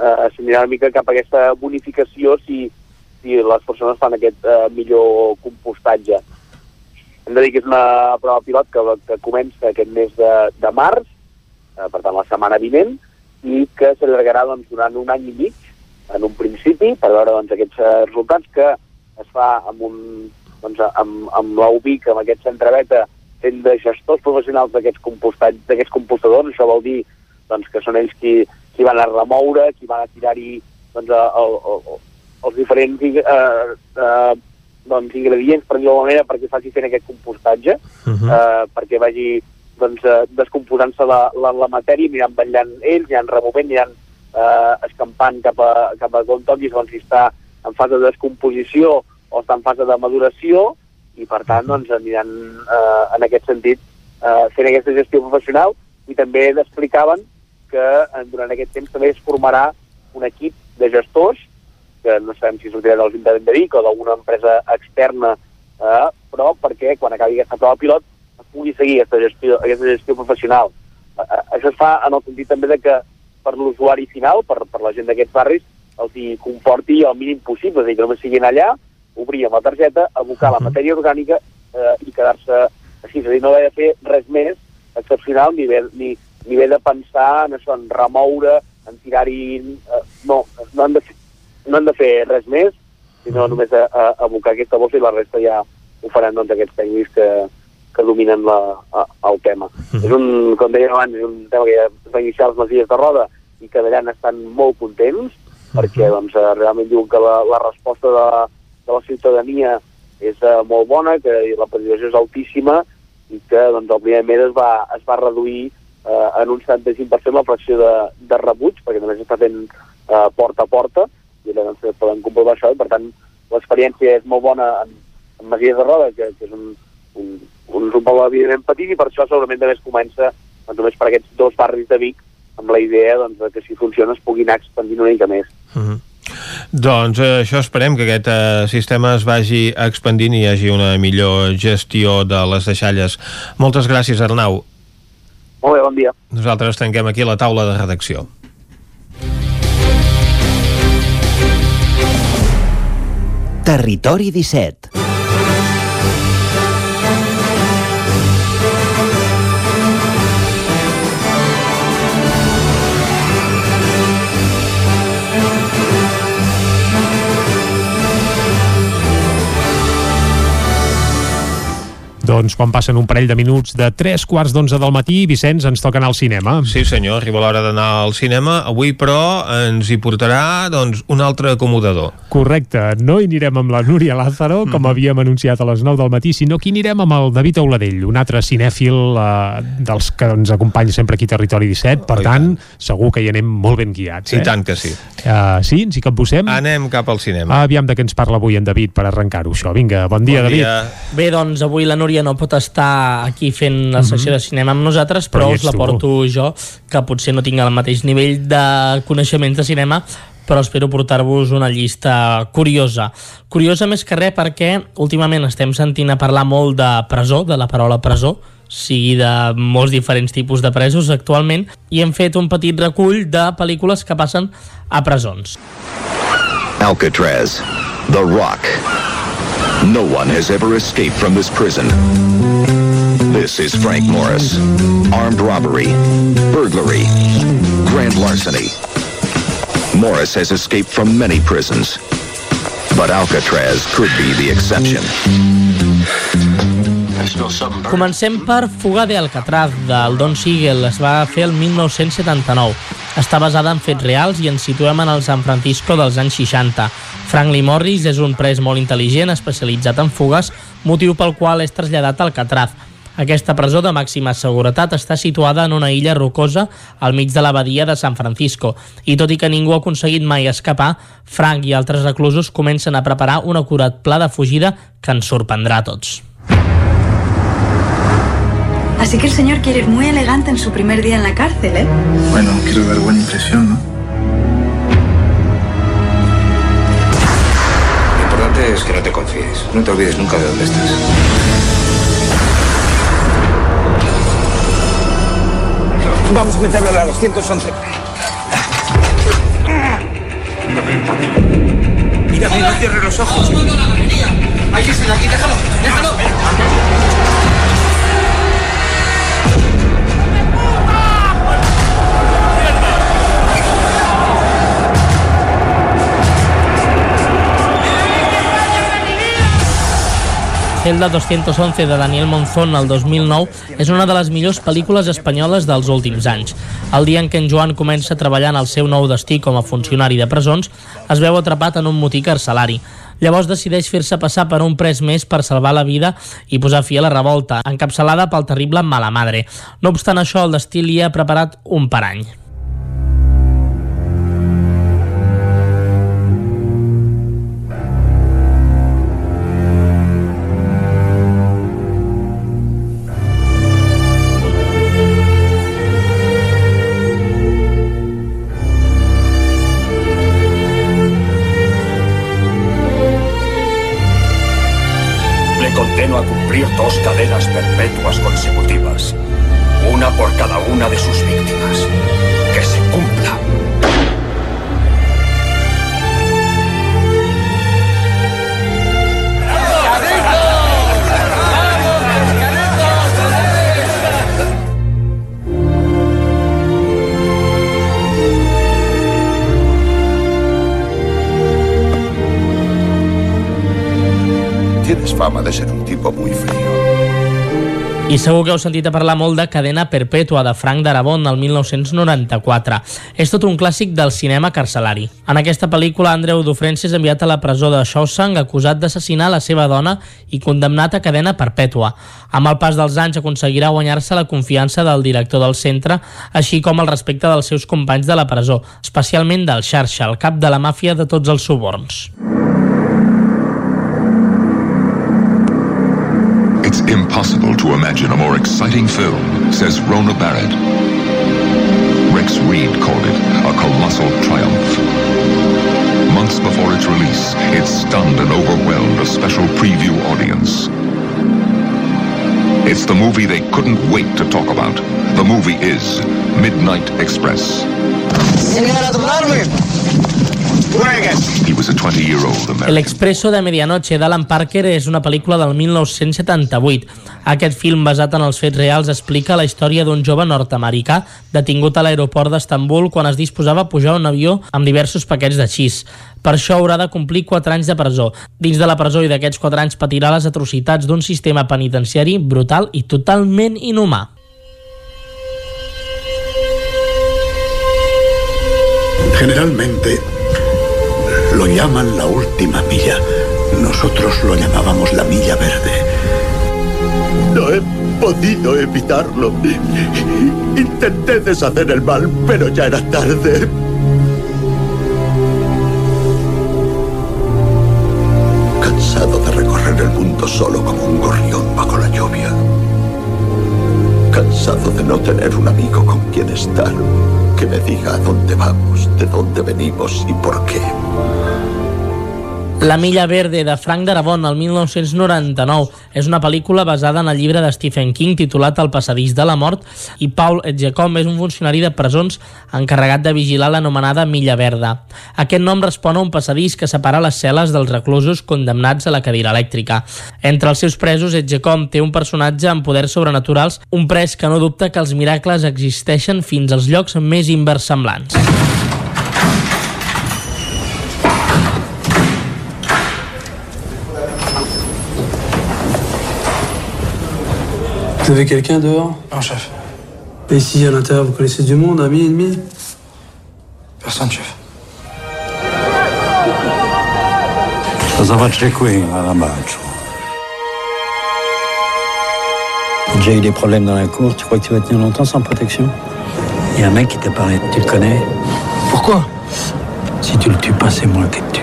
eh, s'anirà una mica cap a aquesta bonificació si, si les persones fan aquest eh, millor compostatge. Hem de dir que és una prova pilot que, que comença aquest mes de, de març, eh, per tant, la setmana vinent, i que s'allargarà doncs, durant un any i mig, en un principi, per veure doncs, aquests eh, resultats que es fa amb, un, doncs, amb, amb l'UBIC, amb aquest centre beta, fent de gestors professionals d'aquests compostadors. Això vol dir doncs, que són ells qui, qui van a remoure, qui van a tirar-hi doncs, el, el, els diferents eh, eh, doncs, ingredients, per dir-ho manera, perquè faci fent aquest compostatge, uh -huh. eh, perquè vagi doncs, eh, descomposant-se la, la, la matèria, aniran vetllant ells, aniran removent, aniran eh, escampant cap a, cap a on toquis, doncs, si està en fase de descomposició o està en fase de maduració, i per tant doncs, aniran eh, en aquest sentit eh, fent aquesta gestió professional i també explicaven que eh, durant aquest temps també es formarà un equip de gestors que no sabem si sortirà de l'Ajuntament de Vic o d'alguna empresa externa, eh, però perquè quan acabi aquesta prova pilot pugui seguir aquesta gestió, aquesta gestió professional. Això es fa en el sentit també de que per l'usuari final, per, per la gent d'aquests barris, els hi comporti el mínim possible, és a dir, que només siguin allà, obrir amb la targeta, abocar la matèria orgànica eh, i quedar-se així, és a dir, no haver de fer res més excepcional ni haver, ni, ni haver de pensar en això, en remoure, en tirar-hi... Eh, no, no han, de fer, no han de fer res més, sinó -huh. només a, a, abocar aquesta bossa i la resta ja ho faran doncs, aquests tècnics que, que dominen la, a, el tema. Mm. És un, com deia abans, és un tema que ja va iniciar les Masies de Roda i que d'allà estan molt contents mm. perquè doncs, eh, realment diuen que la, la resposta de, de la ciutadania és uh, molt bona, que la participació és altíssima i que doncs, el primer mes es va, es va reduir uh, en un 75% la fracció de, de rebuig, perquè només està fent uh, porta a porta, i allà doncs, poden comprovar això, i per tant l'experiència és molt bona en, en Masies de Roda, que, que és un, un, un, un poble evidentment petit i per això segurament també es comença doncs, només per aquests dos barris de Vic amb la idea doncs, que si funciona es pugui anar expandint una mica més. Uh -huh. Doncs eh, això esperem que aquest eh, sistema es vagi expandint i hi hagi una millor gestió de les deixalles. Moltes gràcies, Arnau. Molt bé, bon dia. Nosaltres tanquem aquí la taula de redacció. Territori 17 Doncs quan passen un parell de minuts de 3 quarts d'onze del matí, Vicenç, ens toca anar al cinema. Sí senyor, arriba l'hora d'anar al cinema. Avui, però, ens hi portarà doncs, un altre acomodador. Correcte, no hi anirem amb la Núria Lázaro, com mm havíem anunciat a les 9 del matí, sinó que hi anirem amb el David Auladell, un altre cinèfil eh, dels que ens acompanya sempre aquí a Territori 17, per oh, tant, tant, segur que hi anem molt ben guiats. Eh? I tant que sí. Uh, sí, ens hi capbussem? Anem cap al cinema. Aviam de què ens parla avui en David per arrencar-ho, això. Vinga, bon dia, bon David. Dia. Bé, doncs avui la Núria Núria no pot estar aquí fent la secció mm -hmm. de cinema amb nosaltres, però, però us la porto tu. jo, que potser no tinc el mateix nivell de coneixements de cinema, però espero portar-vos una llista curiosa. Curiosa més que res perquè últimament estem sentint a parlar molt de presó, de la paraula presó, sigui de molts diferents tipus de presos actualment, i hem fet un petit recull de pel·lícules que passen a presons. Alcatraz, The Rock, No one has ever escaped from this prison. This is Frank Morris. Armed robbery, burglary, grand larceny. Morris has escaped from many prisons, but Alcatraz could be the exception. Comencem per Fuga de Alcatraz, del Don Siegel. Es va fer el 1979. Està basada en fets reals i ens situem en el San Francisco dels anys 60. Frank Lee Morris és un pres molt intel·ligent, especialitzat en fugues, motiu pel qual és traslladat a Alcatraz. Aquesta presó de màxima seguretat està situada en una illa rocosa al mig de la badia de San Francisco i tot i que ningú ha aconseguit mai escapar, Frank i altres reclusos comencen a preparar un acurat pla de fugida que ens sorprendrà a tots. Así que el señor quiere ir muy elegante en su primer día en la cárcel, ¿eh? Bueno, quiero dar buena impresión, ¿no? Es que no te confíes. No te olvides nunca de dónde estás. Vamos a meterlo a la 211. Mírame, no cierres los ojos. Ahí es aquí, déjalo, déjalo. Celda 211 de Daniel Monzón el 2009 és una de les millors pel·lícules espanyoles dels últims anys. El dia en què en Joan comença a treballar en el seu nou destí com a funcionari de presons, es veu atrapat en un motí carcelari. Llavors decideix fer-se passar per un pres més per salvar la vida i posar fi a la revolta, encapçalada pel terrible Malamadre. No obstant això, el destí li ha preparat un parany. Por cada una de sus víctimas. Que se cumpla. Tienes fama de ser un tipo muy frío. I segur que heu sentit a parlar molt de Cadena Perpètua de Frank Darabont del 1994. És tot un clàssic del cinema carcelari. En aquesta pel·lícula, Andreu Dufresne és enviat a la presó de Shawshank acusat d'assassinar la seva dona i condemnat a cadena perpètua. Amb el pas dels anys aconseguirà guanyar-se la confiança del director del centre, així com el respecte dels seus companys de la presó, especialment del Xarxa, el cap de la màfia de tots els suborns. Impossible to imagine a more exciting film, says Rona Barrett. Rex Reed called it a colossal triumph. Months before its release, it stunned and overwhelmed a special preview audience. It's the movie they couldn't wait to talk about. The movie is Midnight Express. El Expreso de Medianoche d'Alan Parker és una pel·lícula del 1978. Aquest film, basat en els fets reals, explica la història d'un jove nord-americà detingut a l'aeroport d'Estambul quan es disposava a pujar a un avió amb diversos paquets de xís. Per això haurà de complir 4 anys de presó. Dins de la presó i d'aquests 4 anys patirà les atrocitats d'un sistema penitenciari brutal i totalment inhumà. Generalmente lo llaman la última milla. Nosotros lo llamábamos la milla verde. No he podido evitarlo. Intenté deshacer el mal, pero ya era tarde. Cansado de recorrer el mundo solo como un gorrión bajo la lluvia. Cansado de no tener un amigo con quien estar, que me diga a dónde vamos, de dónde venimos y por qué. La milla verde de Frank Darabont, el 1999, és una pel·lícula basada en el llibre de Stephen King titulat El passadís de la mort i Paul Edgecombe és un funcionari de presons encarregat de vigilar l'anomenada milla verda. Aquest nom respon a un passadís que separa les cel·les dels reclusos condemnats a la cadira elèctrica. Entre els seus presos, Edgecombe té un personatge amb poders sobrenaturals, un pres que no dubta que els miracles existeixen fins als llocs més inversemblants. Vous avez quelqu'un dehors Non, chef. Et ici, à l'intérieur, vous connaissez du monde, amis, ennemis Personne, chef. Qui, Malamaccio T'as déjà eu des problèmes dans la cour, tu crois que tu vas tenir longtemps sans protection? Il y a un mec qui t'a parlé, tu le connais? Pourquoi? Si tu le tues pas, c'est moi qui te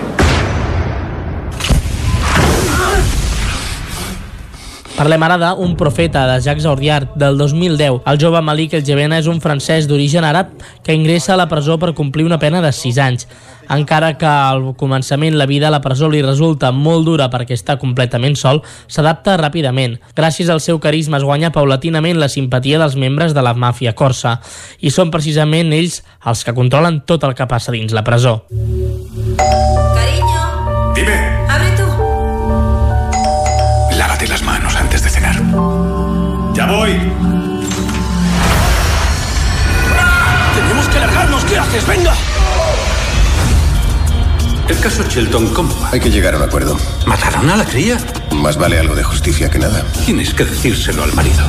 Parlem ara d'un profeta de Jacques Audiard del 2010. El jove Malik El Jebena és un francès d'origen àrab que ingressa a la presó per complir una pena de 6 anys. Encara que al començament la vida a la presó li resulta molt dura perquè està completament sol, s'adapta ràpidament. Gràcies al seu carisma es guanya paulatinament la simpatia dels membres de la màfia corsa i són precisament ells els que controlen tot el que passa dins la presó. Venga. El caso Shelton, ¿cómo va? Hay que llegar a un acuerdo. ¿Mataron a la cría? Más vale algo de justicia que nada. Tienes que decírselo al marido.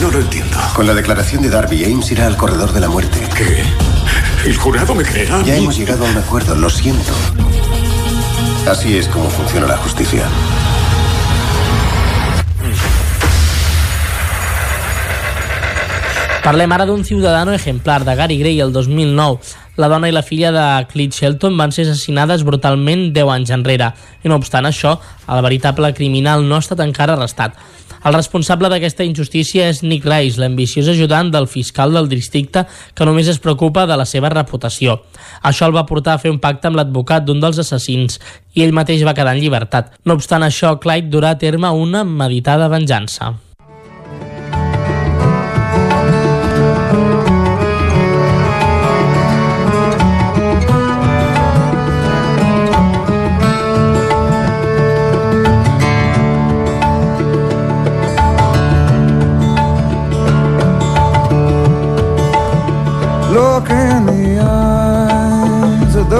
No lo entiendo. Con la declaración de Darby, Ames irá al corredor de la muerte. ¿Qué? ¿El jurado me creerá? Ya hemos llegado a un acuerdo, lo siento. Así es como funciona la justicia. Parlem ara d'un ciudadano ejemplar de Gary Gray el 2009. La dona i la filla de Clyde Shelton van ser assassinades brutalment 10 anys enrere. I no obstant això, el veritable criminal no ha estat encara arrestat. El responsable d'aquesta injustícia és Nick Rice, l'ambiciós ajudant del fiscal del districte que només es preocupa de la seva reputació. Això el va portar a fer un pacte amb l'advocat d'un dels assassins i ell mateix va quedar en llibertat. No obstant això, Clyde durà a terme una meditada venjança.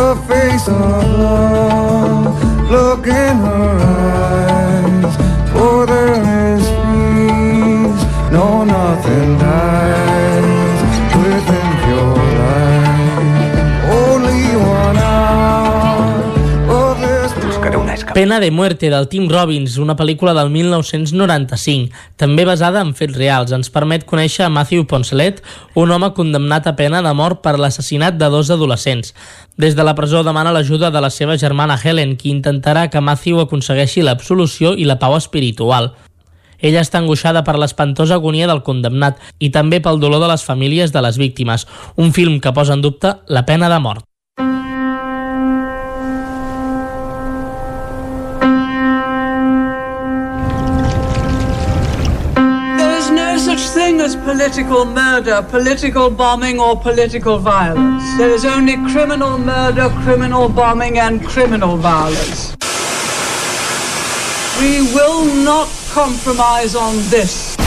The face of love. Look in her eyes, for there Pena de muerte del Tim Robbins, una pel·lícula del 1995, també basada en fets reals. Ens permet conèixer a Matthew Poncelet, un home condemnat a pena de mort per l'assassinat de dos adolescents. Des de la presó demana l'ajuda de la seva germana Helen, qui intentarà que Matthew aconsegueixi l'absolució i la pau espiritual. Ella està angoixada per l'espantosa agonia del condemnat i també pel dolor de les famílies de les víctimes, un film que posa en dubte la pena de mort. Political murder, political bombing, or political violence. There is only criminal murder, criminal bombing, and criminal violence. We will not compromise on this.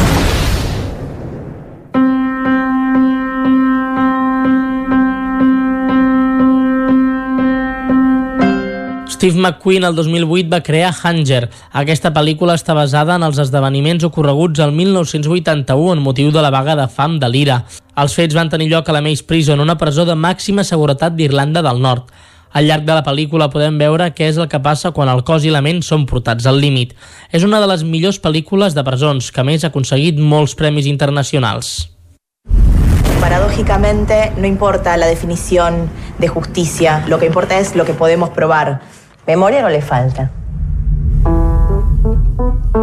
Steve McQueen el 2008 va crear Hunger. Aquesta pel·lícula està basada en els esdeveniments ocorreguts al 1981 en motiu de la vaga de fam de l'Ira. Els fets van tenir lloc a la Mace Prison, una presó de màxima seguretat d'Irlanda del Nord. Al llarg de la pel·lícula podem veure què és el que passa quan el cos i la ment són portats al límit. És una de les millors pel·lícules de presons que més ha aconseguit molts premis internacionals. Paradójicamente, no importa la definición de justicia, lo que importa es lo que podemos probar. Memoria no le falta.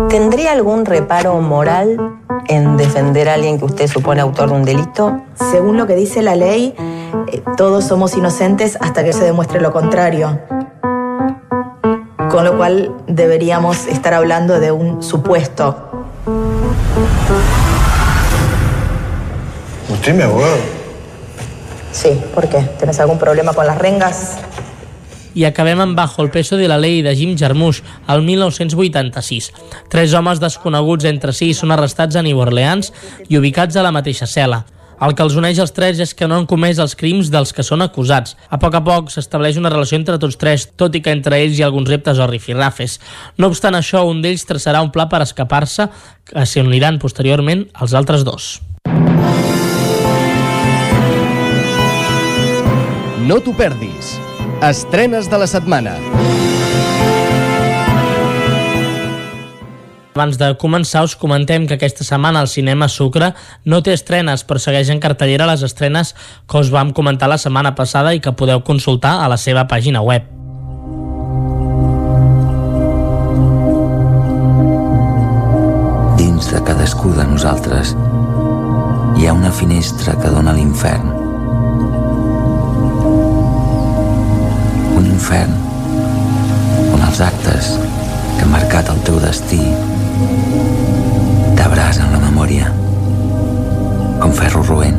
¿Tendría algún reparo moral en defender a alguien que usted supone autor de un delito? Según lo que dice la ley, eh, todos somos inocentes hasta que se demuestre lo contrario. con lo cual deberíamos estar hablando de un supuesto. Usted es mi abogado. Sí, ¿por qué? ¿Tienes algún problema con las rengas? I acabem amb Bajo el peso de la ley de Jim Jarmusch, el 1986. Tres homes desconeguts entre si són arrestats a New Orleans i ubicats a la mateixa cel·la. El que els uneix als tres és que no han comès els crims dels que són acusats. A poc a poc s'estableix una relació entre tots tres, tot i que entre ells hi ha alguns reptes o rifirrafes. No obstant això, un d'ells traçarà un pla per escapar-se, que s'hi uniran posteriorment els altres dos. No t'ho perdis. Estrenes de la setmana. Abans de començar, us comentem que aquesta setmana al Cinema Sucre no té estrenes, però segueix en cartellera les estrenes que us vam comentar la setmana passada i que podeu consultar a la seva pàgina web. Dins de cadascú de nosaltres hi ha una finestra que dona a l'infern. Infern on els actes que han marcat el teu destí t'abrasen la memòria com ferro roent.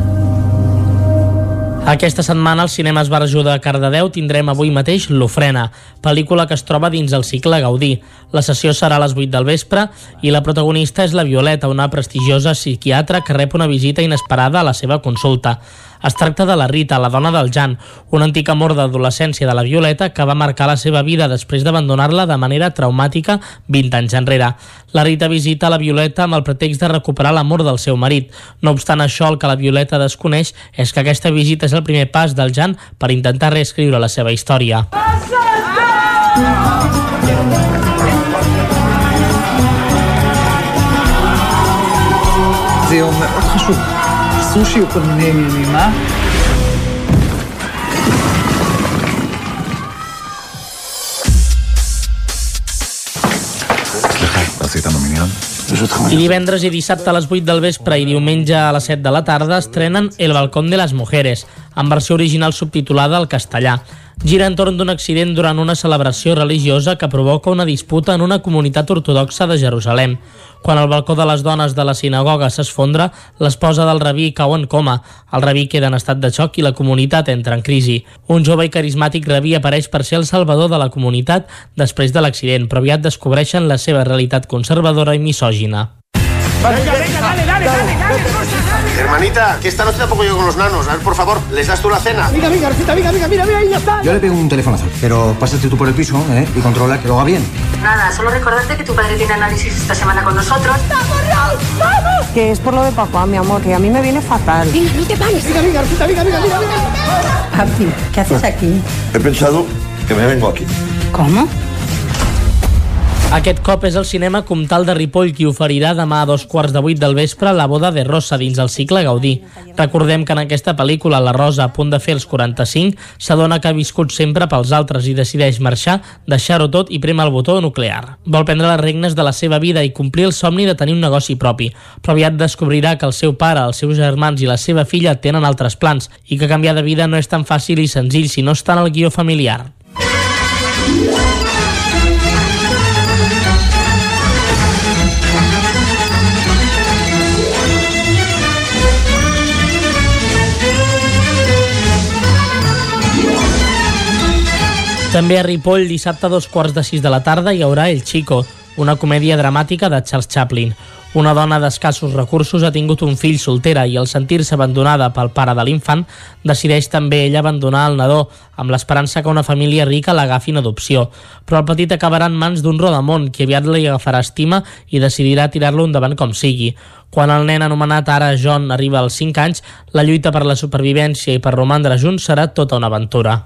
Aquesta setmana al Cinema Esbarjo de Cardedeu tindrem avui mateix L'Ofrena, pel·lícula que es troba dins el cicle Gaudí. La sessió serà a les 8 del vespre i la protagonista és la Violeta, una prestigiosa psiquiatra que rep una visita inesperada a la seva consulta. Es tracta de la Rita, la dona del Jan, un antic amor d'adolescència de la Violeta que va marcar la seva vida després d'abandonar-la de manera traumàtica 20 anys enrere. La Rita visita la Violeta amb el pretext de recuperar l'amor del seu marit. No obstant això, el que la Violeta desconeix és que aquesta visita és el primer pas del Jan per intentar reescriure la seva història. C'est on a. אסור שיהיו כל מיני עניינים, אה? I divendres i dissabte a les 8 del vespre i diumenge a les 7 de la tarda estrenen El balcón de las mujeres, en versió original subtitulada al castellà. Gira entorn d'un accident durant una celebració religiosa que provoca una disputa en una comunitat ortodoxa de Jerusalem. Quan el balcó de les dones de la sinagoga s'esfondra, l'esposa del rabí cau en coma. El rabí queda en estat de xoc i la comunitat entra en crisi. Un jove i carismàtic rabí apareix per ser el salvador de la comunitat després de l'accident, però aviat descobreixen la seva realitat conservadora i misògina. Venga, dale, dale, dale, dale, Hermanita, que esta noche tampoco yo con los nanos. A ver, por favor, ¿les das tú la cena? Venga, venga, Rosita, venga, venga, mira, mira, ahí ya está. Yo le pego un telefonazo, pero pásate tú por el piso ¿eh? y controla que lo haga bien. Nada, solo recordarte que tu padre tiene análisis esta semana con nosotros. ¡Vamos! ¡Vamos! Que es por lo de papá, mi amor, que a mí me viene fatal. Venga, no te pares. Venga, venga, Rosita, venga, venga, mira, venga. Papi, ¿qué haces aquí? He pensado que me vengo aquí. ¿Cómo? Aquest cop és el cinema Comtal de Ripoll qui oferirà demà a dos quarts de vuit del vespre la boda de Rosa dins el cicle Gaudí. Recordem que en aquesta pel·lícula la Rosa, a punt de fer els 45, s'adona que ha viscut sempre pels altres i decideix marxar, deixar-ho tot i prema el botó nuclear. Vol prendre les regnes de la seva vida i complir el somni de tenir un negoci propi, però aviat descobrirà que el seu pare, els seus germans i la seva filla tenen altres plans i que canviar de vida no és tan fàcil i senzill si no està en el guió familiar. També a Ripoll, dissabte a dos quarts de sis de la tarda, hi haurà El Chico, una comèdia dramàtica de Charles Chaplin. Una dona d'escassos recursos ha tingut un fill soltera i al sentir-se abandonada pel pare de l'infant, decideix també ella abandonar el nadó, amb l'esperança que una família rica l'agafi en adopció. Però el petit acabarà en mans d'un rodamont que aviat li agafarà estima i decidirà tirar-lo endavant com sigui. Quan el nen anomenat ara John arriba als 5 anys, la lluita per la supervivència i per romandre junts serà tota una aventura.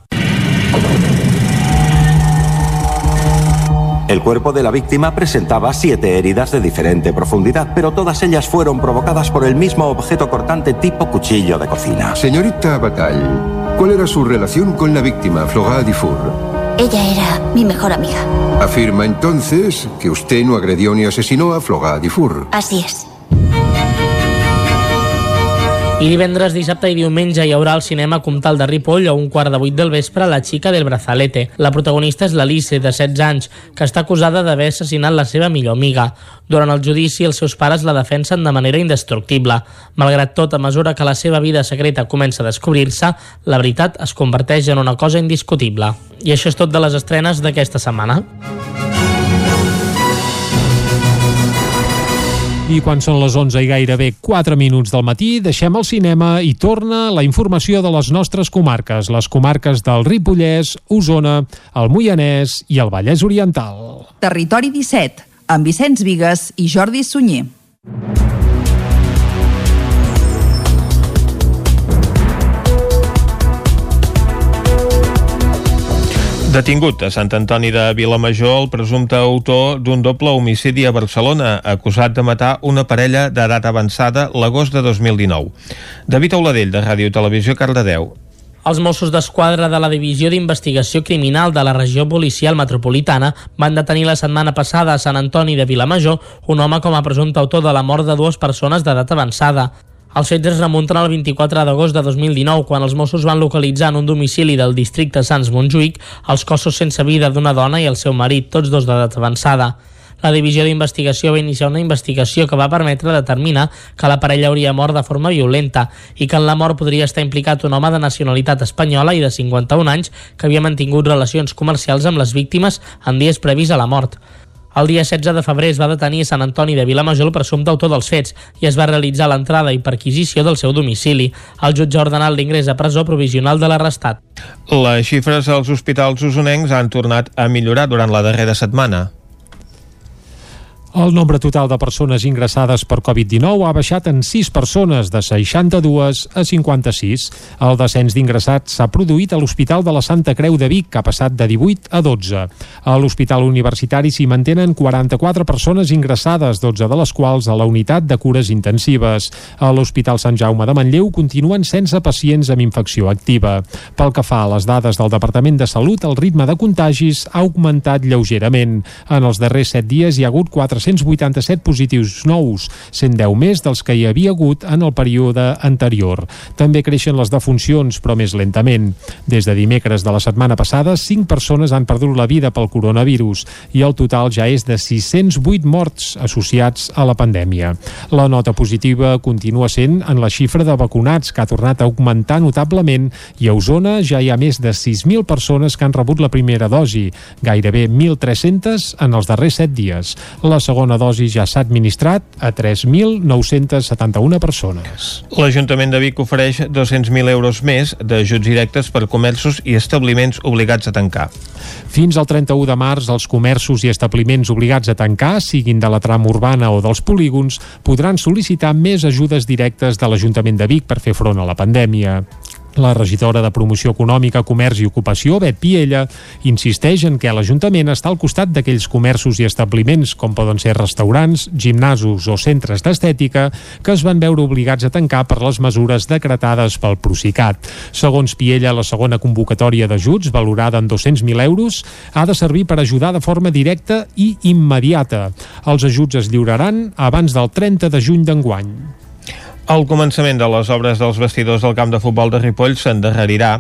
El cuerpo de la víctima presentaba siete heridas de diferente profundidad, pero todas ellas fueron provocadas por el mismo objeto cortante tipo cuchillo de cocina. Señorita Bataille, ¿cuál era su relación con la víctima, Flora Dufour? Ella era mi mejor amiga. Afirma entonces que usted no agredió ni asesinó a Flora Dufour. Así es. I divendres, dissabte i diumenge hi haurà al cinema Comtal de Ripoll a un quart de vuit del vespre La xica del brazalete. La protagonista és l'Alice, de 16 anys, que està acusada d'haver assassinat la seva millor amiga. Durant el judici, els seus pares la defensen de manera indestructible. Malgrat tot, a mesura que la seva vida secreta comença a descobrir-se, la veritat es converteix en una cosa indiscutible. I això és tot de les estrenes d'aquesta setmana. I quan són les 11 i gairebé 4 minuts del matí, deixem el cinema i torna la informació de les nostres comarques, les comarques del Ripollès, Osona, el Moianès i el Vallès Oriental. Territori 17, amb Vicenç Vigues i Jordi Sunyer. Detingut a Sant Antoni de Vilamajor el presumpte autor d'un doble homicidi a Barcelona, acusat de matar una parella d'edat avançada l'agost de 2019. David Auladell, de Ràdio Televisió, Cardedeu. Els Mossos d'Esquadra de la Divisió d'Investigació Criminal de la Regió Policial Metropolitana van detenir la setmana passada a Sant Antoni de Vilamajor un home com a presumpte autor de la mort de dues persones d'edat avançada. Els fets es remunten al 24 d'agost de 2019, quan els Mossos van localitzar en un domicili del districte Sants Montjuïc els cossos sense vida d'una dona i el seu marit, tots dos d'edat avançada. La divisió d'investigació va iniciar una investigació que va permetre determinar que la parella hauria mort de forma violenta i que en la mort podria estar implicat un home de nacionalitat espanyola i de 51 anys que havia mantingut relacions comercials amb les víctimes en dies previs a la mort. El dia 16 de febrer es va detenir a Sant Antoni de Vilamajor el presumpte autor dels fets i es va realitzar l'entrada i perquisició del seu domicili. El jutge ha ordenat l'ingrés a presó provisional de l'arrestat. Les xifres als hospitals usonencs han tornat a millorar durant la darrera setmana. El nombre total de persones ingressades per Covid-19 ha baixat en 6 persones, de 62 a 56. El descens d'ingressats s'ha produït a l'Hospital de la Santa Creu de Vic, que ha passat de 18 a 12. A l'Hospital Universitari s'hi mantenen 44 persones ingressades, 12 de les quals a la unitat de cures intensives. A l'Hospital Sant Jaume de Manlleu continuen sense pacients amb infecció activa. Pel que fa a les dades del Departament de Salut, el ritme de contagis ha augmentat lleugerament. En els darrers 7 dies hi ha hagut 4 487 positius nous, 110 més dels que hi havia hagut en el període anterior. També creixen les defuncions, però més lentament. Des de dimecres de la setmana passada, 5 persones han perdut la vida pel coronavirus i el total ja és de 608 morts associats a la pandèmia. La nota positiva continua sent en la xifra de vacunats, que ha tornat a augmentar notablement i a Osona ja hi ha més de 6.000 persones que han rebut la primera dosi, gairebé 1.300 en els darrers 7 dies. La segona dosi ja s'ha administrat a 3.971 persones. L'Ajuntament de Vic ofereix 200.000 euros més d'ajuts directes per comerços i establiments obligats a tancar. Fins al 31 de març, els comerços i establiments obligats a tancar, siguin de la trama urbana o dels polígons, podran sol·licitar més ajudes directes de l'Ajuntament de Vic per fer front a la pandèmia. La regidora de Promoció Econòmica, Comerç i Ocupació, Bet Piella, insisteix en que l'Ajuntament està al costat d'aquells comerços i establiments, com poden ser restaurants, gimnasos o centres d'estètica, que es van veure obligats a tancar per les mesures decretades pel Procicat. Segons Piella, la segona convocatòria d'ajuts, valorada en 200.000 euros, ha de servir per ajudar de forma directa i immediata. Els ajuts es lliuraran abans del 30 de juny d'enguany. El començament de les obres dels vestidors del camp de futbol de Ripoll s'endarrerirà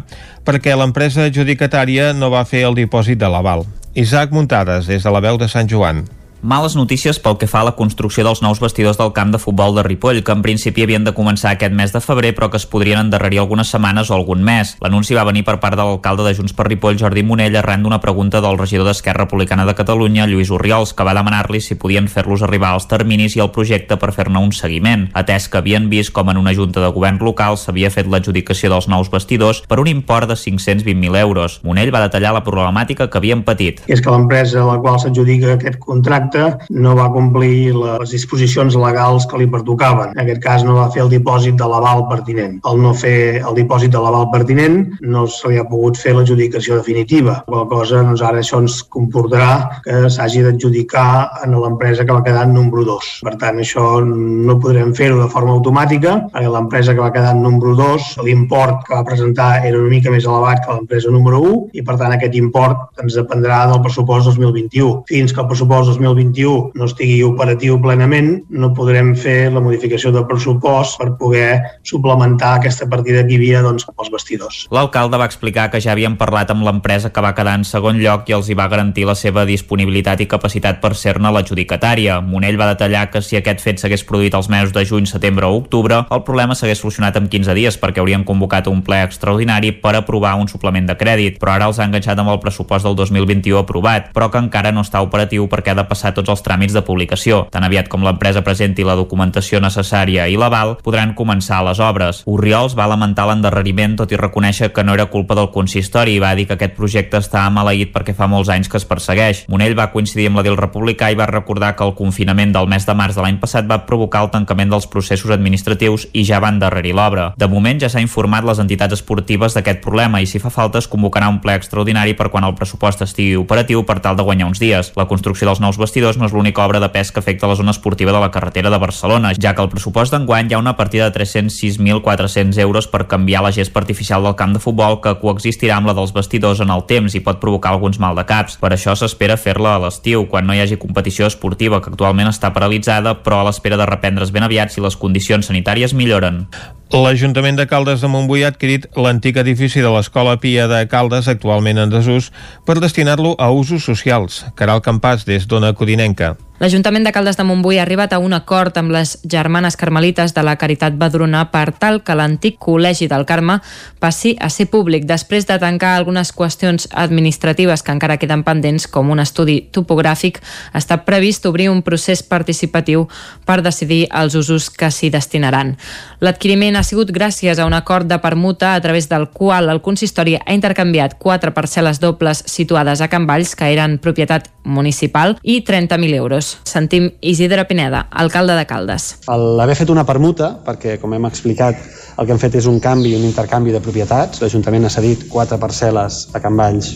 perquè l'empresa adjudicatària no va fer el dipòsit de l'aval. Isaac Muntades, des de la veu de Sant Joan. Males notícies pel que fa a la construcció dels nous vestidors del camp de futbol de Ripoll, que en principi havien de començar aquest mes de febrer, però que es podrien endarrerir algunes setmanes o algun mes. L'anunci va venir per part de l'alcalde de Junts per Ripoll, Jordi Monell, arran d'una pregunta del regidor d'Esquerra Republicana de Catalunya, Lluís Oriols, que va demanar-li si podien fer-los arribar als terminis i al projecte per fer-ne un seguiment, atès que havien vist com en una junta de govern local s'havia fet l'adjudicació dels nous vestidors per un import de 520.000 euros. Monell va detallar la problemàtica que havien patit. És que l'empresa a la qual s'adjudica aquest contracte no va complir les disposicions legals que li pertocaven. En aquest cas no va fer el dipòsit de l'aval pertinent. Al no fer el dipòsit de l'aval pertinent no se li ha pogut fer l'adjudicació definitiva. Qual cosa, doncs ara això ens comportarà que s'hagi d'adjudicar en l'empresa que va quedar en número 2. Per tant, això no podrem fer-ho de forma automàtica, perquè l'empresa que va quedar en número 2, l'import que va presentar era una mica més elevat que l'empresa número 1 i, per tant, aquest import ens dependrà del pressupost 2021. Fins que el pressupost 2021 2021 no estigui operatiu plenament, no podrem fer la modificació del pressupost per poder suplementar aquesta partida que hi havia doncs, pels vestidors. L'alcalde va explicar que ja havien parlat amb l'empresa que va quedar en segon lloc i els hi va garantir la seva disponibilitat i capacitat per ser-ne l'adjudicatària. Monell va detallar que si aquest fet s'hagués produït als mesos de juny, setembre o octubre, el problema s'hagués solucionat en 15 dies perquè haurien convocat un ple extraordinari per aprovar un suplement de crèdit, però ara els ha enganxat amb el pressupost del 2021 aprovat, però que encara no està operatiu perquè ha de passar tots els tràmits de publicació. Tan aviat com l'empresa presenti la documentació necessària i l'aval, podran començar les obres. Oriols va lamentar l'endarreriment tot i reconèixer que no era culpa del consistori i va dir que aquest projecte està maleït perquè fa molts anys que es persegueix. Monell va coincidir amb la del republicà i va recordar que el confinament del mes de març de l'any passat va provocar el tancament dels processos administratius i ja van endarrerir l'obra. De moment ja s'ha informat les entitats esportives d'aquest problema i si fa falta es convocarà un ple extraordinari per quan el pressupost estigui operatiu per tal de guanyar uns dies. La construcció dels nous vestidors no és l'única obra de pes que afecta la zona esportiva de la carretera de Barcelona, ja que el pressupost d'enguany hi ha una partida de 306.400 euros per canviar la gespa artificial del camp de futbol que coexistirà amb la dels vestidors en el temps i pot provocar alguns mal de caps. Per això s'espera fer-la a l'estiu, quan no hi hagi competició esportiva que actualment està paralitzada, però a l'espera de reprendre's ben aviat si les condicions sanitàries milloren. L'Ajuntament de Caldes de Montbui ha adquirit l'antic edifici de l'Escola Pia de Caldes, actualment en desús, per destinar-lo a usos socials. Caral Campàs, des d'Ona Codinenca. L'Ajuntament de Caldes de Montbui ha arribat a un acord amb les germanes carmelites de la Caritat Badruna per tal que l'antic Col·legi del Carme passi a ser públic després de tancar algunes qüestions administratives que encara queden pendents, com un estudi topogràfic, està previst obrir un procés participatiu per decidir els usos que s'hi destinaran. L'adquiriment ha sigut gràcies a un acord de permuta a través del qual el consistori ha intercanviat quatre parcel·les dobles situades a Can Valls, que eren propietat municipal, i 30.000 euros. Sentim Isidre Pineda, alcalde de Caldes. L'haver fet una permuta, perquè com hem explicat el que hem fet és un canvi, un intercanvi de propietats, l'Ajuntament ha cedit quatre parcel·les a Can Valls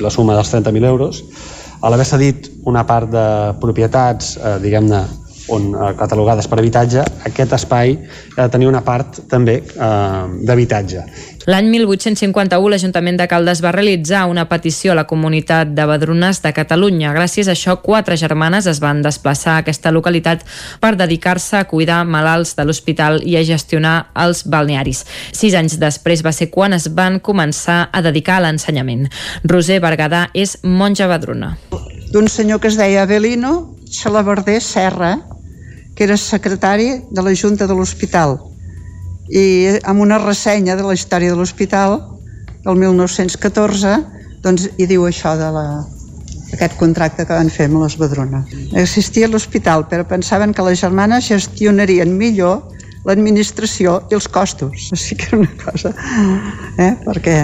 la suma dels 30.000 euros, a l'haver cedit una part de propietats, eh, diguem-ne, on eh, catalogades per habitatge, aquest espai ha de tenir una part també eh, d'habitatge. L'any 1851 l'Ajuntament de Caldes va realitzar una petició a la comunitat de Badrunes de Catalunya. Gràcies a això, quatre germanes es van desplaçar a aquesta localitat per dedicar-se a cuidar malalts de l'hospital i a gestionar els balnearis. Sis anys després va ser quan es van començar a dedicar a l'ensenyament. Roser Bergadà és monja badruna. D'un senyor que es deia Avelino Xalabarder Serra, que era secretari de la Junta de l'Hospital i amb una ressenya de la història de l'hospital del 1914 doncs hi diu això de la, aquest contracte que van fer amb les Badrones. Existia l'hospital, però pensaven que les germanes gestionarien millor l'administració i els costos. Sigui que era una cosa... Eh? Perquè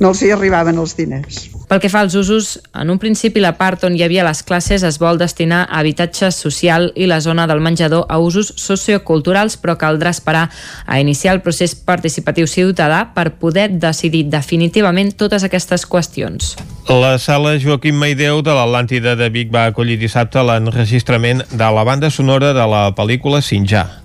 no els hi arribaven els diners. Pel que fa als usos, en un principi la part on hi havia les classes es vol destinar a habitatge social i la zona del menjador a usos socioculturals, però caldrà esperar a iniciar el procés participatiu ciutadà per poder decidir definitivament totes aquestes qüestions. La sala Joaquim Maideu de l'Atlàntida de Vic va acollir dissabte l'enregistrament de la banda sonora de la pel·lícula Sinjar.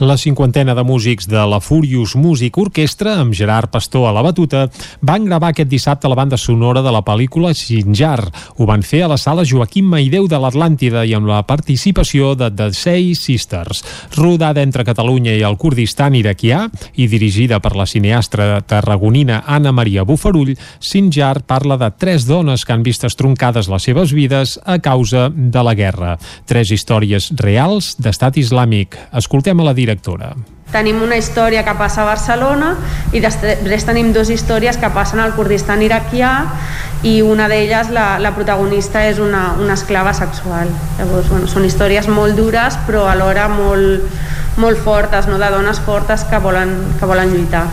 La cinquantena de músics de la Furious Music Orquestra, amb Gerard Pastor a la batuta, van gravar aquest dissabte la banda sonora de la pel·lícula Sinjar. Ho van fer a la sala Joaquim Maideu de l'Atlàntida i amb la participació de The Seis Sisters. Rodada entre Catalunya i el Kurdistan iraquià i dirigida per la cineastra tarragonina Anna Maria Bufarull, Sinjar parla de tres dones que han vist estroncades les seves vides a causa de la guerra. Tres històries reals d'estat islàmic. Escoltem Escoltem a la directora. Tenim una història que passa a Barcelona i després tenim dues històries que passen al Kurdistan iraquià i una d'elles, la, la protagonista, és una, una esclava sexual. Llavors, bueno, són històries molt dures però alhora molt, molt fortes, no? de dones fortes que volen, que volen lluitar.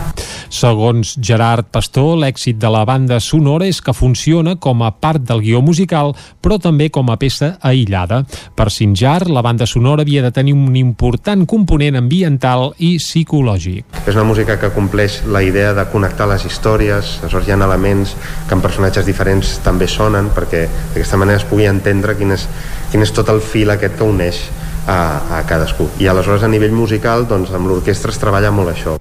Segons Gerard Pastor, l'èxit de la banda sonora és que funciona com a part del guió musical, però també com a peça aïllada. Per Sinjar, la banda sonora havia de tenir un important component ambiental i psicològic. És una música que compleix la idea de connectar les històries, aleshores hi ha elements que en personatges diferents també sonen, perquè d'aquesta manera es pugui entendre quin és, quin és tot el fil aquest que uneix a, a cadascú. I aleshores a nivell musical, doncs amb l'orquestra es treballa molt això.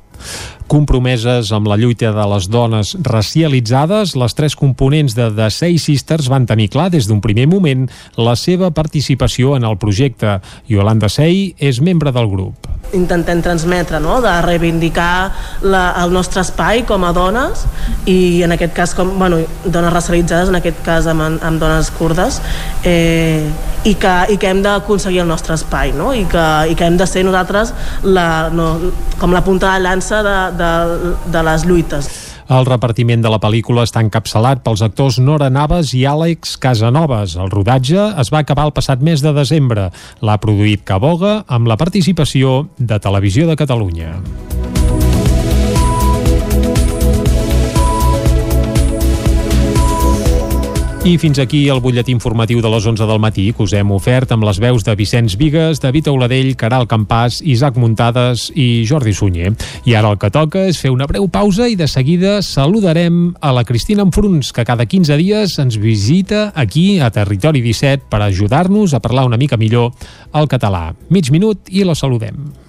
Compromeses amb la lluita de les dones racialitzades, les tres components de The Say Sisters van tenir clar des d'un primer moment la seva participació en el projecte. Yolanda Say és membre del grup. Intentem transmetre, no?, de reivindicar la, el nostre espai com a dones i en aquest cas, com, bueno, dones racialitzades, en aquest cas amb, amb dones kurdes, eh, i, que, i que hem d'aconseguir el nostre espai, no?, i que, i que hem de ser nosaltres la, no, com la punta de llança de, de, de les lluites. El repartiment de la pel·lícula està encapçalat pels actors Nora Navas i Àlex Casanovas. El rodatge es va acabar el passat mes de desembre. L'ha produït Caboga amb la participació de Televisió de Catalunya. I fins aquí el butlletí informatiu de les 11 del matí que us hem ofert amb les veus de Vicenç Vigues, David Auladell, Caral Campàs, Isaac Muntades i Jordi Sunyer. I ara el que toca és fer una breu pausa i de seguida saludarem a la Cristina Enfruns, que cada 15 dies ens visita aquí a Territori 17 per ajudar-nos a parlar una mica millor el català. Mig minut i la saludem.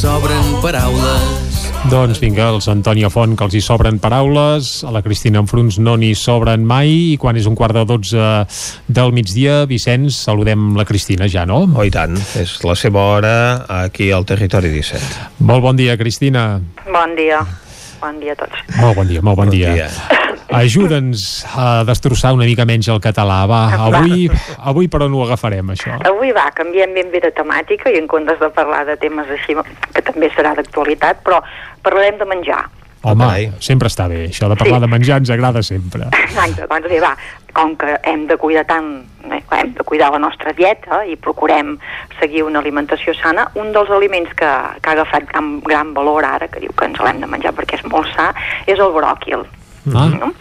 Sobren paraules Doncs vinga, els Antònia Font, que els hi sobren paraules, a la Cristina Enfruns no n'hi sobren mai, i quan és un quart de dotze del migdia, Vicenç, saludem la Cristina ja, no? Oh, i tant, és la seva hora aquí al Territori 17. Molt bon dia, Cristina. Bon dia. Bon dia a tots. Molt bon dia, molt bon, Bon dia. dia. Ajuda'ns a destrossar una mica menys el català. Va, avui, avui per on ho agafarem, això? Avui va, canviem ben bé de temàtica i en comptes de parlar de temes així, que també serà d'actualitat, però parlarem de menjar. Home, sempre està bé. Això de parlar Sí. de menjar ens agrada sempre. Exacte, doncs bé, va, com que hem de cuidar tant, eh, hem de cuidar la nostra dieta i procurem seguir una alimentació sana, un dels aliments que, que ha agafat gran, gran valor ara, que diu que ens l'hem de menjar perquè és molt sa, és el bròquil. Ah. No?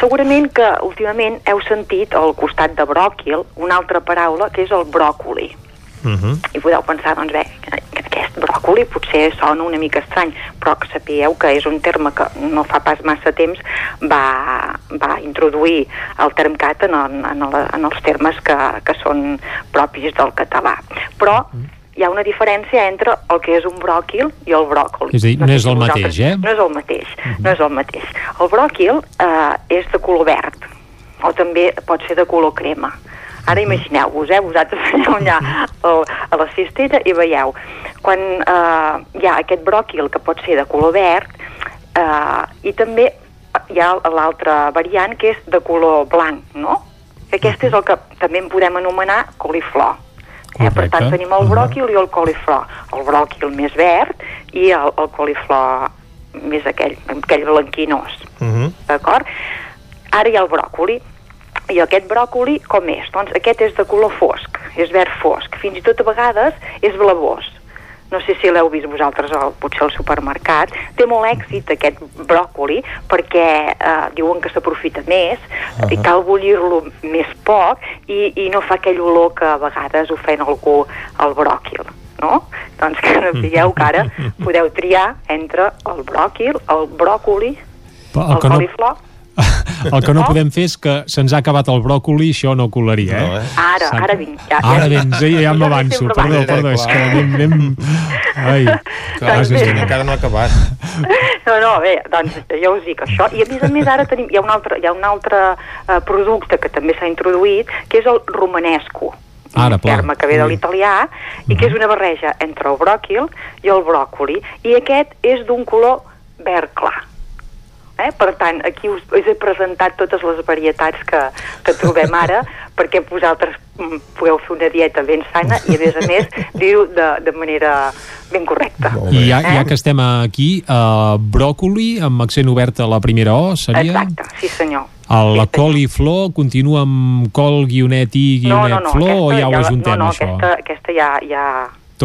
Segurament que últimament heu sentit al costat de bròquil una altra paraula que és el bròcoli. Uh -huh. I podeu pensar, doncs bé, que aquest bròcoli potser sona una mica estrany, però que sapigueu que és un terme que no fa pas massa temps va, va introduir el termcat en, en, el, en els termes que, que són propis del català. Però hi ha una diferència entre el que és un bròquil i el bròcoli. És a dir, no sé és el mateix, eh? No és el mateix, no és el mateix. El bròquil eh, és de color verd, o també pot ser de color crema. Ara imagineu-vos, eh, vosaltres aneu allà al- a la cistella i veieu, quan eh, hi ha aquest bròquil que pot ser de color verd, eh, i també hi ha l'altra variant que és de color blanc, no? Aquest és el que també en podem anomenar coliflor. Eh, per tant, tenim el bròquil i el coliflor. El bròquil més verd i el, el coliflor més aquell, aquell blanquinós. Uh -huh. D'acord? Ara hi ha el bròcoli. I aquest bròcoli com és? Doncs aquest és de color fosc, és verd fosc. Fins i tot a vegades és blavós. No sé si l'heu vist vosaltres al, potser al supermercat. Té molt èxit aquest bròcoli perquè eh, diuen que s'aprofita més uh -huh. i cal bullir-lo més poc i, i no fa aquell olor que a vegades ofèn algú al bròquil no? Doncs que sapigueu que ara podeu triar entre el bròquil, el bròcoli, el el que no, coliflor... el que no podem fer és que se'ns ha acabat el bròcoli, això no colaria, eh? No, eh? Ara, Saps? ara vinc. Ja, Ara vens, ja, ja m'avanço. Perdó, perdó, és que anem... anem... Ai, Clar, Doncs és bé. encara no ha acabat. No, no, bé, doncs ja us dic això. I a més a més ara tenim, hi ha un altre, hi ha un altre producte que també s'ha introduït, que és el romanesco. Ara, un terme que ve de l'italià i que és una barreja entre el bròquil i el bròcoli. I aquest és d'un color verd clar. Eh? Per tant, aquí us, us he presentat totes les varietats que, que trobem ara perquè vosaltres mm, pugueu fer una dieta ben sana i, a més a més, dir-ho de, de manera ben correcta. I ja, eh? ja que estem aquí, uh, bròcoli amb accent obert a la primera O seria? Exacte, sí senyor. El, la col i flor continua amb col, guionet i guionet, no, no, no, flor o aquesta ja ho ajuntem, no, no, això? Aquesta, aquesta ja, ja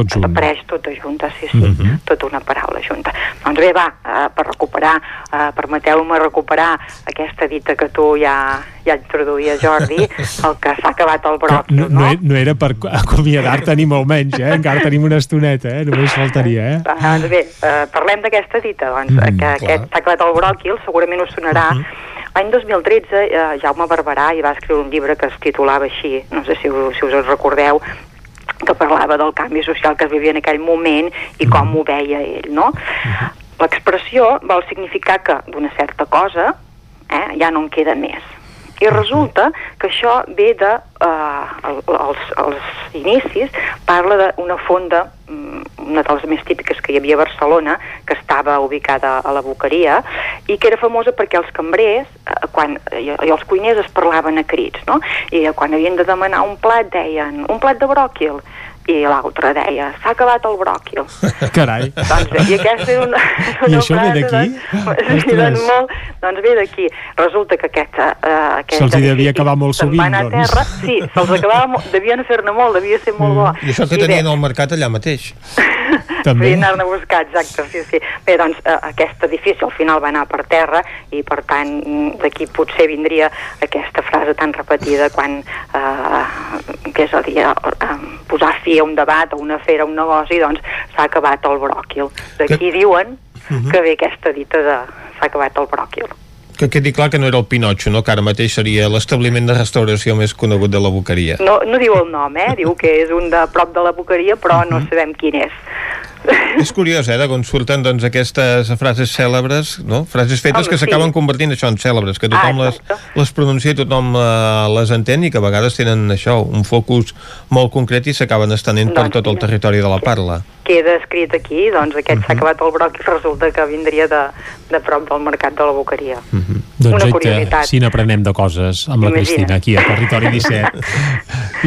Tot junt. apareix tota junta, sí, sí, uh Mhm. -huh. tota una paraula junta. Doncs bé, va, uh, per recuperar, uh, permeteu-me recuperar aquesta dita que tu ja, ja introduïes, Jordi, el que s'ha acabat el bròquil, no, no, no era per acomiadar-te ni molt menys, eh? Encara tenim una estoneta, eh? Només faltaria, eh? Doncs bé, uh, parlem d'aquesta dita, doncs, mm, que clar. aquest s'ha acabat el bròquil, segurament us sonarà. Mhm. L'any 2013, eh, Jaume Barberà hi va escriure un llibre que es titulava així, no sé si us, si us en recordeu, que parlava del canvi social que es vivia en aquell moment i com ho veia ell, no? L'expressió vol significar que d'una certa cosa eh, ja no en queda més. I resulta que això ve de, eh, el, els, els inicis, parla d'una fonda, mm, una de les més típiques que hi havia a Barcelona, que estava ubicada a la Boqueria, i que era famosa perquè els cambrers, eh, quan, i, i els cuiners es parlaven a crits, no? I eh, quan havien de demanar un plat deien, un plat de bròquil, i l'altre deia, s'ha acabat el bròquil. Carai. Doncs i aquesta era una, una I això ve frase, d'aquí? Doncs, sí, doncs, molt, doncs ve d'aquí. Resulta que aquesta... Uh, aquest Se'ls hi devia acabar molt sovint, doncs. terra, sí, se'ls acabava, molt- devien fer-ne molt, devia ser molt bo. I això que bé, tenien al mercat allà mateix. També. Sí, anar-ne a buscar, exacte, sí, sí. Bé, doncs, eh, aquest edifici al final va anar per terra i, per tant, mm, d'aquí potser vindria aquesta frase tan repetida quan, eh, que és a dir, eh, posar fi a un debat, a una fera, un negoci, doncs s'ha acabat el bròquil. D'aquí diuen Mhm. que ve aquesta dita de s'ha acabat el bròquil. Que quedi clar que no era el Pinotxo, no? que ara mateix seria l'establiment de restauració més conegut de la Boqueria. No, no diu el nom, eh? Diu que és un de prop de la boqueria, però no Mhm. sabem quin és. És curiós, eh, d'on surten doncs, aquestes frases cèlebres, no? frases fetes Home, que sí. s'acaben convertint això en cèlebres, que tothom Ah, les, les pronuncia i tothom eh, les entén i que a vegades tenen això, un focus molt concret i s'acaben estenent per Doncs tot el territori de la parla. Queda escrit aquí, doncs aquest Mhm. s'ha acabat el broc i resulta que vindria de, de prop del mercat de la boqueria. Doncs Una oi que curiositat. si n'aprenem de coses amb la Imagina't. Cristina aquí a Territori 17.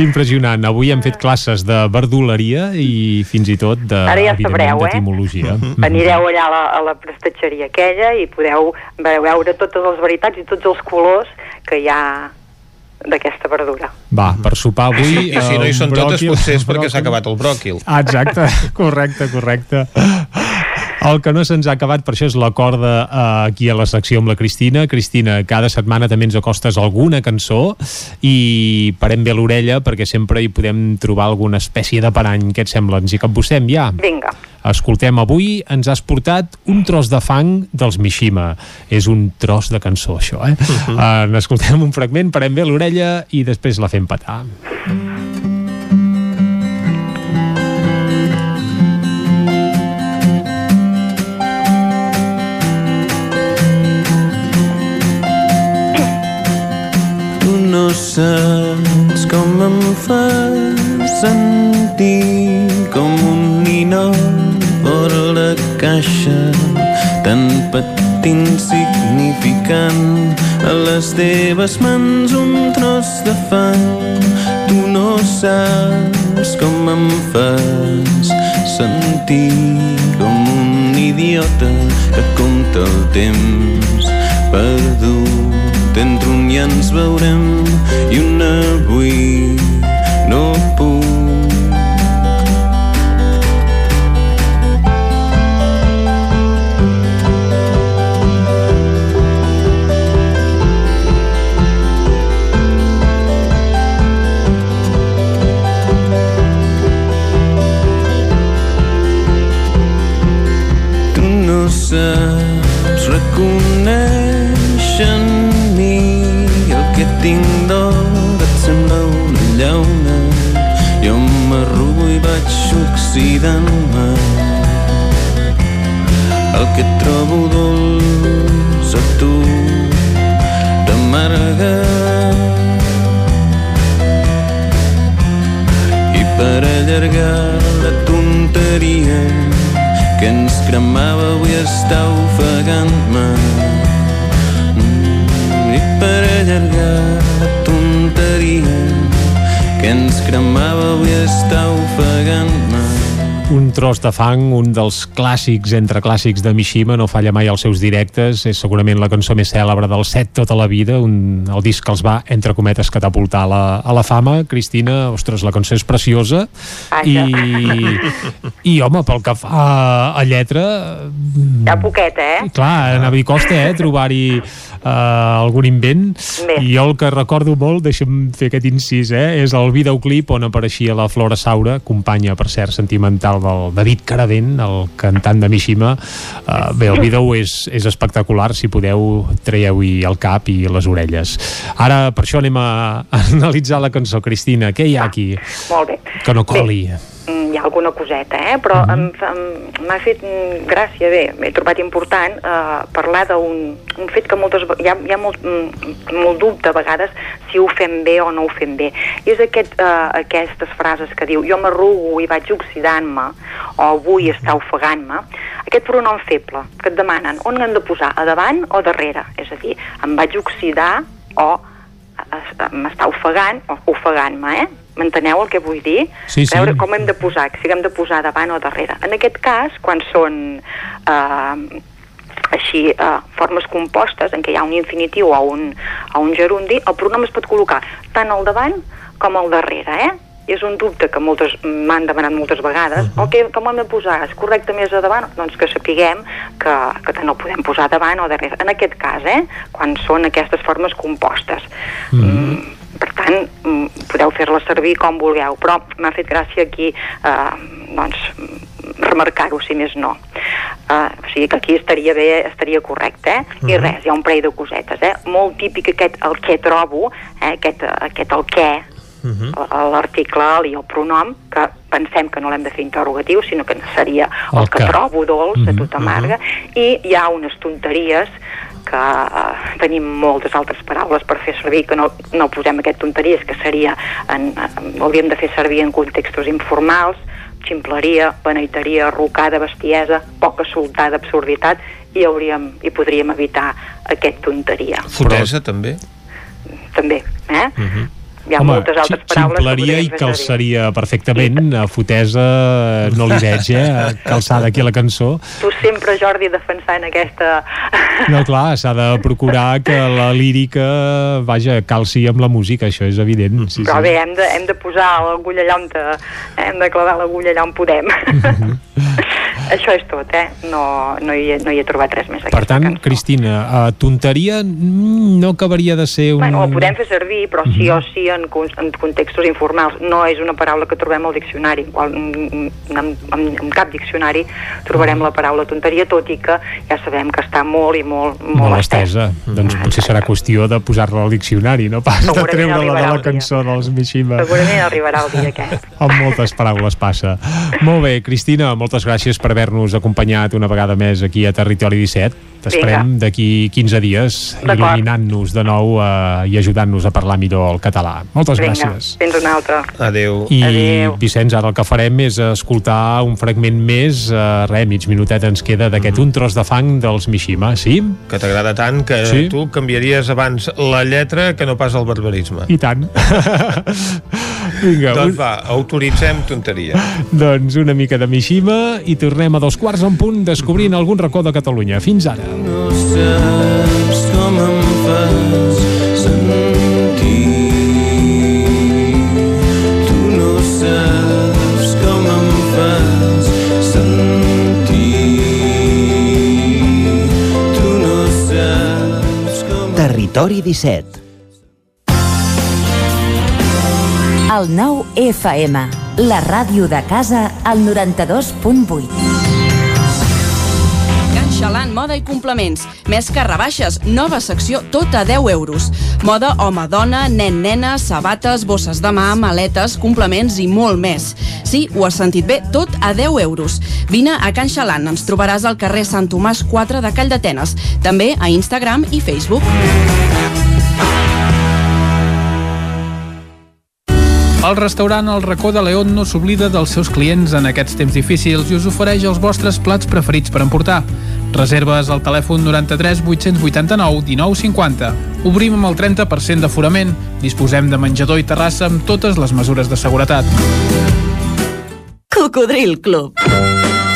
Impressionant. Avui hem fet classes de verduleria i fins i tot de, Ara ja sabreu, eh? d'etimologia. Mm. Anireu allà a la, a la prestatgeria aquella i podeu ve- veure totes les varietats i tots els colors que hi ha d'aquesta verdura. Va, per sopar avui... I si no hi eh, són un totes, bròquil- potser és perquè s'ha bròquil. acabat el bròquil. Ah, exacte, correcte, correcte. El que no se'ns ha acabat, per això és la corda eh, aquí a la secció amb la Cristina. Cristina, cada setmana també ens acostes alguna cançó i parem bé l'orella perquè sempre hi podem trobar alguna espècie de parany. Què et sembla? Ens hi capbussem ja? Vinga. Escoltem, avui ens has portat un tros de fang dels Mishima. És un tros de cançó, això, eh? Uh -huh. uh, escoltem un fragment, parem bé l'orella i després la fem petar. Tu no saps com em fas sentir com un ninot vora la caixa tan petit insignificant. A les teves mans un tros de fang. Tu no saps com em fas sentir com un idiota que compta el temps perdut entre un ja ens veurem i un avui no puc. Tu no saps reconèixer jo m'arrugo i vaig oxidant-me. El que trobo dolç a tu t'amarga. I per allargar la tonteria que ens cremava avui està ofegant-me. Nit per allargar tonteria que ens cremava avui està ofegant-me un tros de fang, un dels clàssics entre clàssics de Mishima, no falla mai als seus directes, és segurament la cançó més cèlebre del set tota la vida, un, el disc que els va, entre cometes, catapultar a la, a la fama. Cristina, ostres, la cançó és preciosa i, i home, pel que fa a lletra... Ja poquet, eh? Clar, anava i costa, eh, trobar-hi uh, algun invent Bé. i jo el que recordo molt, deixa'm fer aquest incís, eh, és el videoclip on apareixia la Flora Saura, companya, per cert, sentimental del David Caravent, el cantant de Mishima. Uh, bé, el vídeo és, és espectacular, si podeu traieu-hi el cap i les orelles. Ara, per això anem a, analitzar la cançó. Cristina, què hi ha aquí? Molt bé. Que no coli. Mm, hi ha alguna coseta, eh? però em- m'ha fet mm, gràcia, bé, he trobat important eh, parlar d'un un fet que moltes, hi ha, hi ha molt, mm, molt dubte a vegades si ho fem bé o no ho fem bé. I és aquest, eh, aquestes frases que diu jo m'arrugo i vaig oxidant-me o vull estar ofegant-me, aquest pronom feble que et demanen on hem de posar, a davant o darrere? És a dir, em vaig oxidar o es- m'està ofegant o ofegant-me, eh? M'enteneu el que vull dir? Sí, sí. Veure com hem de posar, si hem de posar davant o darrere. En aquest cas, quan són eh, així eh, formes compostes en què hi ha un infinitiu o un, o un gerundi, el pronom es pot col·locar tant al davant com al darrere, eh? I és un dubte que moltes m'han demanat moltes vegades. Uh -huh. okay, com ho hem de posar? És correcte més a davant? Doncs que sapiguem que, que tant el podem posar davant o darrere. En aquest cas, eh? Quan són aquestes formes compostes. Mm, per tant, mm, podeu fer-la servir com vulgueu, però m'ha fet gràcia aquí eh, doncs, remarcar-ho, si més no. Uh, o sigui que aquí estaria bé, estaria correcte, eh? I Mhm. res, hi ha un parell de cosetes, eh? Molt típic aquest el que trobo, eh? aquest, aquest el què, a- l'article el i el pronom, que pensem que no l'hem de fer interrogatiu, sinó que seria el, El que que. trobo dolç, a Mhm, tu t'amarga, i hi ha unes tonteries que uh, tenim moltes altres paraules per fer servir, que no, no posem aquest tonteries, que seria, en, en, hauríem de fer servir en contextos informals, ximpleria, beneiteria, rocada, bestiesa, poca soltada, absurditat, i, hauríem, i podríem evitar aquest tonteria. Fotesa, també. També, eh? Hi ha Home, moltes altres paraules ximpleria i calçaria perfectament. A fotesa no li veig, eh? Calçada aquí a la cançó. Tu sempre, Jordi, defensant aquesta... No, clar, s'ha de procurar que la lírica, vaja, calci amb la música, això és evident. Sí, Però sí. bé, hem de, hem de posar l'agulla allà on... Te, hem de clavar l'agulla allà on podem. Això és tot, eh? No, no, hi, he, no hi he trobat res més. Per tant, Cristina, uh, tonteria mm, no acabaria de ser un... Bueno, ho podem fer servir, però sí o sí en, en contextos informals. No és una paraula que trobem al diccionari. Qual, en, en, en, en cap diccionari trobarem la paraula tonteria, tot i que ja sabem que està molt i molt, molt, Molt estesa. Doncs potser serà qüestió de posar-la al diccionari, no pas de treure-la de la cançó dels Mishima. Segurament arribarà el dia aquest. Amb moltes paraules passa. Molt bé, Cristina, moltes gràcies per haver-nos acompanyat una vegada més aquí a Territori 17. T'esperem d'aquí 15 dies il·luminant-nos de nou eh, i ajudant-nos a parlar millor el català. Moltes Vinga, gràcies. fins una altra. Adéu. I, Adéu. Vicenç, ara el que farem és escoltar un fragment més, eh, res, mig minutet ens queda d'aquest Mhm. un tros de fang dels Mishima, sí? Que t'agrada tant que Sí. tu canviaries abans la lletra que no pas el barbarisme. I tant. Vinga, doncs un- va, autoritzem tonteria. Doncs una mica de Mishima i tornem a dos quarts en punt descobrint algun racó de Catalunya. Fins ara. No saps com em fas sentir. Tu no saps com em fas sentir. Tu no saps com Territori 17 El nou FM, la ràdio de casa, al 92.8. Xalant, moda i complements. Més que rebaixes, nova secció tot a 10 euros. Moda home-dona, nen-nena, sabates, bosses de mà, maletes, complements i molt més. Sí, ho has sentit bé, tot a 10 euros. Vine a Can Xalant, ens trobaràs al carrer Sant Tomàs 4 de Call d'Atenes. També a Instagram i Facebook. El restaurant El Racó de León no s'oblida dels seus clients en aquests temps difícils i us ofereix els vostres plats preferits per emportar. Reserves al telèfon 93 889 1950. Obrim amb el 30% d'aforament. Disposem de menjador i terrassa amb totes les mesures de seguretat. Cocodril Club.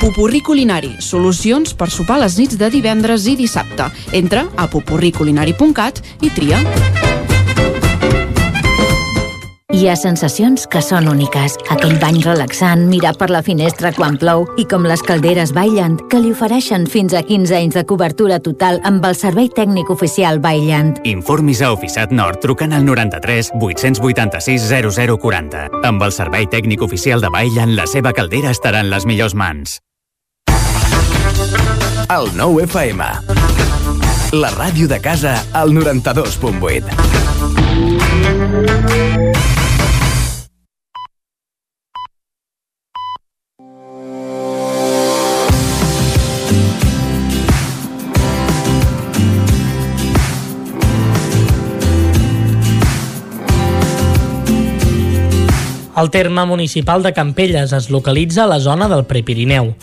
Pupurri Culinari, solucions per sopar les nits de divendres i dissabte. Entra a pupurriculinari.cat i tria. Hi ha sensacions que són úniques. Aquell bany relaxant, mirar per la finestra quan plou i com les calderes Bailand, que li ofereixen fins a 15 anys de cobertura total amb el servei tècnic oficial Bailand. Informis a Oficiat Nord trucant al 93 886 0040. Amb el servei tècnic oficial de Bailand, la seva caldera estarà en les millors mans. El 9 FM. La ràdio de casa al 92.8. El terme municipal de Campelles es localitza a la zona del Prepirineu.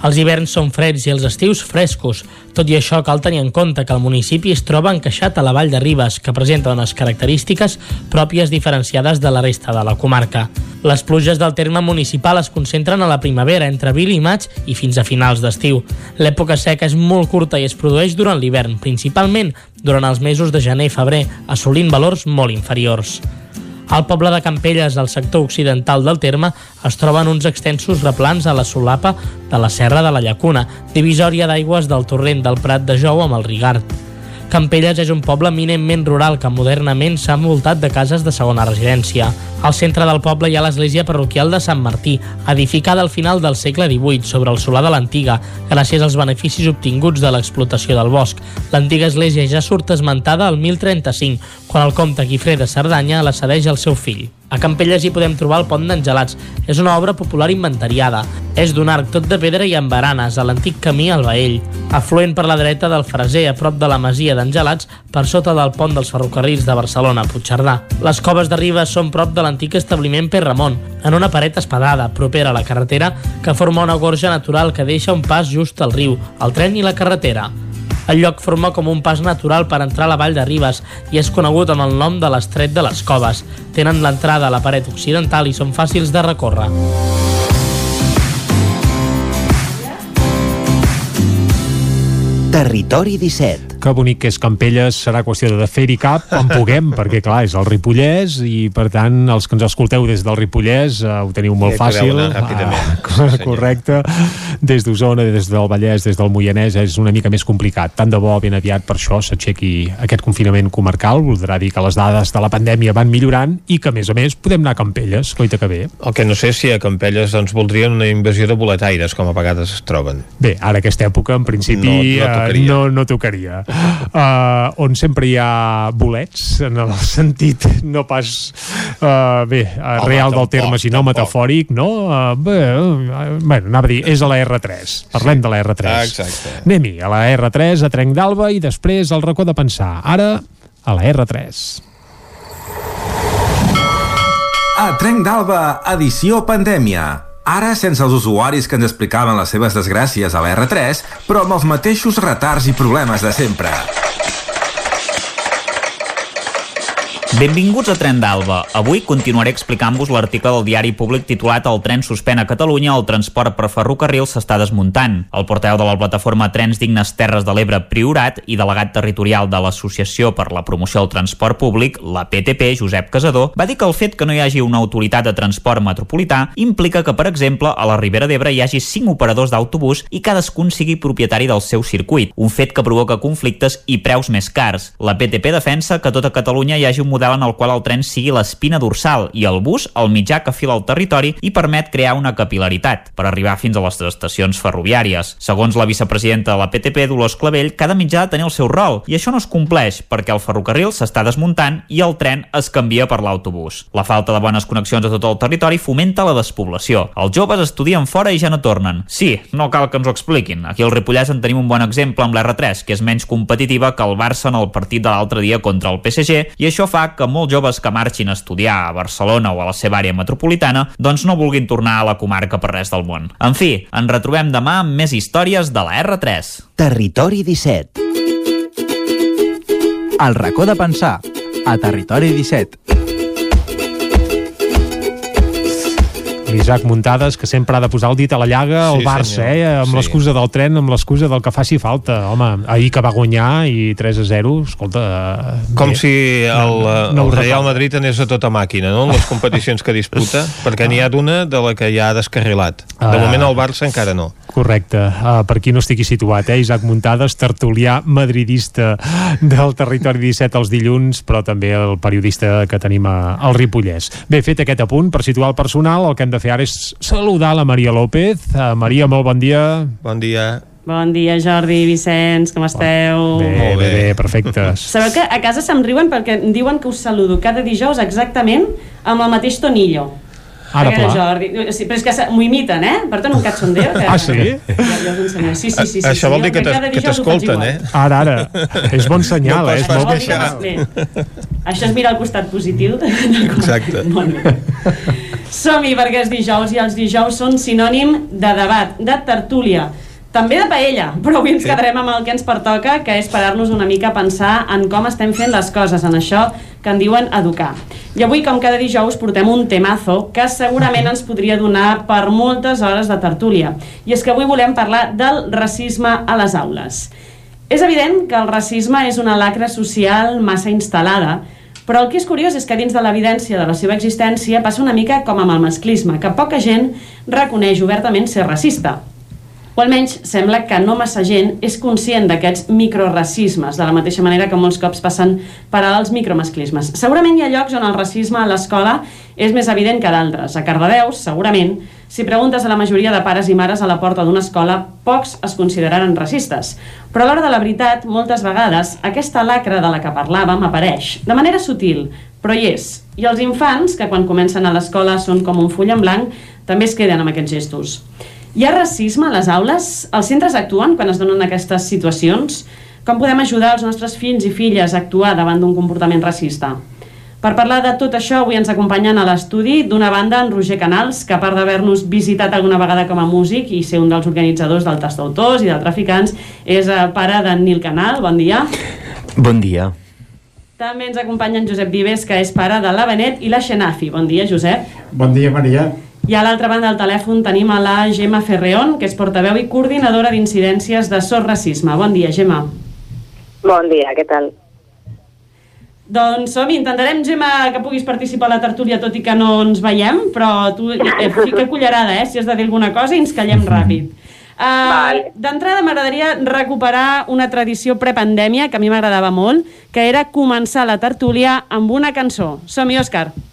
Els hiverns són freds i els estius frescos. Tot i això, cal tenir en compte que el municipi es troba encaixat a la vall de Ribes, que presenta unes característiques pròpies diferenciades de la resta de la comarca. Les pluges del terme municipal es concentren a la primavera, entre abril i maig i fins a finals d'estiu. L'època seca és molt curta i es produeix durant l'hivern, principalment durant els mesos de gener i febrer, assolint valors molt inferiors. Al poble de Campelles, al sector occidental del terme, es troben uns extensos replans a la solapa de la Serra de la Llacuna, divisòria d'aigües del torrent del Prat de Jou amb el Rigart. Campelles és un poble eminentment rural que modernament s'ha envoltat de cases de segona residència. Al centre del poble hi ha l'església parroquial de Sant Martí, edificada al final del segle XVIII sobre el solar de l'antiga, gràcies als beneficis obtinguts de l'explotació del bosc. L'antiga església ja surt esmentada al 1035, quan el comte Guifré de Cerdanya la cedeix al seu fill. A Campelles hi podem trobar el Pont d'Angelats. És una obra popular inventariada. És d'un arc tot de pedra i amb baranes, a l'antic camí al Baell. Afluent per la dreta del Freser, a prop de la masia d'Angelats, per sota del pont dels ferrocarrils de Barcelona Puigcerdà. Les coves de Ribes són prop de l'antic establiment Perramont, en una paret espadada, propera a la carretera, que forma una gorja natural que deixa un pas just al riu, el tren i la carretera. El lloc forma com un pas natural per entrar a la vall de Ribes i és conegut amb el nom de l'estret de les Coves. Tenen l'entrada a la paret occidental i són fàcils de recórrer. Territori 17. Que bonic que és Campelles, serà qüestió de fer-hi cap quan puguem, perquè clar, és el Ripollès i per tant els que ens escolteu des del Ripollès eh, ho teniu molt Sí, fàcil. ràpidament. Ah, correcte. Des d'Osona, des del Vallès, des del Moianès és una mica més complicat. Tant de bo ben aviat per això s'aixequi aquest confinament comarcal, voldrà dir que les dades de la pandèmia van millorant i que a més a més podem anar a Campelles, coita que bé. El que no sé si a Campelles doncs, voldrien una invasió de boletaires, com a vegades es troben. Bé, ara aquesta època en principi No- no eh, tocaria. no, no tocaria. Uh, on sempre hi ha bolets, en el sentit no pas uh, bé, Home, real del tampoc, terme, sinó tampoc. metafòric, no? Uh, bé, uh, bueno, anava a dir, és a la R3. Parlem sí. de la R3. Ah, exacte. Anem-hi, a la R3, a Trenc d'Alba i després al racó de pensar. Ara, a la R3. A Trenc d'Alba, edició pandèmia. Ara, sense els usuaris que ens explicaven les seves desgràcies a la R3, però amb els mateixos retards i problemes de sempre. Benvinguts a Tren d'Alba. Avui continuaré explicant-vos l'article del diari públic titulat El tren suspèn a Catalunya, el transport per ferrocarril s'està desmuntant. El porteu de la plataforma Trens Dignes Terres de l'Ebre Priorat i delegat territorial de l'Associació per la Promoció del Transport Públic, la PTP, Josep Casador, va dir que el fet que no hi hagi una autoritat de transport metropolità implica que, per exemple, a la Ribera d'Ebre hi hagi cinc operadors d'autobús i cadascun sigui propietari del seu circuit, un fet que provoca conflictes i preus més cars. La PTP defensa que a tota Catalunya hi hagi un model en el qual el tren sigui l'espina dorsal i el bus el mitjà que fila el territori i permet crear una capilaritat per arribar fins a les estacions ferroviàries. Segons la vicepresidenta de la PTP, Dolors Clavell, cada mitjà ha de tenir el seu rol i això no es compleix perquè el ferrocarril s'està desmuntant i el tren es canvia per l'autobús. La falta de bones connexions a tot el territori fomenta la despoblació. Els joves estudien fora i ja no tornen. Sí, no cal que ens ho expliquin. Aquí al Ripollès en tenim un bon exemple amb l'R3, que és menys competitiva que el Barça en el partit de l'altre dia contra el PSG i això fa que molts joves que marxin a estudiar a Barcelona o a la seva àrea metropolitana doncs no vulguin tornar a la comarca per res del món. En fi, ens retrobem demà amb més històries de la R3. Territori 17 El racó de pensar a Territori 17 l'Isaac Muntades, que sempre ha de posar el dit a la llaga al Sí, Barça, senyor. eh? amb Sí. l'excusa del tren, amb l'excusa del que faci falta. Home, ahir que va guanyar i 3 a 0, escolta... eh, Com bé. si el, No- no el Real. Madrid anés a tota màquina, no?, en les competicions que disputa, perquè n'hi ha d'una de la que ja ha descarrilat. De Ah. moment el Barça encara no. Correcte, uh, per qui no estigui situat, eh? Isaac Muntades, tertulià madridista del Territori 17 els dilluns, però també el periodista que tenim a, al Ripollès. Bé, fet aquest apunt, per situar el personal, el que hem de fer ara és saludar la Maria López. Uh, Maria, molt bon dia. Bon dia. Bon dia, Jordi, Vicenç, com esteu? Bé, bé, bé, perfectes. Sabeu que a casa se'm riuen perquè em diuen que us saludo cada dijous exactament amb el mateix tonillo. Ara, pla. Jordi, sí, però és que se- m'ho imiten, eh? Per tant, un cachondeo. Que, Ah, sí? Ja, ja us. Sí, sí, sí. sí, Això sí, vol dir que t'escolten, eh? Ara, ara. És bon senyal, No eh? És molt bon senyal. Bé, això és mirar el costat positiu. Exacte. Som-hi perquè és dijous i els dijous són sinònim de debat, de tertúlia, també de paella, però avui ens quedarem amb el que ens pertoca, que és parar-nos una mica a pensar en com estem fent les coses, en això que en diuen educar. I avui, com cada dijous, portem un temazo que segurament ens podria donar per moltes hores de tertúlia. I és que avui volem parlar del racisme a les aules. És evident que el racisme és una lacra social massa instal·lada, però el que és curiós és que dins de l'evidència de la seva existència passa una mica com amb el masclisme, que poca gent reconeix obertament ser racista. O almenys sembla que no massa gent és conscient d'aquests microracismes, de la mateixa manera que molts cops passen per als micromasclismes. Segurament hi ha llocs on el racisme a l'escola és més evident que d'altres. A Cardedeu, segurament, si preguntes a la majoria de pares i mares a la porta d'una escola, pocs es consideraran racistes. Però a l'hora de la veritat, moltes vegades, aquesta lacra de la que parlàvem apareix, de manera sutil, però hi és. I els infants, que quan comencen a l'escola són com un full en blanc, també es queden amb aquests gestos. Hi ha racisme a les aules? Els centres actuen quan es donen aquestes situacions? Com podem ajudar els nostres fills i filles a actuar davant d'un comportament racista? Per parlar de tot això, avui ens acompanyen a l'estudi, d'una banda, en Roger Canals, que a part d'haver-nos visitat alguna vegada com a músic i ser un dels organitzadors del tast d'autors i de traficants, és eh, pare d'en Nil Canal. Bon dia. Bon dia. També ens acompanya en Josep Vives, que és pare de la Benet i la Xenafi. Bon dia, Josep. Bon dia, Maria. I a l'altra banda del telèfon tenim a la Gemma Ferreón, que és portaveu i coordinadora d'incidències de SOS Racisme. Bon dia, Gemma. Bon dia, què tal? Doncs som intentarem, Gemma, que puguis participar a la tertúlia, tot i que no ens veiem, però tu eh, fica cullerada, eh, si has de dir alguna cosa i ens callem ràpid. Uh, D'entrada m'agradaria recuperar una tradició prepandèmia que a mi m'agradava molt, que era començar la tertúlia amb una cançó. Som-hi, Òscar. Avui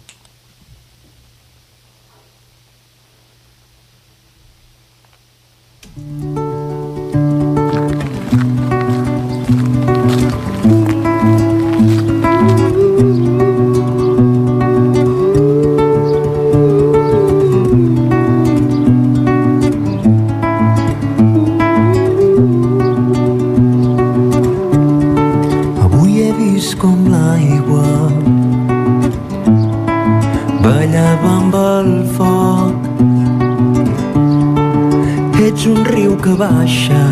un riu que baixa.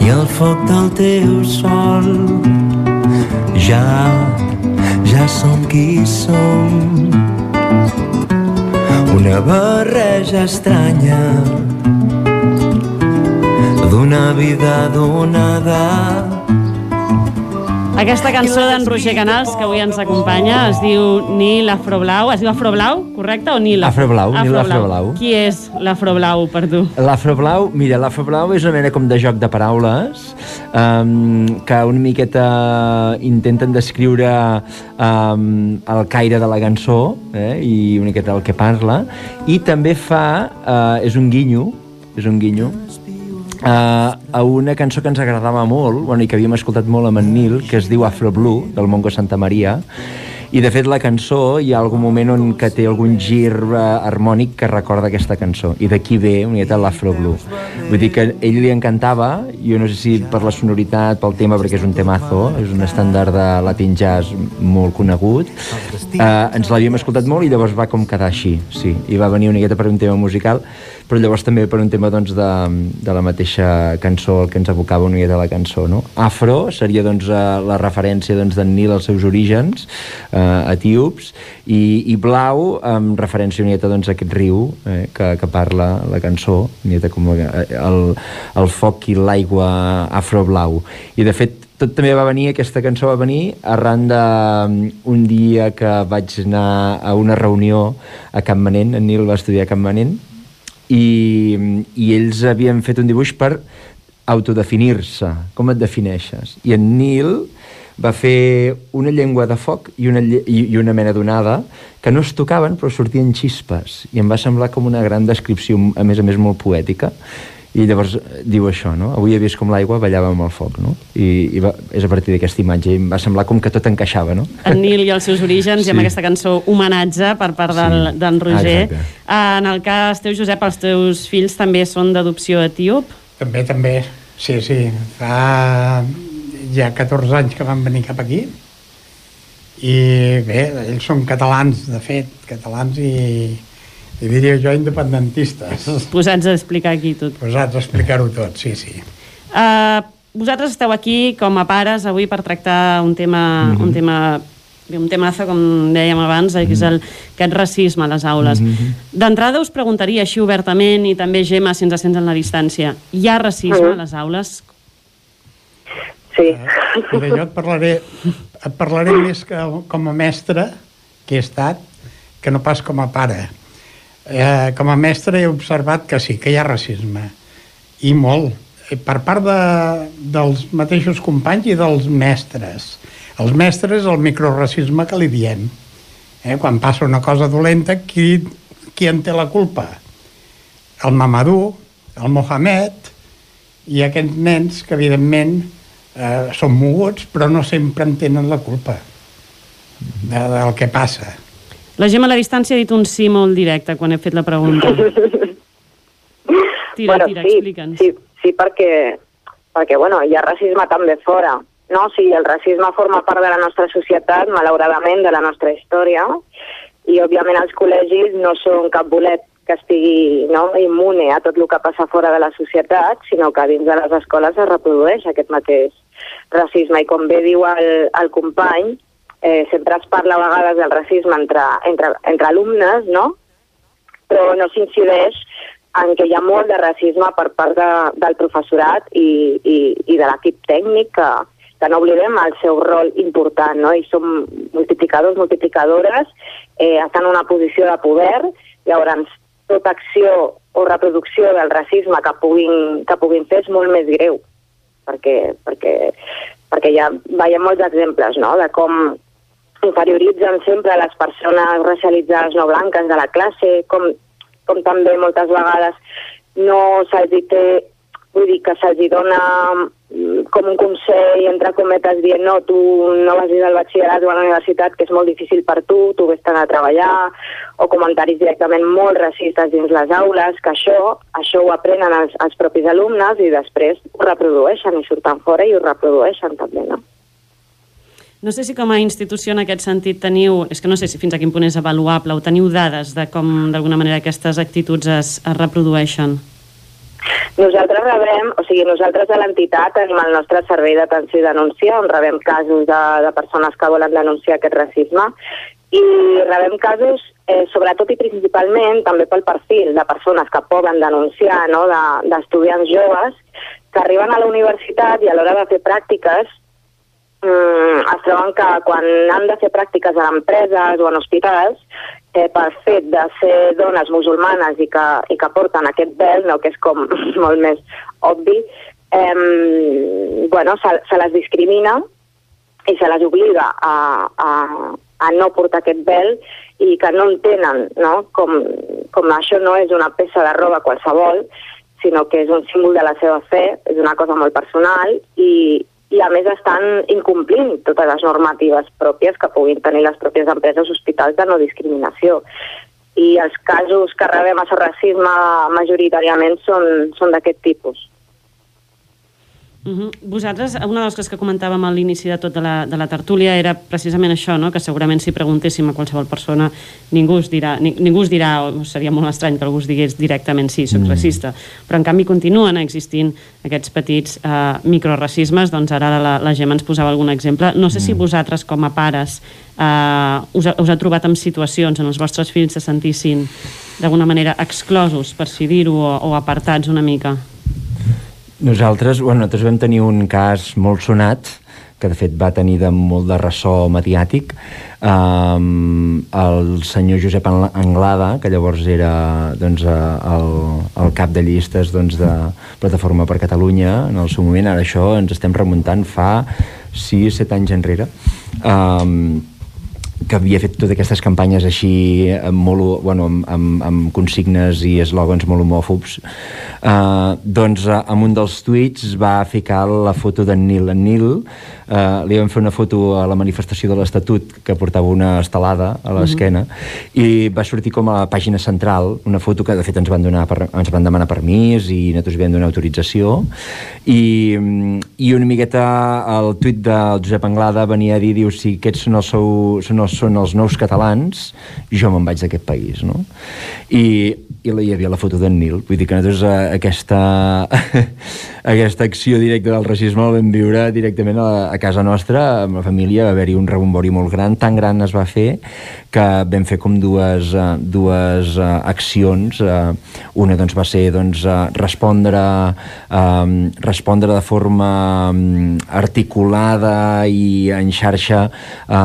I el foc del teu sol. Ja, ja som qui som. Una barreja estranya. D'una vida donada Aquesta cançó d'en Roger Canals, que avui ens acompanya, es diu Nil Afroblau. Es diu Afroblau, correcte? O Nil Afroblau, Nil Afroblau. Qui és l'Afroblau per tu? L'Afroblau, mira, l'Afroblau és una mena com de joc de paraules um, que una miqueta intenten descriure um, el caire de la cançó eh, i una miqueta el que parla i també fa, uh, és un guinyo és un guinyo uh, a una cançó que ens agradava molt bueno, i que havíem escoltat molt amb en Nil que es diu Afro Blue, del Mongo Santa Maria. I de fet la cançó hi ha algun moment on que té algun gir uh, harmònic que recorda aquesta cançó. I d'aquí ve una miqueta l'Afro Blue. Vull dir que ell li encantava jo no sé si per la sonoritat, pel tema perquè és un temazo, és un estàndard de latin jazz molt conegut. Uh, ens l'havíem escoltat molt i llavors va com quedar així, sí, i va venir una per un tema musical però llavors també per un tema doncs, de, de la mateixa cançó, el que ens evocava una de la cançó. No? Afro seria doncs, eh, la referència doncs, d'en Nil als seus orígens eh, etíops i, i blau amb referència una doncs, a aquest riu eh, que, que parla la cançó, una com eh, el, el foc i l'aigua afroblau. I de fet tot també va venir, aquesta cançó va venir arran d'un dia que vaig anar a una reunió a Campmanent, en Nil va estudiar a Campmanent, i, i ells havien fet un dibuix per autodefinir-se, com et defineixes. I en Nil va fer una llengua de foc i una, i una mena d'onada que no es tocaven però sortien xispes. I em va semblar com una gran descripció a més a més molt poètica i llavors diu això, no? Avui he vist com l'aigua ballava amb el foc, no? I, i va, és a partir d'aquesta imatge i em va semblar com que tot encaixava, no? En Nil i els seus orígens sí. i amb aquesta cançó homenatge per part del, sí. d'en Roger. Ah, en el cas teu, Josep, els teus fills també són d'adopció etíop? També, també. Sí, sí. Fa ja 14 anys que van venir cap aquí i bé, ells són catalans, de fet, catalans i i diria jo independentistes. Posats a explicar aquí tot. Posats a explicar-ho tot, sí, sí. Uh, vosaltres esteu aquí com a pares avui per tractar un tema, mm -hmm. un tema un temazo, com dèiem abans, que és el, aquest racisme a les aules. Mm -hmm. D'entrada us preguntaria així obertament, i també Gemma, si ens sents en la distància, hi ha racisme mm -hmm. a les aules? Sí. Uh, mira, jo et parlaré, et parlaré més que com a mestre que he estat, que no pas com a pare eh, com a mestre he observat que sí, que hi ha racisme, i molt, eh, per part de, dels mateixos companys i dels mestres. Els mestres, el microracisme que li diem. Eh? Quan passa una cosa dolenta, qui, qui en té la culpa? El Mamadou, el Mohamed i aquests nens que, evidentment, eh, són moguts, però no sempre en tenen la culpa de, del que passa. La Gemma a la distància ha dit un sí molt directe quan he fet la pregunta. Tira, bueno, tira, sí, explica'ns. Sí, sí perquè, perquè bueno, hi ha racisme també fora. No? O sigui, el racisme forma part de la nostra societat, malauradament, de la nostra història, i òbviament els col·legis no són cap bolet que estigui no, immune a tot el que passa fora de la societat, sinó que dins de les escoles es reprodueix aquest mateix racisme. I com bé diu el, el company, eh, sempre es parla a vegades del racisme entre, entre, entre alumnes, no? però no s'incideix en què hi ha molt de racisme per part de, del professorat i, i, i de l'equip tècnic que, que no oblidem el seu rol important, no? i som multiplicadors, multiplicadores, eh, estan en una posició de poder, llavors tota acció o reproducció del racisme que puguin, que puguin fer és molt més greu, perquè, perquè, perquè ja veiem molts exemples no? de com inferioritzen sempre les persones racialitzades no blanques de la classe, com, com també moltes vegades no se'ls té, vull dir que se'ls dona mm, com un consell, entre cometes, dient no, tu no vas dir al batxillerat o a la universitat, que és molt difícil per tu, tu vés a treballar, o comentaris directament molt racistes dins les aules, que això, això ho aprenen els, els propis alumnes i després ho reprodueixen i surten fora i ho reprodueixen també, no? No sé si com a institució en aquest sentit teniu, és que no sé si fins a quin punt és avaluable, o teniu dades de com d'alguna manera aquestes actituds es, es reprodueixen? Nosaltres rebem, o sigui, nosaltres a l'entitat tenim el nostre servei d'atenció i denúncia, on rebem casos de, de persones que volen denunciar aquest racisme, i rebem casos, eh, sobretot i principalment, també pel perfil de persones que poden denunciar, no?, d'estudiants de, joves, que arriben a la universitat i a l'hora de fer pràctiques mm, es troben que quan han de fer pràctiques a empreses o en hospitals eh, per fet de ser dones musulmanes i que, i que porten aquest vel, no, que és com molt més obvi, eh, bueno, se, se les discrimina i se les obliga a, a, a no portar aquest vel i que no entenen no? Com, com això no és una peça de roba qualsevol, sinó que és un símbol de la seva fe, és una cosa molt personal i, i a més estan incomplint totes les normatives pròpies que puguin tenir les pròpies empreses hospitals de no discriminació. I els casos que rebem a racisme majoritàriament són, són d'aquest tipus. Uh -huh. Vosaltres, una de les coses que comentàvem a l'inici de tot de la, de la tertúlia era precisament això, no? que segurament si preguntéssim a qualsevol persona ningú us dirà, ni, ningú us dirà o seria molt estrany que algú us digués directament sí, soc mm. racista, però en canvi continuen existint aquests petits eh, microracismes, doncs ara la, la Gemma ens posava algun exemple. No sé mm. si vosaltres com a pares eh, us, ha, us ha trobat en situacions en els vostres fills se sentissin d'alguna manera exclosos, per si dir-ho, o, o apartats una mica. Nosaltres, bueno, nosaltres vam tenir un cas molt sonat, que de fet va tenir de molt de ressò mediàtic, um, el senyor Josep Anglada, que llavors era doncs, el, el cap de llistes doncs, de Plataforma per Catalunya, en el seu moment, ara això ens estem remuntant fa 6-7 anys enrere. Um, que havia fet totes aquestes campanyes així amb, molt, bueno, amb, amb, amb consignes i eslògans molt homòfobs uh, doncs uh, amb un dels tuits va ficar la foto d'en Nil en Nil uh, li vam fer una foto a la manifestació de l'Estatut que portava una estelada a l'esquena uh mhm. -huh. i va sortir com a la pàgina central una foto que de fet ens van, donar per, ens van demanar permís i nosaltres vam donar autorització i, i una miqueta el tuit del Josep Anglada venia a dir, diu, si aquests són els, seu, són els són els nous catalans, jo me'n vaig d'aquest país, no? I, i hi havia la foto d'en Nil, vull dir que nosaltres eh, aquesta, aquesta acció directa del racisme la vam viure directament a, a casa nostra, amb la família, va haver-hi un rebombori molt gran, tan gran es va fer que vam fer com dues, uh, dues uh, accions, una doncs va ser doncs, respondre, uh, respondre de forma um, articulada i en xarxa uh,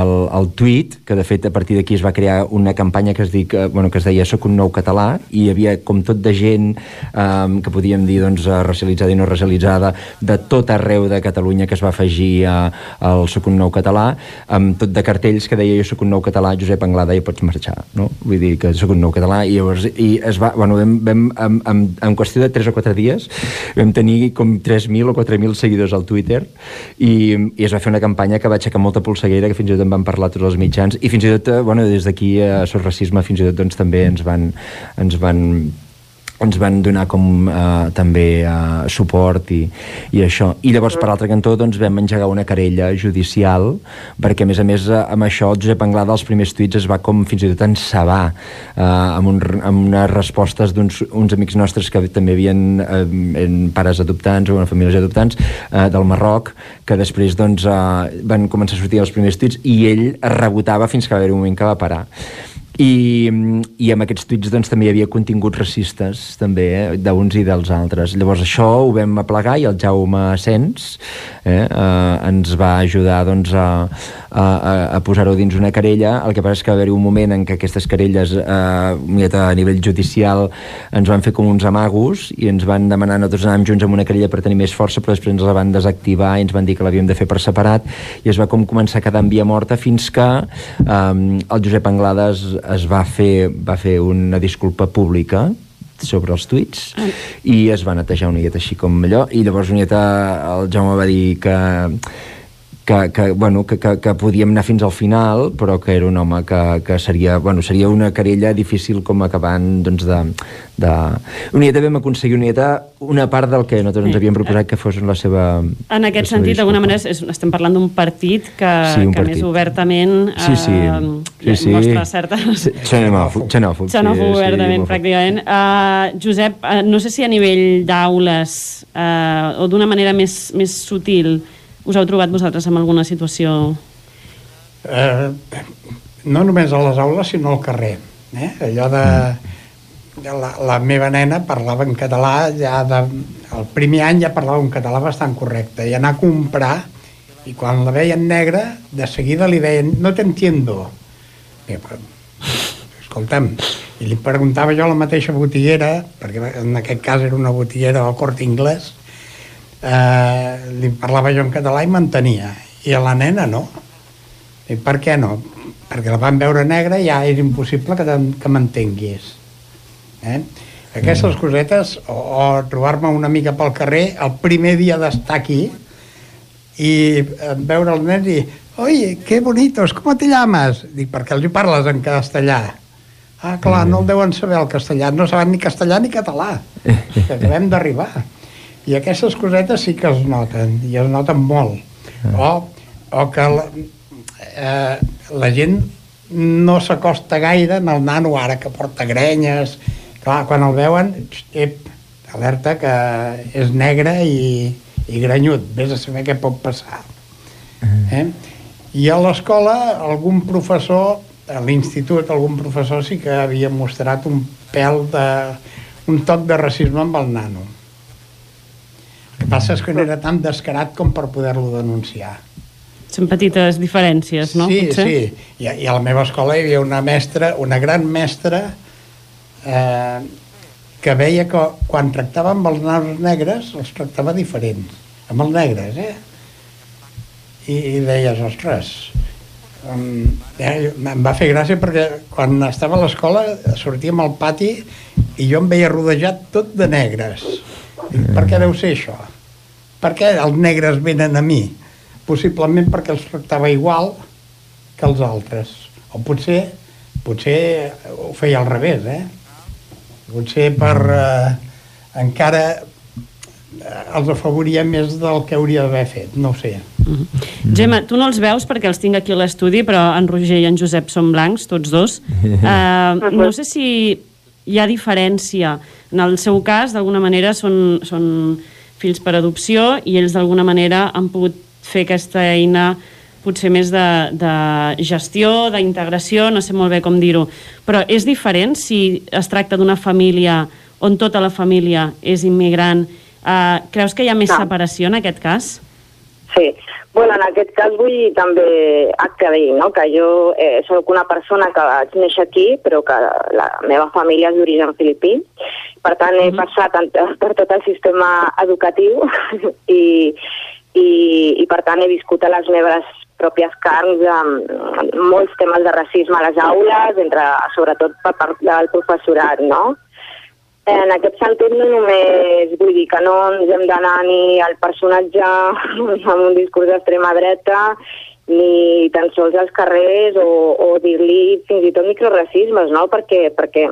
el, el tuit, que de fet a partir d'aquí es va crear una campanya que es, dic, bueno, que es deia Soc un nou català i hi havia com tot de gent um, que podíem dir doncs, racialitzada i no racialitzada de tot arreu de Catalunya que es va afegir a, al Soc un nou català amb tot de cartells que deia jo soc un nou català Josep Anglada i pots marxar no? vull dir que sóc un nou català i llavors i es va, bueno, vam, vam, en, en, en qüestió de 3 o 4 dies vam tenir com 3.000 o 4.000 seguidors al Twitter i, i es va fer una campanya que va aixecar molta polseguera que fins i tot en van parlar tots els mitjans i fins i tot, eh, bueno, des d'aquí a Sos Racisme fins i tot doncs, també ens van, ens van ens van donar com eh, també eh, suport i, i això. I llavors, per l'altre cantó, doncs, vam engegar una querella judicial perquè, a més a més, eh, amb això, Josep Anglada, als primers tuits, es va com fins i tot encebar eh, amb, un, amb unes respostes d'uns uns amics nostres que també havien eh, pares adoptants o famílies adoptants eh, del Marroc, que després doncs, eh, van començar a sortir els primers tuits i ell rebotava fins que va haver un moment que va parar i, i amb aquests tuits doncs, també hi havia continguts racistes també, eh, d'uns i dels altres. Llavors això ho vam aplegar i el Jaume Sens eh, eh, ens va ajudar doncs, a, a, a posar-ho dins una querella. El que passa és que va haver-hi un moment en què aquestes querelles eh, a nivell judicial ens van fer com uns amagos i ens van demanar, nosaltres anàvem junts amb una querella per tenir més força però després ens la van desactivar i ens van dir que l'havíem de fer per separat. I es va com començar a quedar en via morta fins que eh, el Josep Anglades es va fer, va fer una disculpa pública sobre els tuits ah. i es va netejar una miqueta així com allò i llavors una miqueta el Jaume va dir que que, que, bueno, que, que, que podíem anar fins al final, però que era un home que, que seria, bueno, seria una querella difícil com acabant doncs, de, de... Una miqueta vam aconseguir una una part del que nosaltres ens havíem proposat que fos la seva... En aquest sentit, d'alguna manera, és, estem parlant d'un partit que, Sí, un que partit. més obertament Sí, sí. eh, Sí, sí. mostra certa... Xenòfob, xenòfob. Xenòfob sí, obertament, sí, pràcticament. Uh, Josep, uh, no sé si a nivell d'aules uh, o d'una manera més, més sutil us heu trobat vosaltres en alguna situació... Eh, no només a les aules, sinó al carrer. Eh? Allò de... la, la meva nena parlava en català ja de, el primer any ja parlava un català bastant correcte i anar a comprar i quan la veien negra de seguida li deien no t'entiendo I, però, escolta'm i li preguntava jo a la mateixa botiguera perquè en aquest cas era una botiguera del Corte Inglés eh, li parlava jo en català i m'entenia. I a la nena no. I per què no? perquè la van veure negra i ja és impossible que, que m'entenguis eh? aquestes cosetes o, o trobar-me una mica pel carrer el primer dia d'estar aquí i eh, veure el nen i oye, qué bonitos, ¿cómo te llamas? Dic, perquè els hi parles en castellà. Ah, clar, no el deuen saber el castellà no saben ni castellà ni català. Que acabem d'arribar i aquestes cosetes sí que es noten i es noten molt. O, o que la, eh, la gent no s'acosta gaire en el nano ara que porta grenyes. Clar, quan el veuen ep, alerta que és negre i, i granyut. Vés a saber què pot passar. Eh? i a l'escola algun professor a l'institut algun professor sí que havia mostrat un pèl de un toc de racisme amb el nano que passa és que no era tan descarat com per poder-lo denunciar Són petites diferències, no? Sí, Potser? sí. I, I a la meva escola hi havia una mestra, una gran mestra, eh, que veia que quan tractava amb els nanos negres, els tractava diferents. Amb els negres, eh? I, i deies, ostres, um, eh, em va fer gràcia perquè quan estava a l'escola sortíem al pati i jo em veia rodejat tot de negres. Dic, per què deu ser això? Per què els negres venen a mi? Possiblement perquè els tractava igual que els altres. O potser, potser ho feia al revés, eh? Potser per eh, encara eh, els afavoria més del que hauria d'haver fet, no ho sé. Gemma, tu no els veus perquè els tinc aquí a l'estudi, però en Roger i en Josep són blancs, tots dos. Uh, no sé si hi ha diferència. En el seu cas, d'alguna manera, són, són fills per adopció i ells d'alguna manera han pogut fer aquesta eina potser més de, de gestió, d'integració, no sé molt bé com dir-ho. Però és diferent si es tracta d'una família on tota la família és immigrant. Uh, creus que hi ha més No. separació en aquest cas? Sí, bueno, en aquest cas vull també aclarir no? que jo eh, sóc una persona que vaig néixer aquí, però que la meva família és d'origen filipí. Per tant, he passat en- per tot el sistema educatiu i, i, i per tant he viscut a les meves pròpies carns amb molts temes de racisme a les aules, entre, sobretot per part del professorat, no? En aquest sentit, no només vull dir que no ens hem d'anar ni al personatge amb un discurs d'extrema dreta, ni tan sols als carrers o, o dir-li fins i tot microracismes, no? Perquè, perquè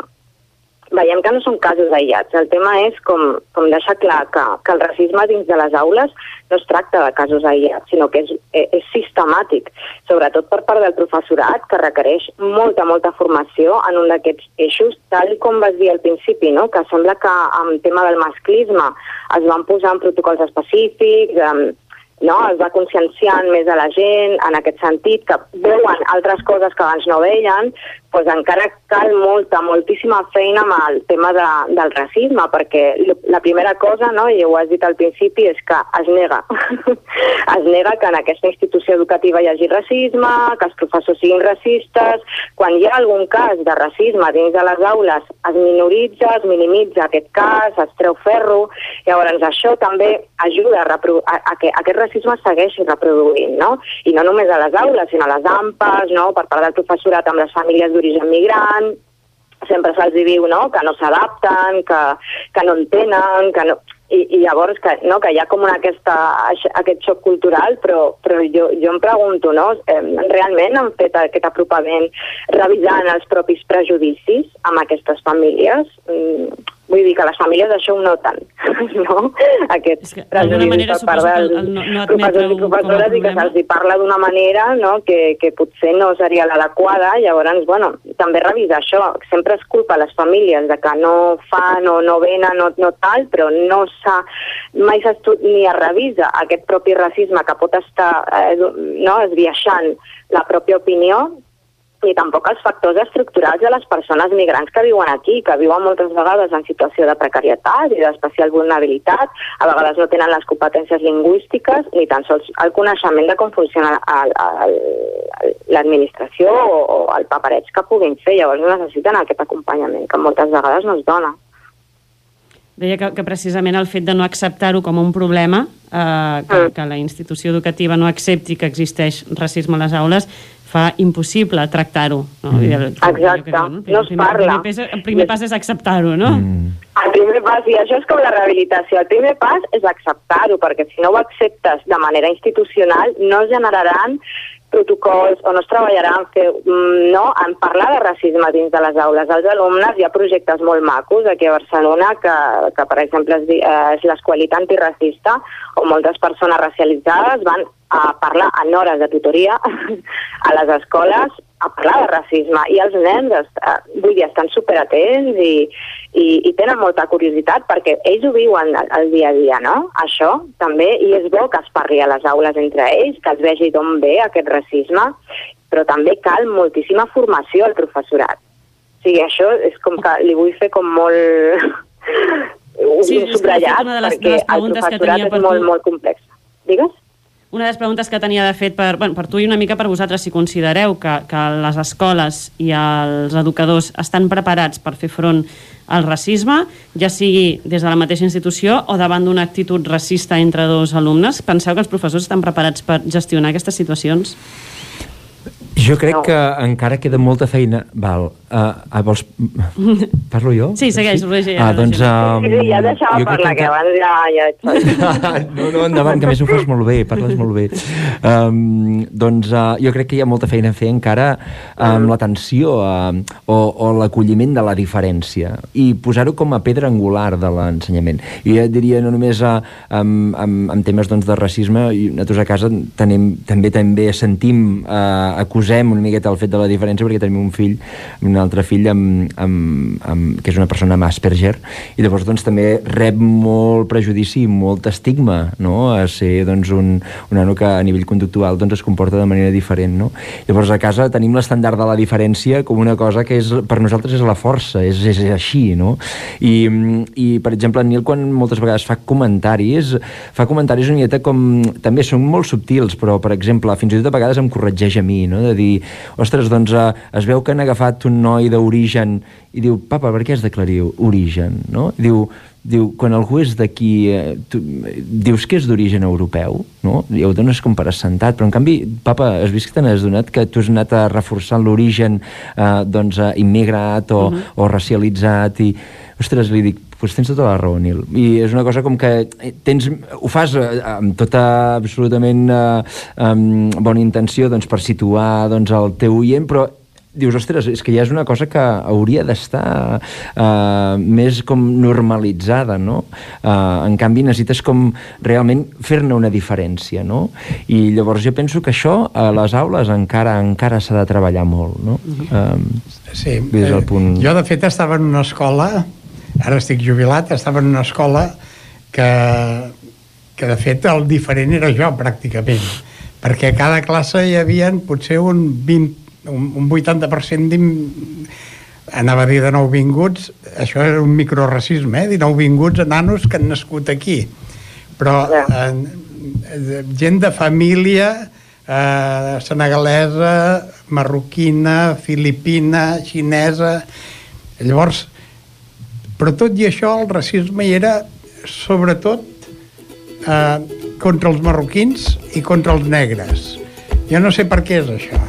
veiem que no són casos aïllats. El tema és com, com deixar clar que, que el racisme dins de les aules no es tracta de casos aïllats, sinó que és, eh, és sistemàtic, sobretot per part del professorat, que requereix molta, molta formació en un d'aquests eixos, tal com vas dir al principi, no? que sembla que amb tema del masclisme es van posar en protocols específics, amb, no? es va conscienciant més a la gent en aquest sentit, que veuen altres coses que abans no veien, doncs encara cal molta, moltíssima feina amb el tema de, del racisme, perquè la primera cosa, no, i ho has dit al principi, és que es nega. es nega que en aquesta institució educativa hi hagi racisme, que els professors siguin racistes. Quan hi ha algun cas de racisme dins de les aules, es minoritza, es minimitza aquest cas, es treu ferro. Llavors, això també ajuda a, a, a que aquest racisme segueixi reproduint, no? I no només a les aules, sinó a les AMPAs, no? per part del professorat amb les famílies d'origen migrant, sempre se'ls diu no? que no s'adapten, que, que no entenen, que no... i, i llavors que, no, que hi ha com una aquesta, aquest xoc cultural, però, però jo, jo em pregunto, no, realment han fet aquest apropament revisant els propis prejudicis amb aquestes famílies? Mm, vull dir que les famílies això ho noten, no? Aquests prejudicis manera, per part dels el no, no professors i professores i que se'ls parla d'una manera no, que, que potser no seria l'adequada, llavors, bueno, també revisar això. Sempre es culpa a les famílies de que no fan o no venen o no tal, però no s'ha mai ni es revisa aquest propi racisme que pot estar eh, no, esbiaixant la pròpia opinió ni tampoc els factors estructurals de les persones migrants que viuen aquí, que viuen moltes vegades en situació de precarietat i d'especial vulnerabilitat, a vegades no tenen les competències lingüístiques ni tan sols el coneixement de com funciona l'administració o, o el papereig que puguin fer, llavors necessiten aquest acompanyament que moltes vegades no es dona. Deia que, que precisament el fet de no acceptar-ho com un problema, eh, que, que la institució educativa no accepti que existeix racisme a les aules, fa impossible tractar-ho. No? Mm. Exacte, no, no, no es primer, parla. El primer, pas, el primer pas és acceptar-ho, no? Mm. El primer pas, i això és com la rehabilitació, el primer pas és acceptar-ho, perquè si no ho acceptes de manera institucional no es generaran protocols o no es treballarà en, fer, mm, no, en parlar de racisme dins de les aules. Els alumnes hi ha projectes molt macos aquí a Barcelona que, que per exemple, és, eh, és l'esqualitat antiracista on moltes persones racialitzades van a parlar en hores de tutoria a les escoles a parlar de racisme i els nens eh, vull dir, estan superatents i, i, i tenen molta curiositat perquè ells ho viuen el, el dia a dia, no? Això també, i és bo que es parli a les aules entre ells, que es vegi d'on ve aquest racisme, però també cal moltíssima formació al professorat. O sigui, això és com que li vull fer com molt... Sí, subratllat, de les, perquè de les el professorat és molt, molt complex. Digues? Una de les preguntes que tenia de fet per, bueno, per tu i una mica per vosaltres, si considereu que, que les escoles i els educadors estan preparats per fer front al racisme, ja sigui des de la mateixa institució o davant d'una actitud racista entre dos alumnes, penseu que els professors estan preparats per gestionar aquestes situacions? Jo crec no. que encara queda molta feina. Val. Uh, uh, vols... Parlo jo? Sí, segueix, sí? Ah, doncs... Um, sí, ja deixava parlar, que... que abans ja... ja... no, no, endavant, que més ho fas molt bé, parles molt bé. Um, doncs uh, jo crec que hi ha molta feina a fer encara amb l'atenció uh, o, o l'acolliment de la diferència i posar-ho com a pedra angular de l'ensenyament. I jo diria no només uh, amb, amb, amb temes doncs, de racisme, i nosaltres a casa tenim, també també sentim uh, acusem una miqueta el fet de la diferència perquè tenim un fill, un altre fill amb, amb, amb, que és una persona amb Asperger i llavors doncs també rep molt prejudici i molt estigma no? a ser doncs un, un nano que a nivell conductual doncs es comporta de manera diferent no? llavors a casa tenim l'estandard de la diferència com una cosa que és, per nosaltres és la força és, és així no? I, i per exemple en Nil quan moltes vegades fa comentaris fa comentaris una miqueta com també són molt subtils però per exemple fins i tot a vegades em corregeix a mi no? de dir, ostres, doncs eh, es veu que han agafat un noi d'origen i diu, papa, per què has d'aclarir origen? No? I diu, diu, quan algú és d'aquí, eh, tu, dius que és d'origen europeu, no? I ho dones com per assentat, però en canvi, papa, has vist que te n'has donat que tu has anat a reforçar l'origen eh, doncs, eh, immigrat o, uh -huh. o racialitzat i, ostres, li dic, doncs tens tota la raó, Nil. I és una cosa com que tens, ho fas eh, amb tota absolutament eh, amb bona intenció doncs, per situar doncs, el teu oient, però dius, ostres, és que ja és una cosa que hauria d'estar uh, més com normalitzada, no? Uh, en canvi, necessites com realment fer-ne una diferència, no? I llavors jo penso que això a les aules encara encara s'ha de treballar molt, no? Uh um, sí, des del punt... jo de fet estava en una escola, ara estic jubilat, estava en una escola que, que de fet el diferent era jo pràcticament perquè a cada classe hi havia potser un 20 un, un 80% anava a dir de nouvinguts, això és un microracisme, eh? dir nouvinguts a nanos que han nascut aquí. Però eh, gent de família eh, senegalesa, marroquina, filipina, xinesa... Llavors, però tot i això el racisme hi era sobretot eh, contra els marroquins i contra els negres. Jo no sé per què és això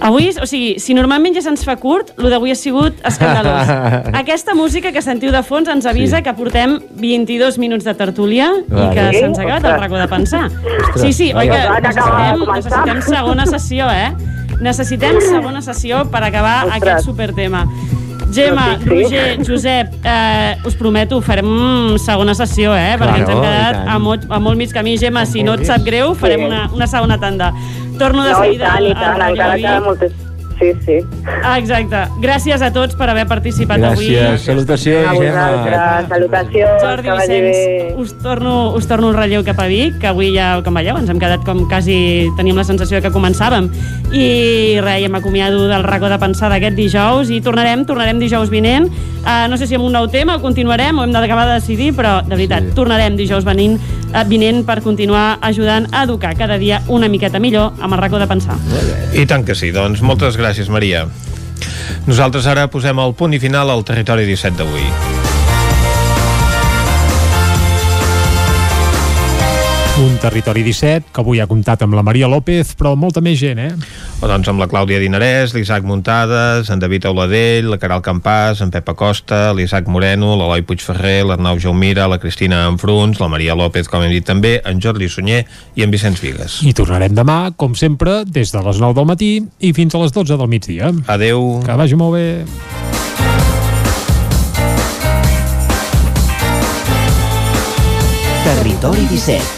Avui, o sigui, si normalment ja se'ns fa curt, el d'avui ha sigut escandalós. Aquesta música que sentiu de fons ens avisa sí. que portem 22 minuts de tertúlia vale. i que se'ns ha acabat el racó de pensar. Sí, sí, oi que necessitem, necessitem segona sessió, eh? Necessitem segona sessió per acabar Ostres. aquest supertema. Gemma. Roger, Josep, eh, us prometo, farem segona sessió, eh? Claro, perquè ens hem quedat a molt, a molt mig camí. Gemma, si no et sap greu, farem una, una segona tanda. Torno de no, seguida i tant, i tant, encara queda moltes sí, sí. Ah, exacte. Gràcies a tots per haver participat Gràcies. avui. Gràcies. Salutacions, a vosaltres. Salutacions. Jordi Vicenç, us torno, us torno un relleu cap a Vic, que avui ja, com veieu, ens hem quedat com quasi teníem la sensació que començàvem. I res, ja m'acomiado del racó de pensar d'aquest dijous i tornarem, tornarem dijous vinent. Uh, no sé si amb un nou tema o continuarem o hem d'acabar de decidir, però de veritat, sí. tornarem dijous venint, uh, vinent per continuar ajudant a educar cada dia una miqueta millor amb el racó de pensar. I tant que sí, doncs moltes gràcies, Maria. Nosaltres ara posem el punt i final al territori 17 d'avui. Un territori 17 que avui ha comptat amb la Maria López, però molta més gent, eh? O doncs amb la Clàudia Dinarès, l'Isaac Muntades, en David Auladell, la Caral Campàs, en Pep Acosta, l'Isaac Moreno, l'Eloi Puigferrer, l'Arnau Jaumira, la Cristina Enfruns, la Maria López, com hem dit també, en Jordi Sunyer i en Vicenç Vigues. I tornarem demà, com sempre, des de les 9 del matí i fins a les 12 del migdia. Adeu. Que vagi molt bé. Territori 17